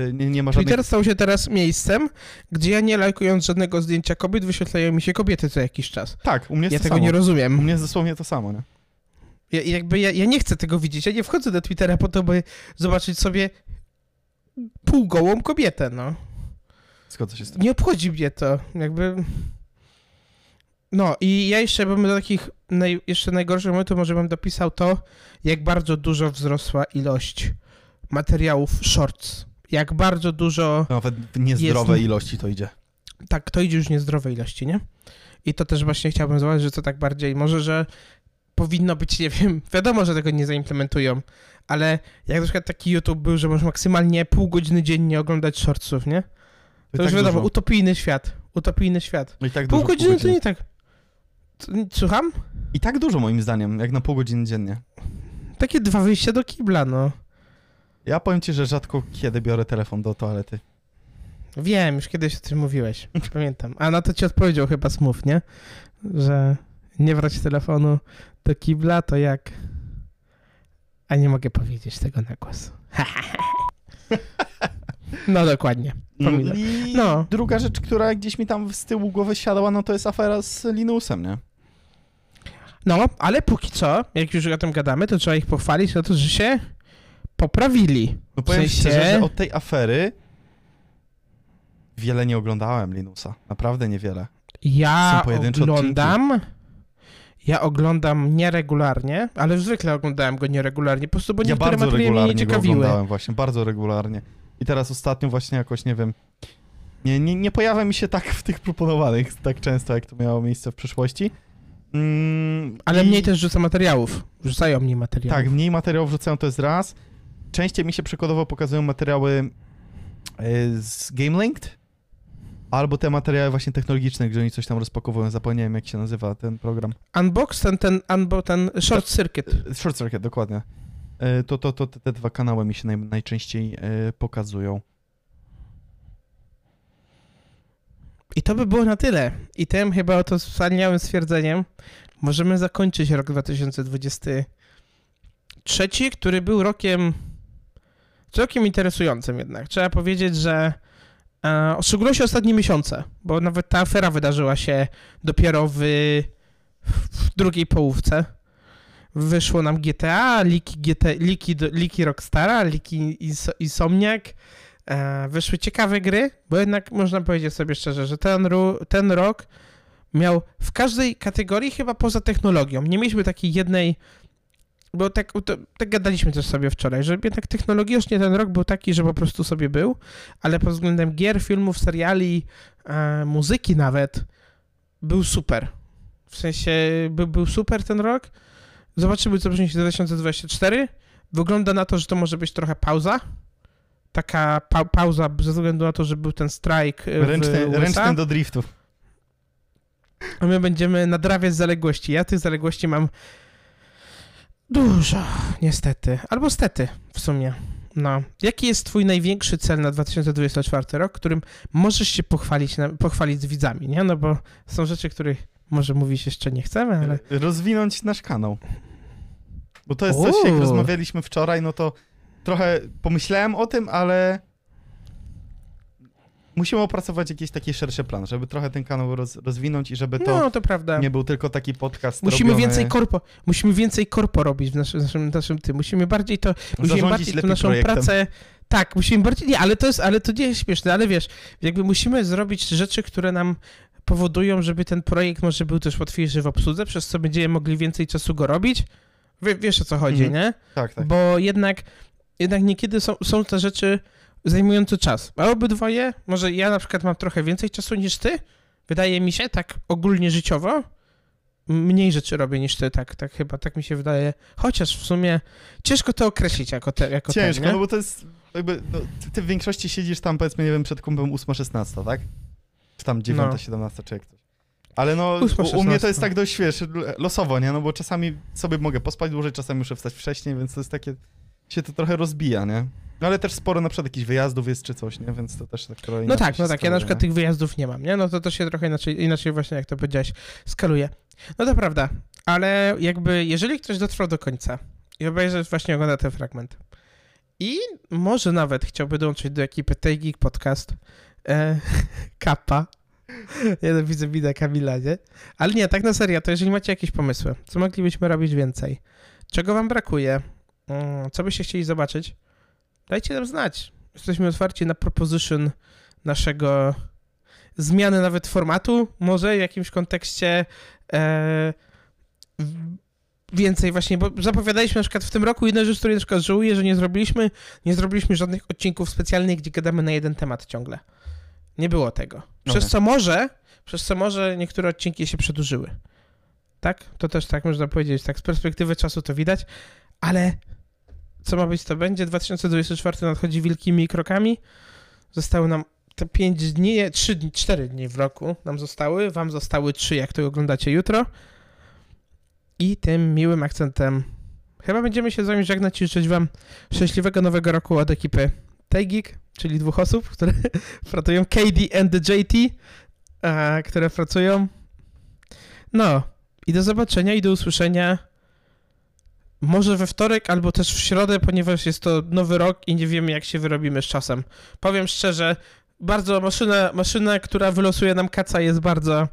Y, Nie, nie ma żadnych... Twitter stał się teraz miejscem, gdzie ja nie lajkując żadnego zdjęcia kobiet, wyświetlają mi się kobiety co jakiś czas. Tak, u mnie jest Ja to tego samo. nie U rozumiem. mnie jest dosłownie to samo, nie? Ja, jakby ja, ja nie chcę tego widzieć. Ja nie wchodzę do Twittera po to, by zobaczyć sobie półgołą kobietę, no. Zgodzę się z tym. Nie obchodzi mnie to. Jakby... No i ja jeszcze bym do takich naj, jeszcze najgorszych momentów może bym dopisał to, jak bardzo dużo wzrosła ilość materiałów shorts. Jak bardzo dużo... Nawet w niezdrowej Jest- ilości to idzie. tak, to idzie już w niezdrowej ilości, nie? I to też właśnie chciałbym zauważyć, że to tak bardziej, może, że powinno być, nie wiem, wiadomo, że tego nie zaimplementują, ale jak na przykład taki YouTube był, że możesz maksymalnie pół godziny dziennie oglądać shortsów, nie? To, I już tak wiadomo, dużo. utopijny świat, utopijny świat. I tak Pół godziny to godziny. nie tak... Słucham? I tak dużo moim zdaniem, jak na pół godziny dziennie. Takie dwa wyjścia do kibla, no. Ja powiem ci, że rzadko kiedy biorę telefon do toalety. Wiem, już kiedyś o tym mówiłeś, pamiętam. A na to ci odpowiedział chyba Smów, nie? Że nie brać telefonu do kibla, to jak... A nie mogę powiedzieć tego na głos. no dokładnie. I No. druga rzecz, która gdzieś mi tam z tyłu głowy siadała, no to jest afera z Linusem, nie? No, ale póki co, jak już o tym gadamy, to trzeba ich pochwalić za to, że się poprawili. No powiem sensie- szczerze, że od tej afery wiele nie oglądałem Linusa. Naprawdę niewiele. Ja oglądam... Ja oglądam nieregularnie, ale zwykle oglądałem go nieregularnie, po prostu, bo ja niektóre bardzo materiały mnie nie ciekawiły. oglądałem właśnie, bardzo regularnie. I teraz ostatnio właśnie jakoś, nie wiem, nie, nie, nie pojawia mi się tak w tych proponowanych tak często, jak to miało miejsce w przyszłości. Mm, Ale i- mniej też rzuca materiałów. Rzucają mniej materiałów. Tak, mniej materiałów wrzucają, to jest raz. Częściej mi się przykładowo pokazują materiały e, z Game Linked, albo te materiały właśnie technologiczne, gdzie oni coś tam rozpakowują. Zapomniałem, jak się nazywa ten program. Unbox, ten, ten, unbo, ten short circuit. E, Short Circuit, dokładnie. E, To, to, to te, dwa kanały mi się naj, najczęściej pokazują. I to by było na tyle. I tym chyba oto wspaniałym stwierdzeniem możemy zakończyć rok 2023, który był rokiem całkiem interesującym jednak. Trzeba powiedzieć, że e, szczególnie się ostatnie miesiące, bo nawet ta afera wydarzyła się dopiero w, w drugiej połówce. Wyszło nam GTA, liki, GT, liki, liki Rockstara, liki Ins- Insomniac, E, wyszły ciekawe gry, bo jednak można powiedzieć sobie szczerze, że ten, ten rok miał w każdej kategorii, chyba poza technologią. Nie mieliśmy takiej jednej, bo tak, to, tak gadaliśmy też sobie wczoraj, że jednak technologicznie ten rok był taki, że po prostu sobie był, ale pod względem gier, filmów, seriali, e, muzyki nawet, był super. W sensie by, był super ten rok. Zobaczymy, co przyniesie 2024. Wygląda na to, że to może być trochę pauza. Taka pa pauza ze względu na to, że był ten strajk e, Ręczny, ręczny do driftów. A my będziemy nadrabiać zaległości. Ja tych zaległości mam dużo, niestety. Albo stety, w sumie. No. Jaki jest twój największy cel na 2024 rok, którym możesz się pochwalić, pochwalić z widzami, nie? No bo są rzeczy, których może mówić jeszcze nie chcemy, ale... Rozwinąć nasz kanał. Bo to jest coś, jak rozmawialiśmy wczoraj, no to trochę pomyślałem o tym, ale musimy opracować jakiś taki szerszy plan, żeby trochę ten kanał roz, rozwinąć i żeby to No, to prawda. nie był tylko taki podcast Musimy robiony, więcej korpo, musimy więcej korpo robić w naszym, naszym, naszym tym. Musimy bardziej to, musimy zarządzić bardziej tę lepiej naszą projektem. pracę. Tak, musimy bardziej. Nie, ale to jest, ale to nie jest śmieszne, ale wiesz, jakby musimy zrobić rzeczy, które nam powodują, żeby ten projekt może był też łatwiejszy w obsłudze, przez co będziemy mogli więcej czasu go robić. Wie, wiesz o co chodzi, Mhm. nie? Tak, tak. Bo jednak, jednak niekiedy są, są te rzeczy zajmujące czas. A obydwoje, może ja na przykład mam trochę więcej czasu niż ty, wydaje mi się, tak ogólnie życiowo, mniej rzeczy robię niż ty, tak, tak chyba, tak mi się wydaje. Chociaż w sumie ciężko to określić jako, te, jako Ciężko, ten, no bo to jest jakby, no, ty, w większości siedzisz tam powiedzmy, nie wiem, przed kumpem 8-16, tak? Czy tam 9-17, czy jak coś. Ale no, u, u mnie to 8-16. jest tak dość, wiesz, losowo, nie? No bo czasami sobie mogę pospać dłużej, czasami muszę wstać wcześniej, więc to jest takie, się to trochę rozbija, nie? No ale też sporo na przykład jakichś wyjazdów jest czy coś, nie? Więc to też tak trochę No tak, no tak, ja na przykład nie? tych wyjazdów nie mam, nie? No to to się trochę inaczej, inaczej właśnie, jak to powiedziałeś, skaluje. No to prawda, ale jakby, jeżeli ktoś dotrwał do końca i obejrzy, właśnie ogląda ten fragment i może nawet chciałby dołączyć do ekipy Tej Geek Podcast, e, Kappa, ja to widzę widzę Kamila, nie? Ale nie, tak na serio, to jeżeli macie jakieś pomysły, co moglibyśmy robić więcej, czego wam brakuje, co byście chcieli zobaczyć, dajcie nam znać. Jesteśmy otwarci na proposition naszego zmiany nawet formatu, może w jakimś kontekście e, więcej właśnie, bo zapowiadaliśmy na przykład w tym roku jedną rzecz, której na przykład żałuję, że nie zrobiliśmy, nie zrobiliśmy żadnych odcinków specjalnych, gdzie gadamy na jeden temat ciągle. Nie było tego. Przez Okej. co może, przez co może niektóre odcinki się przedłużyły. Tak? To też tak można powiedzieć, tak z perspektywy czasu to widać, ale co ma być, to będzie. 2024 nadchodzi wielkimi krokami. Zostały nam te 5 dni, 3 dni, 4 dni w roku nam zostały. Wam zostały 3, jak to oglądacie jutro. I tym miłym akcentem chyba będziemy się z wami żegnać i życzyć wam szczęśliwego nowego roku od ekipy Tejgik, czyli dwóch osób, które pracują, KD and JT, a, które pracują. No, i do zobaczenia i do usłyszenia może we wtorek albo też w środę, ponieważ jest to nowy rok i nie wiemy, jak się wyrobimy z czasem. Powiem szczerze, bardzo maszyna, maszyna która wylosuje nam kaca, jest bardzo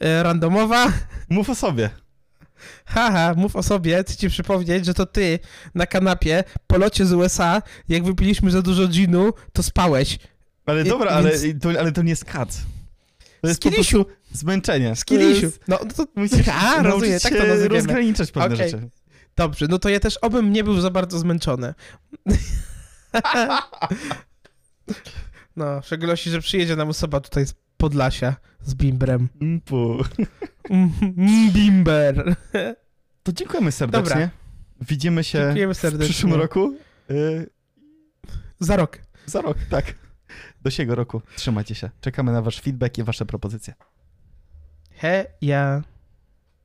e, randomowa. Mów o sobie. Haha, mów o sobie, chcę ci przypomnieć, że to ty na kanapie po locie z USA, jak wypiliśmy za dużo ginu, to spałeś. Ale I- dobra, więc- ale, to, ale to nie jest kac. To jest Z kilisiu. po prostu zmęczenie. Z To jest- kilisiu. No, no to... Musisz A, rozumiem, tak to nazwiemy. rozgraniczać pewne Okej. rzeczy. Dobrze, no to ja też obym nie był za bardzo zmęczony. No, w szczególności, że przyjedzie nam osoba tutaj z Podlasia z bimbrem. Mpu. Mm, Bimber. To dziękujemy serdecznie. Dobra. Widzimy się Dziękujemy w serdecznie. przyszłym roku. Y, Za rok. za rok, tak. Do siego roku. Trzymajcie się. Czekamy na wasz feedback i wasze propozycje. He, ja.